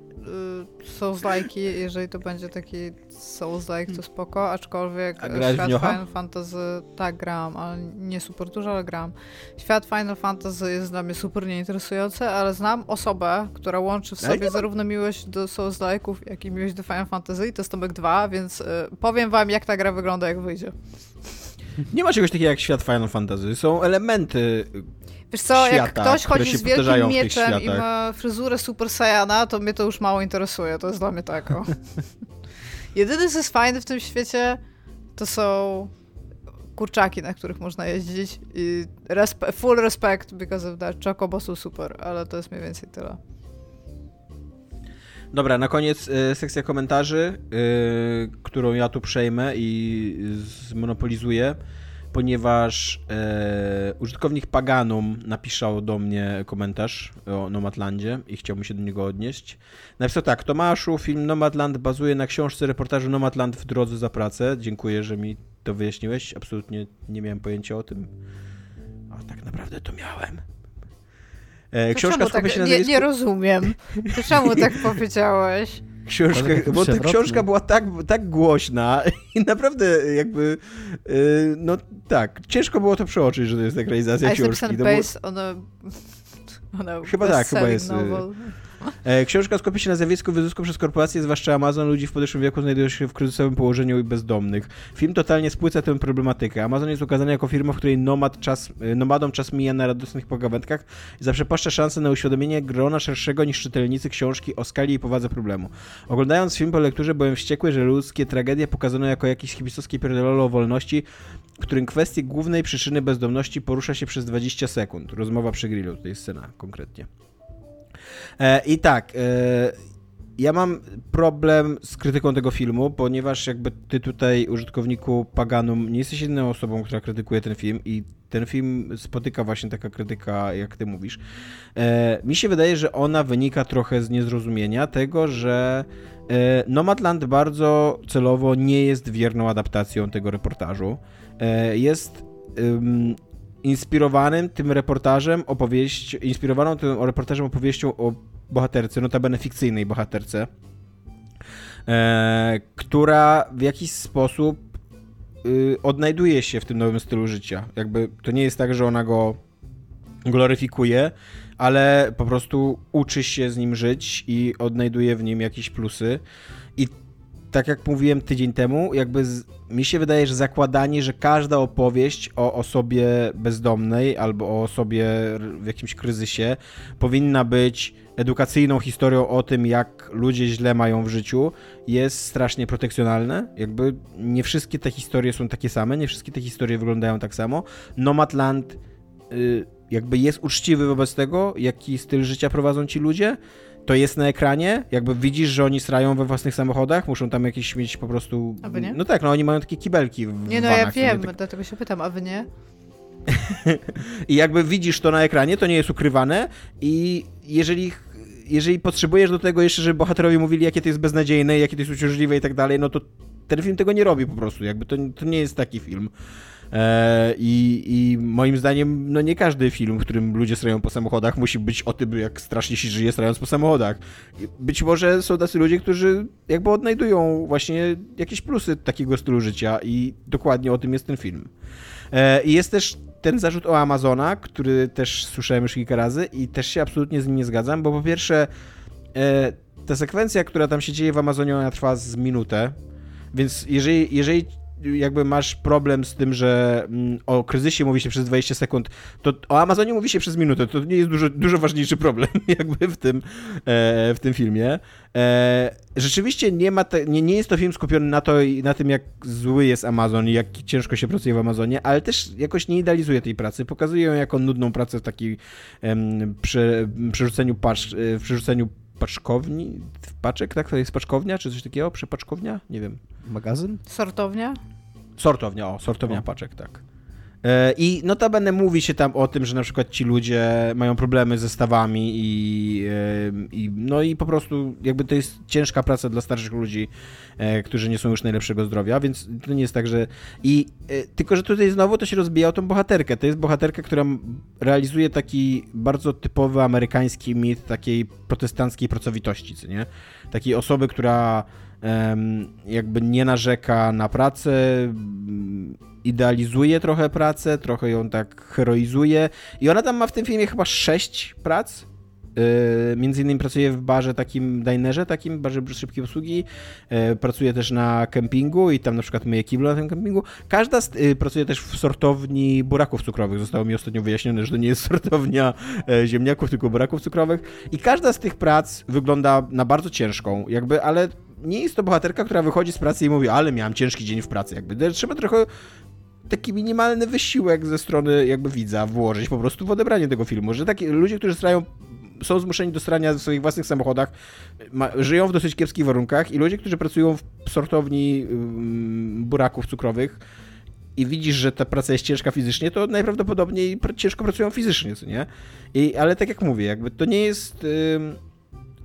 S3: Souls-like'i, jeżeli to będzie taki Souls-like, to spoko, aczkolwiek
S2: A grałeś w
S3: świat? Final Fantasy, tak gram, ale nie super dużo, ale gram. Świat Final Fantasy jest dla mnie super nieinteresujący, ale znam osobę, która łączy w
S2: Ale
S3: sobie zarówno miłość do Souls-like'ów, jak i miłość do Final Fantasy i to jest Tomek 2, więc y, powiem wam, jak ta gra wygląda, jak wyjdzie.
S2: Nie ma czegoś takiego jak świat Final Fantasy. Są elementy.
S3: Wiesz co, jak
S2: Świata,
S3: ktoś
S2: które
S3: chodzi z wielkim mieczem i ma fryzurę Super Saiyana, to mnie to już mało interesuje. To jest dla mnie tak, o. Jedyne, co jest fajne w tym świecie, to są kurczaki, na których można jeździć i respe- full respect because of that. Chocobo są super, ale to jest mniej więcej tyle.
S2: Dobra, na koniec y, sekcja komentarzy, y, którą ja tu przejmę i zmonopolizuję, ponieważ e, użytkownik Paganum napisał do mnie komentarz o Nomadlandzie i chciałbym się do niego odnieść. Napisał tak, Tomaszu, film Nomadland bazuje na książce reportażu Nomadland w drodze za pracę. Dziękuję, że mi to wyjaśniłeś. Absolutnie nie miałem pojęcia o tym. A tak naprawdę to miałem. E, książka skupia
S3: tak,
S2: się na
S3: nie,
S2: zjawisku...
S3: nie rozumiem. To czemu tak powiedziałeś?
S4: Taki
S2: bo ta książka była tak, tak głośna i naprawdę jakby, yy, no tak, ciężko było to przeoczyć, że to jest ekranizacja
S3: A jest
S2: książki.
S3: napisane
S2: No bo,
S3: based on a... A
S2: Chyba tak, chyba jest, y,
S3: Novel.
S2: E, książka skupia się na zjawisku wyzysku przez korporacje, zwłaszcza Amazon, ludzi w podeszłym wieku znajdują się w kryzysowym położeniu i bezdomnych. Film totalnie spłyca tę problematykę. Amazon jest ukazany jako firma, w której nomad czas, y, nomadom czas mija na radosnych pogawędkach i zaprzepaszcza szansę na uświadomienie grona szerszego niż czytelnicy książki o skali i powadze problemu. Oglądając film po lekturze byłem wściekły, że ludzkie tragedie pokazano jako jakieś hibisowskie pierdololo o wolności, w którym kwestię głównej przyczyny bezdomności porusza się przez 20 sekund. Rozmowa przy grillu, to jest scena konkretnie. E, I tak, e, ja mam problem z krytyką tego filmu, ponieważ jakby ty tutaj, użytkowniku Paganum, nie jesteś jedyną osobą, która krytykuje ten film i ten film spotyka właśnie taka krytyka, jak ty mówisz. E, mi się wydaje, że ona wynika trochę z niezrozumienia tego, że Nomadland bardzo celowo nie jest wierną adaptacją tego reportażu. Jest inspirowanym tym reportażem opowieść, inspirowaną tym reportażem opowieścią o bohaterce, notabene fikcyjnej bohaterce, e, która w jakiś sposób y, odnajduje się w tym nowym stylu życia. Jakby to nie jest tak, że ona go gloryfikuje, ale po prostu uczy się z nim żyć i odnajduje w nim jakieś plusy. Tak jak mówiłem tydzień temu, jakby z, mi się wydaje, że zakładanie, że każda opowieść o osobie bezdomnej albo o osobie w jakimś kryzysie powinna być edukacyjną historią o tym, jak ludzie źle mają w życiu, jest strasznie protekcjonalne. Jakby nie wszystkie te historie są takie same, nie wszystkie te historie wyglądają tak samo. Nomadland y, jakby jest uczciwy wobec tego, jaki styl życia prowadzą ci ludzie. To jest na ekranie, jakby widzisz, że oni srają we własnych samochodach, muszą tam jakieś mieć po prostu...
S3: A wy nie?
S2: No tak, no oni mają takie kibelki w
S3: Nie no,
S2: vanach,
S3: ja wiem,
S2: tak-
S3: dlatego się pytam, a wy nie?
S2: I jakby widzisz to na ekranie, to nie jest ukrywane i jeżeli, jeżeli potrzebujesz do tego jeszcze, żeby bohaterowie mówili, jakie to jest beznadziejne, jakie to jest uciążliwe i tak dalej, no to ten film tego nie robi po prostu, jakby to, to nie jest taki film. E, I, I moim zdaniem, no nie każdy film, w którym ludzie strają po samochodach, musi być o tym, jak strasznie się żyje strając po samochodach. Być może są tacy ludzie, którzy jakby odnajdują właśnie jakieś plusy takiego stylu życia i dokładnie o tym jest ten film. E, I jest też ten zarzut o Amazona, który też słyszałem już kilka razy i też się absolutnie z nim nie zgadzam, bo po pierwsze e, ta sekwencja, która tam się dzieje w Amazonie, ona trwa z minutę, więc jeżeli, jeżeli jakby masz problem z tym, że mm, o kryzysie mówi się przez 20 sekund, to o Amazonie mówi się przez minutę. To nie jest dużo, dużo ważniejszy problem jakby w tym, e, w tym filmie. E, rzeczywiście nie, ma te, nie, nie jest to film skupiony na, to, na tym, jak zły jest Amazon i jak ciężko się pracuje w Amazonie, ale też jakoś nie idealizuje tej pracy. Pokazuje ją jako nudną pracę w takiej em, przy, przerzuceniu pacz, e, w przerzuceniu paczkowni, w paczek, tak? To jest paczkownia, czy coś takiego? Przepaczkownia? Nie wiem.
S4: Magazyn?
S3: Sortownia?
S2: Sortownia, o, sortownia
S4: O.
S2: paczek, tak. E, I notabene mówi się tam o tym, że na przykład ci ludzie mają problemy ze stawami i, e, i no i po prostu jakby to jest ciężka praca dla starszych ludzi, e, którzy nie są już najlepszego zdrowia, więc to nie jest tak, że i tylko, że tutaj znowu to się rozbija o tą bohaterkę. To jest bohaterka, która realizuje taki bardzo typowy amerykański mit takiej protestanckiej pracowitości, co nie? Takiej osoby, która jakby nie narzeka na pracę, m, idealizuje trochę pracę, trochę ją tak heroizuje i ona tam ma w tym filmie chyba sześć prac. Yy, między innymi pracuje w barze takim, dinerze takim, barze szybkiej obsługi, yy, pracuje też na kempingu i tam na przykład myje kiblo na tym kempingu. Każda z, yy, pracuje też w sortowni buraków cukrowych. Zostało mi ostatnio wyjaśnione, że to nie jest sortownia e, ziemniaków, tylko buraków cukrowych. I każda z tych prac wygląda na bardzo ciężką, jakby, ale nie jest to bohaterka, która wychodzi z pracy i mówi, ale miałem ciężki dzień w pracy. Jakby trzeba trochę taki minimalny wysiłek ze strony jakby widza włożyć po prostu w odebranie tego filmu, że takie ludzie, którzy strają są zmuszeni do strania w swoich własnych samochodach, ma, żyją w dosyć kiepskich warunkach i ludzie, którzy pracują w sortowni buraków cukrowych i widzisz, że ta praca jest ciężka fizycznie, to najprawdopodobniej pr- ciężko pracują fizycznie, co nie? I, ale tak jak mówię, jakby to nie jest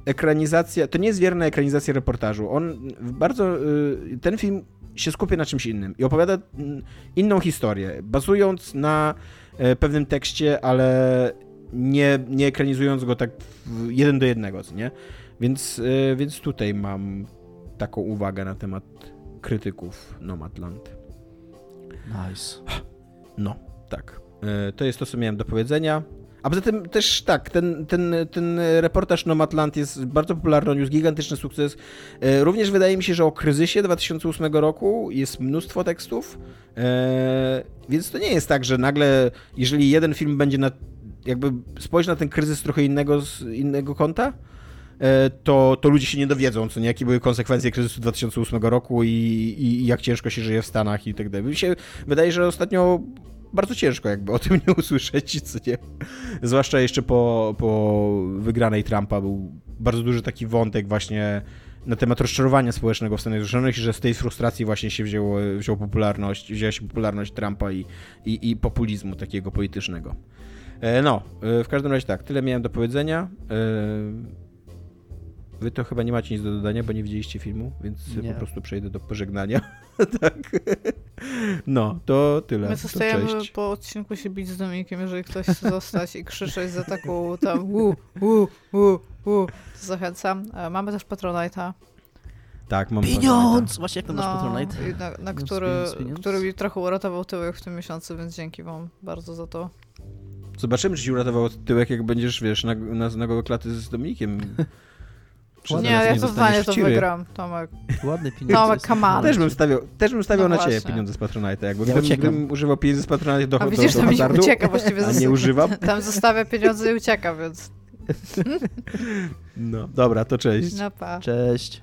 S2: ekranizacja, to nie jest wierna ekranizacja reportażu. On bardzo, y, ten film się skupia na czymś innym i opowiada mm, inną historię, bazując na e, pewnym tekście, ale nie, nie ekranizując go tak jeden do jednego, co nie? Więc, e, więc tutaj mam taką uwagę na temat krytyków Nomadland.
S4: Nice.
S2: No, tak. E, To jest to, co miałem do powiedzenia. A poza tym też tak, ten, ten, ten reportaż Nomadland jest bardzo popularny, odniósł gigantyczny sukces. E, Również wydaje mi się, że o kryzysie 2008 roku jest mnóstwo tekstów, e, więc to nie jest tak, że nagle, jeżeli jeden film będzie na, jakby spojrzy na ten kryzys trochę innego, z innego kąta, e, to, to ludzie się nie dowiedzą, co nie, jakie były konsekwencje kryzysu 2008 roku i, i, i jak ciężko się żyje w Stanach i tak dalej. Mi się wydaje, że ostatnio bardzo ciężko jakby o tym nie usłyszeć, co nie. Zwłaszcza jeszcze po, po wygranej Trumpa był bardzo duży taki wątek właśnie na temat rozczarowania społecznego w Stanach Zjednoczonych, że z tej frustracji właśnie się wzięło, wziął popularność, wzięła się popularność Trumpa i, i, i populizmu takiego politycznego. E, No, e, w każdym razie tak, tyle miałem do powiedzenia. E, Wy to chyba nie macie nic do dodania, bo nie widzieliście filmu, więc
S4: Nie.
S2: po prostu przejdę do pożegnania. tak. No, to tyle.
S3: My
S2: To
S3: zostajemy
S2: cześć.
S3: po odcinku się bić z Dominikiem, jeżeli ktoś chce zostać i krzyczeć za taką tam wu, wu, wu, wu, to zachęcam. E, Mamy też Patronite'a,
S2: Tak, mam
S4: Pieniądz! Właśnie jak to nasz
S3: no,
S4: Patronite?
S3: i na, na który,
S4: pieniądz,
S3: który mi trochę uratował tyłek w tym miesiącu, więc dzięki wam bardzo za to.
S2: Zobaczymy, czy ci uratował tyłek, jak będziesz, wiesz, na, na, na klaty z Dominikiem.
S4: Ładnie,
S3: Nie, ja zdanie
S2: w
S3: to wygram, Tomek.
S4: Ładne pieniądze.
S3: Tomek, come on.
S2: Też bym stawiał, też bym stawiał
S3: No
S2: na ciebie
S3: właśnie.
S2: pieniądze z Patronite'a. Jakby
S4: Ja
S2: gdybym, gdybym używał pieniędzy z Patronite do,
S3: A
S2: do,
S3: widzisz,
S2: do
S3: Dominik
S2: hazardu,
S3: ucieka właściwie
S2: a nie używam,
S3: Tam zostawia pieniądze i ucieka, więc
S2: no dobra, to cześć.
S3: no pa.
S4: Cześć.